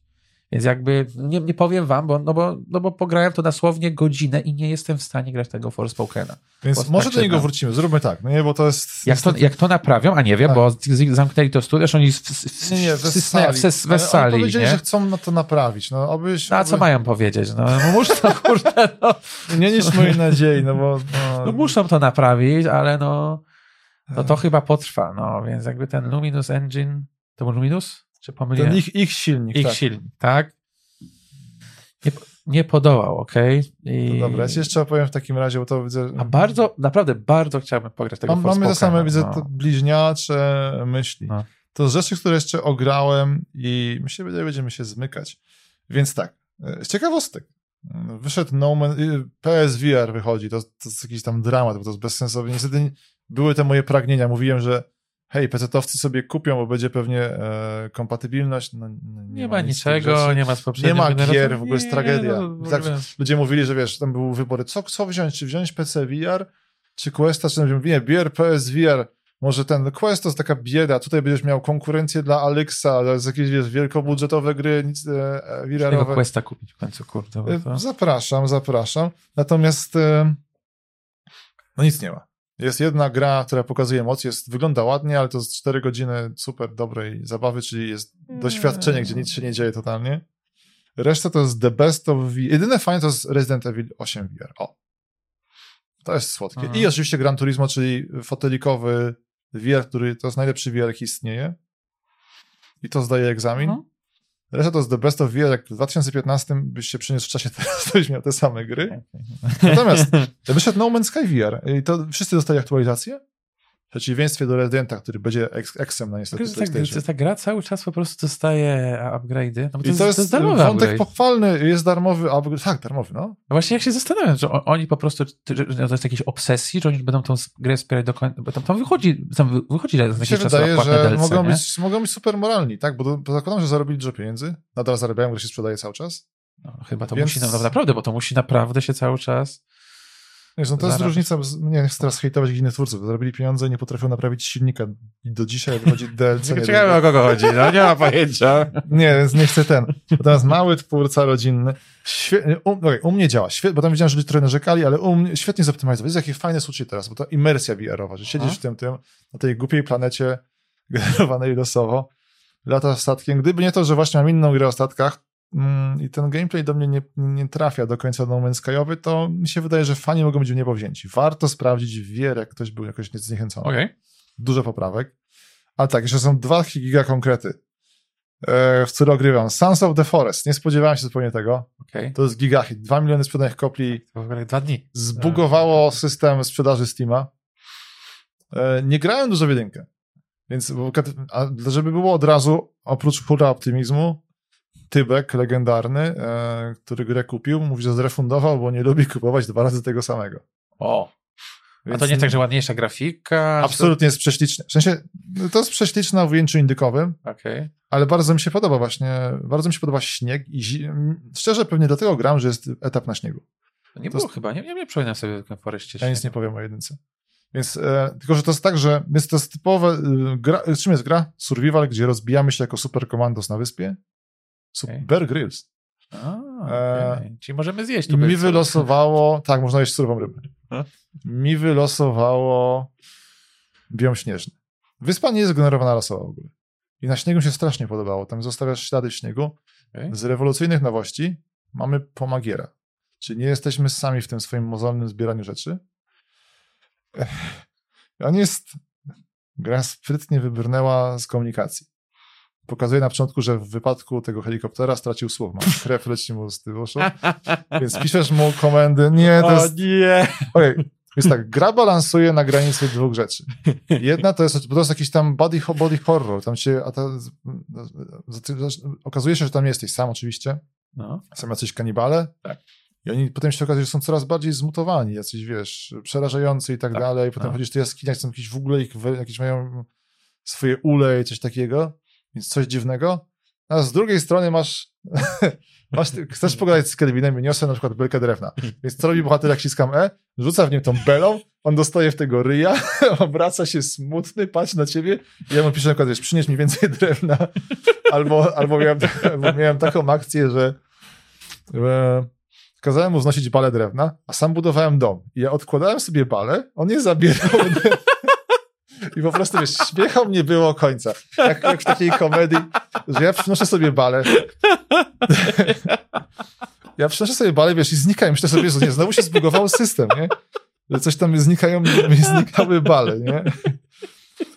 Więc jakby nie, nie powiem wam, bo, no, bo, no bo pograłem to dosłownie godzinę i nie jestem w stanie grać tego Forspokena. Więc Bo może tak do niego wrócimy, zróbmy tak, no nie, bo to jest... Jak to, niestety- jak to naprawią, a nie wiem, Tak. bo zamknęli to studio, zresztą oni w, w, Nie, nie, wessali. w, w, wessali, Oni powiedzieli, nie? że chcą na to naprawić, no obyś... No, a co oby- mają powiedzieć? No, no muszą, kurde, no. Nie nicz mojej nadziei, no bo... No No, muszą to naprawić, ale no, no to chyba potrwa, no więc jakby ten Luminous Engine, to był Luminous? Czy pomyliłem? Ten ich, ich silnik, ich tak. silnik, tak? Nie, nie podołał, okej? I... To dobra, ja jeszcze opowiem w takim razie, bo to widzę... A bardzo, naprawdę bardzo chciałbym pograć tego Mam, mamy te same, widzę, no. te bliźniacze myśli. No. To rzeczy, które jeszcze ograłem i myślę, że będziemy się zmykać. Więc tak, e, z ciekawostek. Wyszedł No Man, y, PSVR wychodzi, to, to jest jakiś tam dramat, bo to jest bezsensowne. Niestety nie- były te moje pragnienia. Mówiłem, że hej, PC-towcy sobie kupią, bo będzie pewnie e, kompatybilność. No, no, Nie, ma z tych niczego, nie ma z Nie ma gier, w ogóle jest Nie, tragedia. no, Tak. Ludzie mówili, że wiesz, tam były wybory, co, co wziąć, czy wziąć PC VR, czy Questa, czy nie, bier PSVR, może ten Quest to jest taka bieda, tutaj będziesz miał konkurencję dla Alexa, jest jakieś, wiesz, wielkobudżetowe gry, nic e, e, VR-owe. Questa kupić w końcu, kurde. Bo to... E, Zapraszam, zapraszam. Natomiast e, no nic nie ma. Jest jedna gra, która pokazuje moc, jest, wygląda ładnie, ale to jest 4 godziny super dobrej zabawy, czyli jest doświadczenie, gdzie nic się nie dzieje totalnie. Reszta to jest the best of VR. Jedyne fajne to jest Resident Evil 8 VR. O. To jest słodkie. Aha. I oczywiście Gran Turismo, czyli fotelikowy VR, który to jest najlepszy VR, jaki istnieje. I to zdaje egzamin. Mhm. Reszta to jest the best of VR. Jak w 2015 byś się przeniósł w czasie teraz, to byś miał te same gry. Natomiast wyszedł No Man's Sky VR i to wszyscy dostali aktualizację. Przeciwieństwie do Residenta, który będzie eksem na niestety tak, PlayStation. ta gra cały czas po prostu dostaje upgrade'y. No I to jest, to jest darmowy wątek upgrade. pochwalny, jest darmowy upgrade. Tak, darmowy, no. No Właśnie jak się zastanawiam, że o- oni po prostu, czy- to jest jakieś obsesji, że oni będą tą grę wspierać do końca, bo tam, tam wychodzi, tam wy- wychodzi za Mi się jakiś czas wydaje, że DLC, mogą nie? być, mogą być super moralni, tak? Bo, to, bo zakładam, że zarobili dużo pieniędzy. Nadal zarabiają, bo się sprzedaje cały czas. No, chyba to Więc- musi, naprawdę, bo to musi naprawdę się cały czas... Wiesz, no to jest różnica, nie chcę teraz hejtować innych twórców, bo zarobili pieniądze i nie potrafią naprawić silnika. Do dzisiaj wychodzi DLC. nie Ciekawe o kogo chodzi, no nie ma pojęcia. Nie, więc nie chcę ten. Natomiast mały twórca rodzinny, świe... u, okej, u mnie działa, świe... bo tam widziałem, że ludzie trochę narzekali, ale u mnie świetnie zoptymalizowali. Jest jakie fajne słuchaj teraz, bo to imersja VR-owa, że siedzisz Aha. w tym, tym, na tej głupiej planecie generowanej losowo, lata statkiem. Gdyby nie to, że właśnie mam inną grę o statkach i ten gameplay do mnie nie, nie trafia do końca No Man's Skyowy, to mi się wydaje, że fani mogą być w niebo wzięci. Warto sprawdzić wier, jak ktoś był jakoś zniechęcony Okej. dużo poprawek. Ale tak, jeszcze są dwa giga konkrety, e, w które ogrywam. Sons of the Forest, nie spodziewałem się zupełnie tego. Okej. To jest gigahit, 2 miliony sprzedanych kopii, To w ogóle dwa dni. zbugowało system sprzedaży Steama. E, nie grałem dużo w jedynkę, więc żeby było od razu, oprócz hura optymizmu, Tybek, legendarny, e, który grę kupił, mówi, że zrefundował, bo nie lubi kupować dwa razy tego samego. O. A Więc to nie tak, że ładniejsza grafika? Absolutnie jest prześliczne. W sensie, to jest prześliczne w ujęciu indykowym, Okej. ale bardzo mi się podoba właśnie, bardzo mi się podoba śnieg i zi... szczerze pewnie dlatego gram, że jest etap na śniegu. To Nie To było jest- chyba, nie, nie, nie przypominam sobie w Foreście. Ja nic nie powiem o jedynce. Więc, e, tylko, że to jest tak, że jest to typowe, y, gra, czym jest gra? Survival, gdzie rozbijamy się jako super komandos na wyspie. Super Okej. Bear Grylls. A, E, okej. Czyli możemy zjeść I mi wylosowało, tak, można jeść surową rybę. A? Mi wylosowało biom śnieżny. Wyspa nie jest generowana losowo w ogóle. I na śniegu się strasznie podobało. Tam zostawiasz ślady śniegu. Okej. Z rewolucyjnych nowości mamy pomagiera. Czyli nie jesteśmy sami w tym swoim mozolnym zbieraniu rzeczy. Ech, On jest... Gra sprytnie wybrnęła z komunikacji. Pokazuje na początku, że w wypadku tego helikoptera stracił słuch. Ma krew leci mu z tyłu uszu. Więc piszesz mu komendy. Nie, to O jest... nie! Okej, Więc tak, gra balansuje na granicy dwóch rzeczy. Jedna to jest, to jest jakiś tam body, body horror. Tam się, a ta, okazuje się, że tam jesteś sam oczywiście. No. Są jacyś kanibale. Tak. I oni potem się okazuje, że są coraz bardziej zmutowani, jacyś, wiesz, przerażający i tak, Tak. dalej. Potem No. chodzisz do jaskiniach, są jakieś w ogóle ich, jakieś mają swoje ule i coś takiego. Więc coś dziwnego. A z drugiej strony masz, masz chcesz pogadać z Kelvinem i niosę na przykład belkę drewna. Więc co robi bohater, jak ściskam E? Rzuca w nim tą belą, on dostaje w tego ryja, obraca się smutny, patrzy na ciebie i ja mu piszę na przykład, wiesz, przynieś mi więcej drewna. Albo, albo, miałem, miałem taką akcję, że e, kazałem mu znosić balę drewna, a sam budowałem dom. I ja odkładałem sobie balę, on je zabierał i po prostu, wiesz, śmiechał nie było końca. Jak, jak w takiej komedii, że ja przynoszę sobie balę. Ja przynoszę sobie balę, wiesz, i znikają. Myślę sobie, że nie, znowu się zbugował system, nie? Że coś tam znikają, mi znikały bale, nie?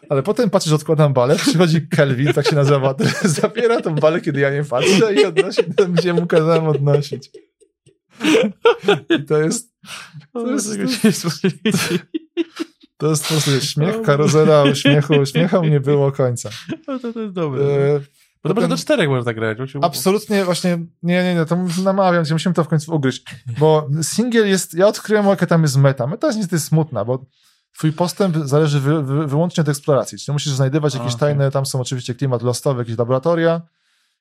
Ale potem patrzysz, odkładam balę, przychodzi Kelvin, tak się nazywa, zabiera tą balę, kiedy ja nie patrzę i odnosi tam, gdzie mu kazałem odnosić. I to jest... To jest, to jest, to jest po prostu śmiech, karuzela uśmiechu, uśmiecha nie było końca. No to, to jest dobre. E, bo to może do czterech można grać. Absolutnie, właśnie, nie, nie, nie, to namawiam cię, musimy to w końcu ugryźć, bo singiel jest, ja odkryłem, jaka tam jest meta. Meta jest niestety smutna, bo twój postęp zależy wy, wy, wyłącznie od eksploracji, czyli musisz znajdywać jakieś okay. tajne, tam są oczywiście klimat lostowy, jakieś laboratoria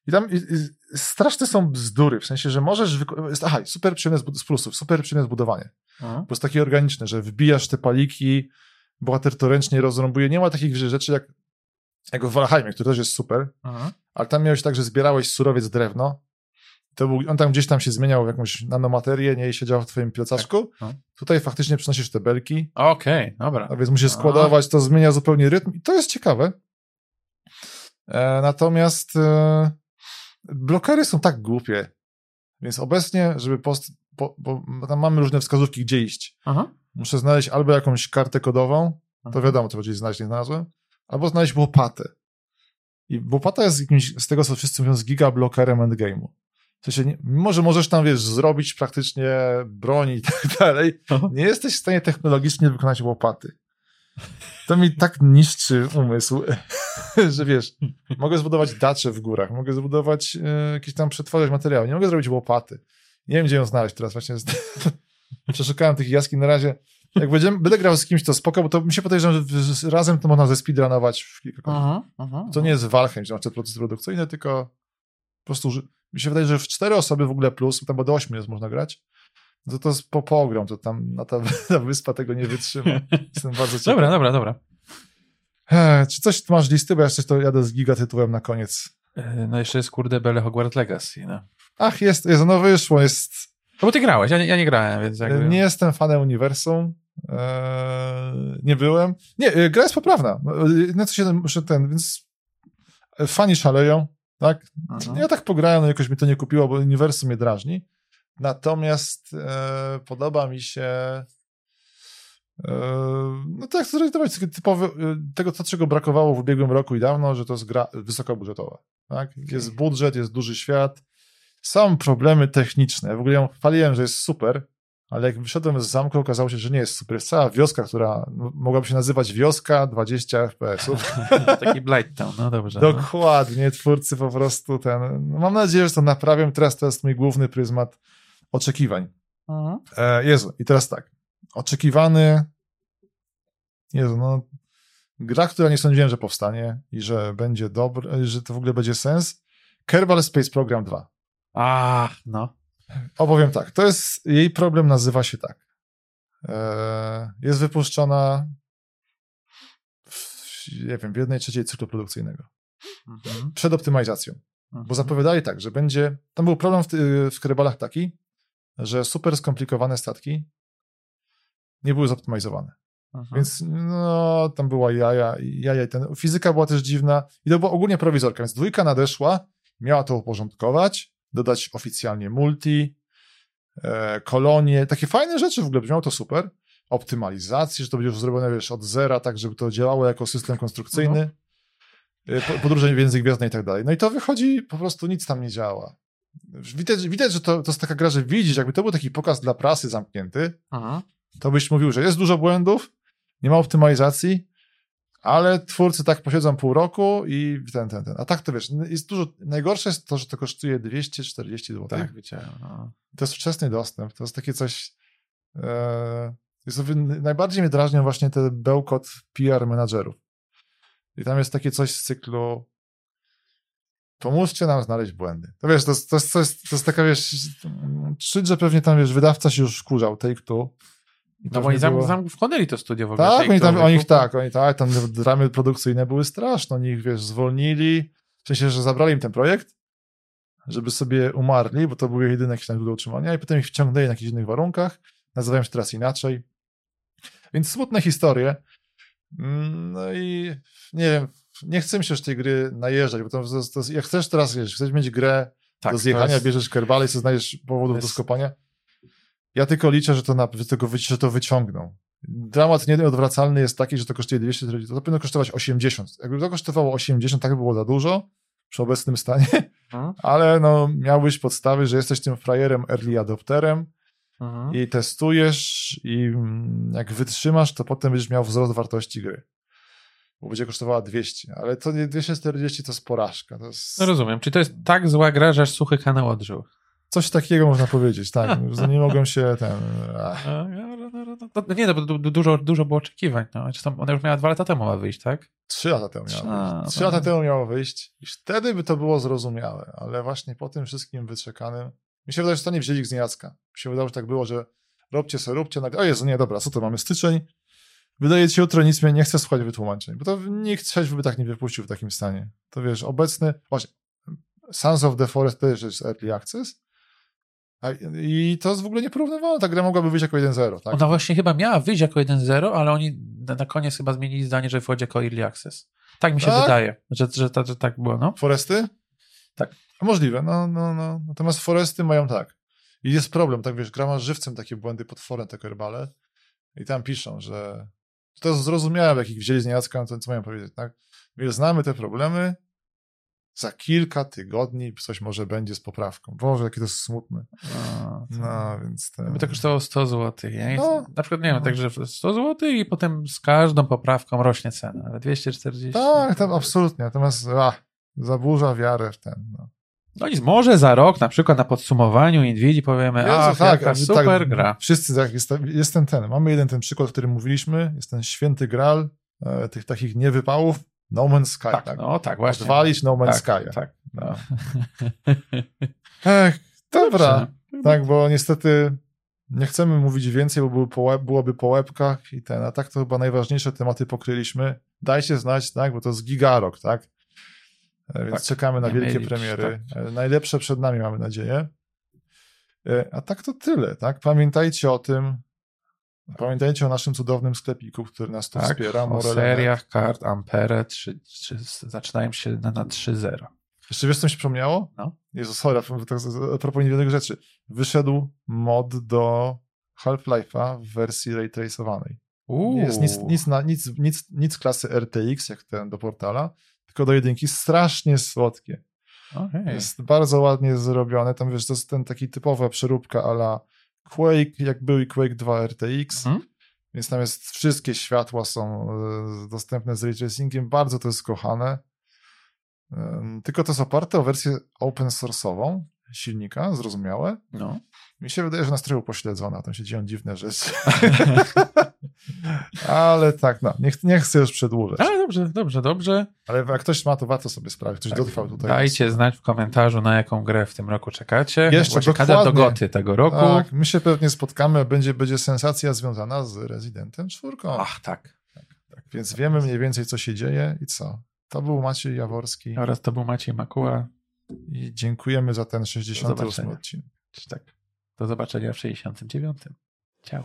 i tam i, i, straszne są bzdury, w sensie, że możesz, aha, super przyjemne z plusów, super przyjemne zbudowanie, Aha. bo jest takie organiczne, że wbijasz te paliki, bohater to ręcznie rozrąbuje, nie ma takich rzeczy jak jak w Valheimie, który też jest super, Aha. ale tam miałeś tak, że zbierałeś surowiec drewno, to był, on tam gdzieś tam się zmieniał w jakąś nanomaterię, nie, i siedział w twoim piocaszku. Tak. No. Tutaj faktycznie przynosisz te belki. Okej, okay, dobra. A więc musisz składować, to zmienia zupełnie rytm i to jest ciekawe. E, natomiast e, blokery są tak głupie, więc obecnie, żeby post, po, bo tam mamy różne wskazówki, gdzie iść. Aha. Muszę znaleźć albo jakąś kartę kodową, to wiadomo, co będzie znaleźć, nie znalazłem, albo znaleźć łopatę. I łopata jest jakimś, z tego co wszyscy mówią, z gigablokerem endgame'u. W sensie, mimo że możesz tam, wiesz, zrobić praktycznie broń i tak dalej, nie jesteś w stanie technologicznie wykonać łopaty. To mi tak niszczy umysł, że wiesz, mogę zbudować dacze w górach, mogę zbudować e, jakieś tam przetwarzać materiały, nie mogę zrobić łopaty. Nie wiem, gdzie ją znaleźć teraz. Właśnie przeszukałem tych jaskiń na razie. Jak będziemy, będę grał z kimś, to spoko, bo to mi się podejrzewam, że razem to można zespeedrunować w kilka aha, aha, To nie jest Valheim, że masz proces produkcyjny, tylko po prostu mi się wydaje, że w cztery osoby w ogóle plus, tam bo do ośmiu jest można grać, to to jest po pogrom, to tam na ta, ta wyspa tego nie wytrzyma. Jestem bardzo ciekaw. Dobra, dobra, dobra. He, czy coś masz listy, bo ja jeszcze to jadę z giga tytułem na koniec. E, no jeszcze jest kurde Belle Hogwarts Legacy, no. Ach, jest, jest, no wyszło, jest... No bo ty grałeś, ja nie, ja nie grałem, więc jakby... Nie jestem fanem uniwersum, eee, nie byłem. Nie, e, gra jest poprawna, na co się muszę ten, więc fani szaleją, tak? Mhm. Ja tak pograłem, no jakoś mi to nie kupiło, bo uniwersum mnie drażni. Natomiast e, podoba mi się e, no tak, zrealizować typowy, e, tego, to, czego brakowało w ubiegłym roku i dawno, że to jest gra wysokobudżetowa. Tak? Jest budżet, jest duży świat, są problemy techniczne. W ogóle ją chwaliłem, że jest super, ale jak wyszedłem z zamku, okazało się, że nie jest super. Jest cała wioska, która mogłaby się nazywać wioska 20 FPS-ów. Taki Blight Town, no dobrze. Dokładnie, no. twórcy po prostu ten... No mam nadzieję, że to naprawię. Teraz to jest mój główny pryzmat oczekiwań. Mhm. E, Jezu, i teraz tak. Oczekiwany... Jezu, no... Gra, która nie sądziłem, że powstanie i że będzie dobry, że to w ogóle będzie sens. Kerbal Space Program 2. A, no. Opowiem tak, to jest, jej problem nazywa się tak. E, jest wypuszczona w, nie wiem, w jednej trzeciej cyklu produkcyjnego. Mhm. Przed optymalizacją. Mhm. Bo zapowiadali tak, że będzie, tam był problem w, w Kerebalach taki, że super skomplikowane statki nie były zoptymalizowane. Mhm. Więc no, tam była jaja, jaja i ten, fizyka była też dziwna i to była ogólnie prowizorka, więc dwójka nadeszła, miała to uporządkować, dodać oficjalnie multi, e, kolonie, takie fajne rzeczy w ogóle, brzmiało to super. Optymalizację, że to będzie już zrobione, wiesz, od zera, tak, żeby to działało jako system konstrukcyjny. Mhm. Podróże między gwiazdne i tak dalej. No i to wychodzi, po prostu nic tam nie działa. Widać, widać że to, to jest taka gra, że widzisz, jakby to był taki pokaz dla prasy zamknięty, Aha. to byś mówił, że jest dużo błędów, nie ma optymalizacji, ale twórcy tak posiedzą pół roku i ten, ten, ten. A tak to wiesz, jest dużo, najgorsze jest to, że to kosztuje 240 zł. Tak, widziałem. No. To jest wczesny dostęp, to jest takie coś, e, jest, najbardziej mnie drażnią właśnie te bełkot PR menadżerów. I tam jest takie coś z cyklu pomóżcie nam znaleźć błędy. To wiesz, to jest, to jest, to jest, to jest taka, wiesz, czuć, że pewnie tam, wiesz, wydawca się już wkurzał, take two, no bo oni było... tam wchłonęli to studio w ogóle. Tak, oni tam, oni, tak, oni tak, tam dramy produkcyjne były straszne, oni ich, wiesz, zwolnili, w sensie, że zabrali im ten projekt, żeby sobie umarli, bo to były jedyne jakieś tam do utrzymania i potem ich wciągnęli na jakichś innych warunkach, nazywają się teraz inaczej. Więc smutne historie. Mm, no i nie wiem, nie chcę mi się już tej gry najeżdżać, bo to, to, to jak chcesz teraz, wiesz, chcesz mieć grę tak, do zjechania, jest... bierzesz kerbale i sobie znajdziesz powodów jest... do skopania, ja tylko liczę, że to, na, że tego, że to wyciągną. dramat nieodwracalny jest taki, że to kosztuje 240, to powinno kosztować 80. Jakby to kosztowało 80, tak by było za dużo przy obecnym stanie, Mhm. ale no miałbyś podstawy, że jesteś tym frajerem early adopterem Mhm. i testujesz i mm, jak wytrzymasz, to potem będziesz miał wzrost wartości gry. Bo będzie kosztowała 200, ale to nie 240 to jest porażka. To jest No rozumiem, czyli to jest tak zła gra, że aż suchy kanał odżył. Coś takiego można powiedzieć, tak. że nie mogą się ten... Ach. No, nie, no bo du- du- dużo, dużo było oczekiwań. No. Zresztą ona już miała dwa lata temu ma wyjść, tak? Trzy lata temu miało A, wyjść. Trzy lata temu miało wyjść i wtedy by to było zrozumiałe, ale właśnie po tym wszystkim wyczekanym, mi się wydaje, że to nie wzięli z niejacka. Mi się wydaje, że tak było, że robcie se, róbcie, nagle, o Jezu, nie, dobra, co to, mamy styczeń, wydaje ci się jutro, nic mnie nie chce słuchać wytłumaczeń, bo to nikt trzeźwy by tak nie wypuścił w takim stanie. To wiesz, obecny, właśnie, Sons of the Forest też jest Early Access i to jest w ogóle nieporównywalne, ta gra mogłaby wyjść jako 1.0, tak? Ona właśnie chyba miała wyjść jako 1.0, ale oni na, koniec chyba zmienili zdanie, że wchodzi jako Early Access. Tak mi się Tak? wydaje, że, że, że, że tak było, no. Foresty? Tak. Możliwe, no, no, no. Natomiast Foresty mają tak. I jest problem, tak wiesz, gra ma żywcem takie błędy pod forem, te kerbale i tam piszą, że to jest zrozumiałe, jak ich wzięli z niejacka, no to co mają powiedzieć, tak? My znamy te problemy, za kilka tygodni coś może będzie z poprawką. Boże, jakie to jest smutne. no to- No, więc... Te... By to kosztowało 100 zł. Ja No. Na przykład, nie wiem, No. także 100 zł i potem z każdą poprawką rośnie cena, ale 240. Tak, tam absolutnie. Natomiast a, zaburza wiarę w ten. No. No nic, może za rok, na przykład na podsumowaniu Nvidia powiemy, Jezu, a tak, jaka tak, super gra. Wszyscy, tak, jest, jest ten, ten. Mamy jeden ten przykład, o którym mówiliśmy, jest ten święty gral e, tych takich niewypałów, No Man's Sky. Tak, Tak, no tak, właśnie. Odwalić No Man's tak, Sky. tak. No. Ech, dobra. Dobrze. Tak, bo niestety nie chcemy mówić więcej, bo były po łeb, byłoby po łebkach i ten, a tak to chyba najważniejsze tematy pokryliśmy. Dajcie znać, tak, bo to jest gigarok, tak? E, Więc Tak, czekamy na wielkie mylić, premiery. E, Najlepsze przed nami, mamy nadzieję. E, A tak to tyle, tak? Pamiętajcie o tym. Pamiętajcie o naszym cudownym sklepiku, który nas tu Tak, wspiera. o Morele.net. seriach kart Ampere 3, 3, zaczynają się na, na 3.0. Jeszcze wiesz, co mi się przypomniało? No. Jezu, sorry, a tak a propos niewielkich rzeczy. Wyszedł mod do Half-Life'a w wersji ray traceowanej. Nie jest nic, nic, na, nic, nic, nic klasy RTX, jak ten do portala, tylko do jedynki. Strasznie słodkie. Okej. Jest bardzo ładnie zrobione. Tam wiesz, to jest ten taki typowa przeróbka ala Quake, jak był i Quake 2 RTX. Mhm. Więc tam jest, wszystkie światła są e, dostępne z ray tracingiem. Bardzo to jest kochane. Tylko to jest oparte o wersję open source'ową silnika, zrozumiałe. No. Mi się wydaje, że nas trochę upośledzona, tam się dzieją dziwne rzeczy. Ale tak, no, nie, ch- nie chcę już przedłużać. Ale dobrze, dobrze, dobrze. Ale jak ktoś ma, to warto sobie sprawdzić. Ktoś Tak. dotrwał tutaj. Dajcie znać w komentarzu, na jaką grę w tym roku czekacie. Jeszcze kandydat do goty tego roku. Tak, my się pewnie spotkamy, będzie, będzie sensacja związana z Rezydentem czwórką. Ach, tak. Tak, więc wiemy mniej więcej, co się dzieje i co. To był Maciej Jaworski Oraz to był Maciej Makuła. i dziękujemy za ten 68 zobaczenia. odcinek. Tak. Do zobaczenia w 69. Ciao.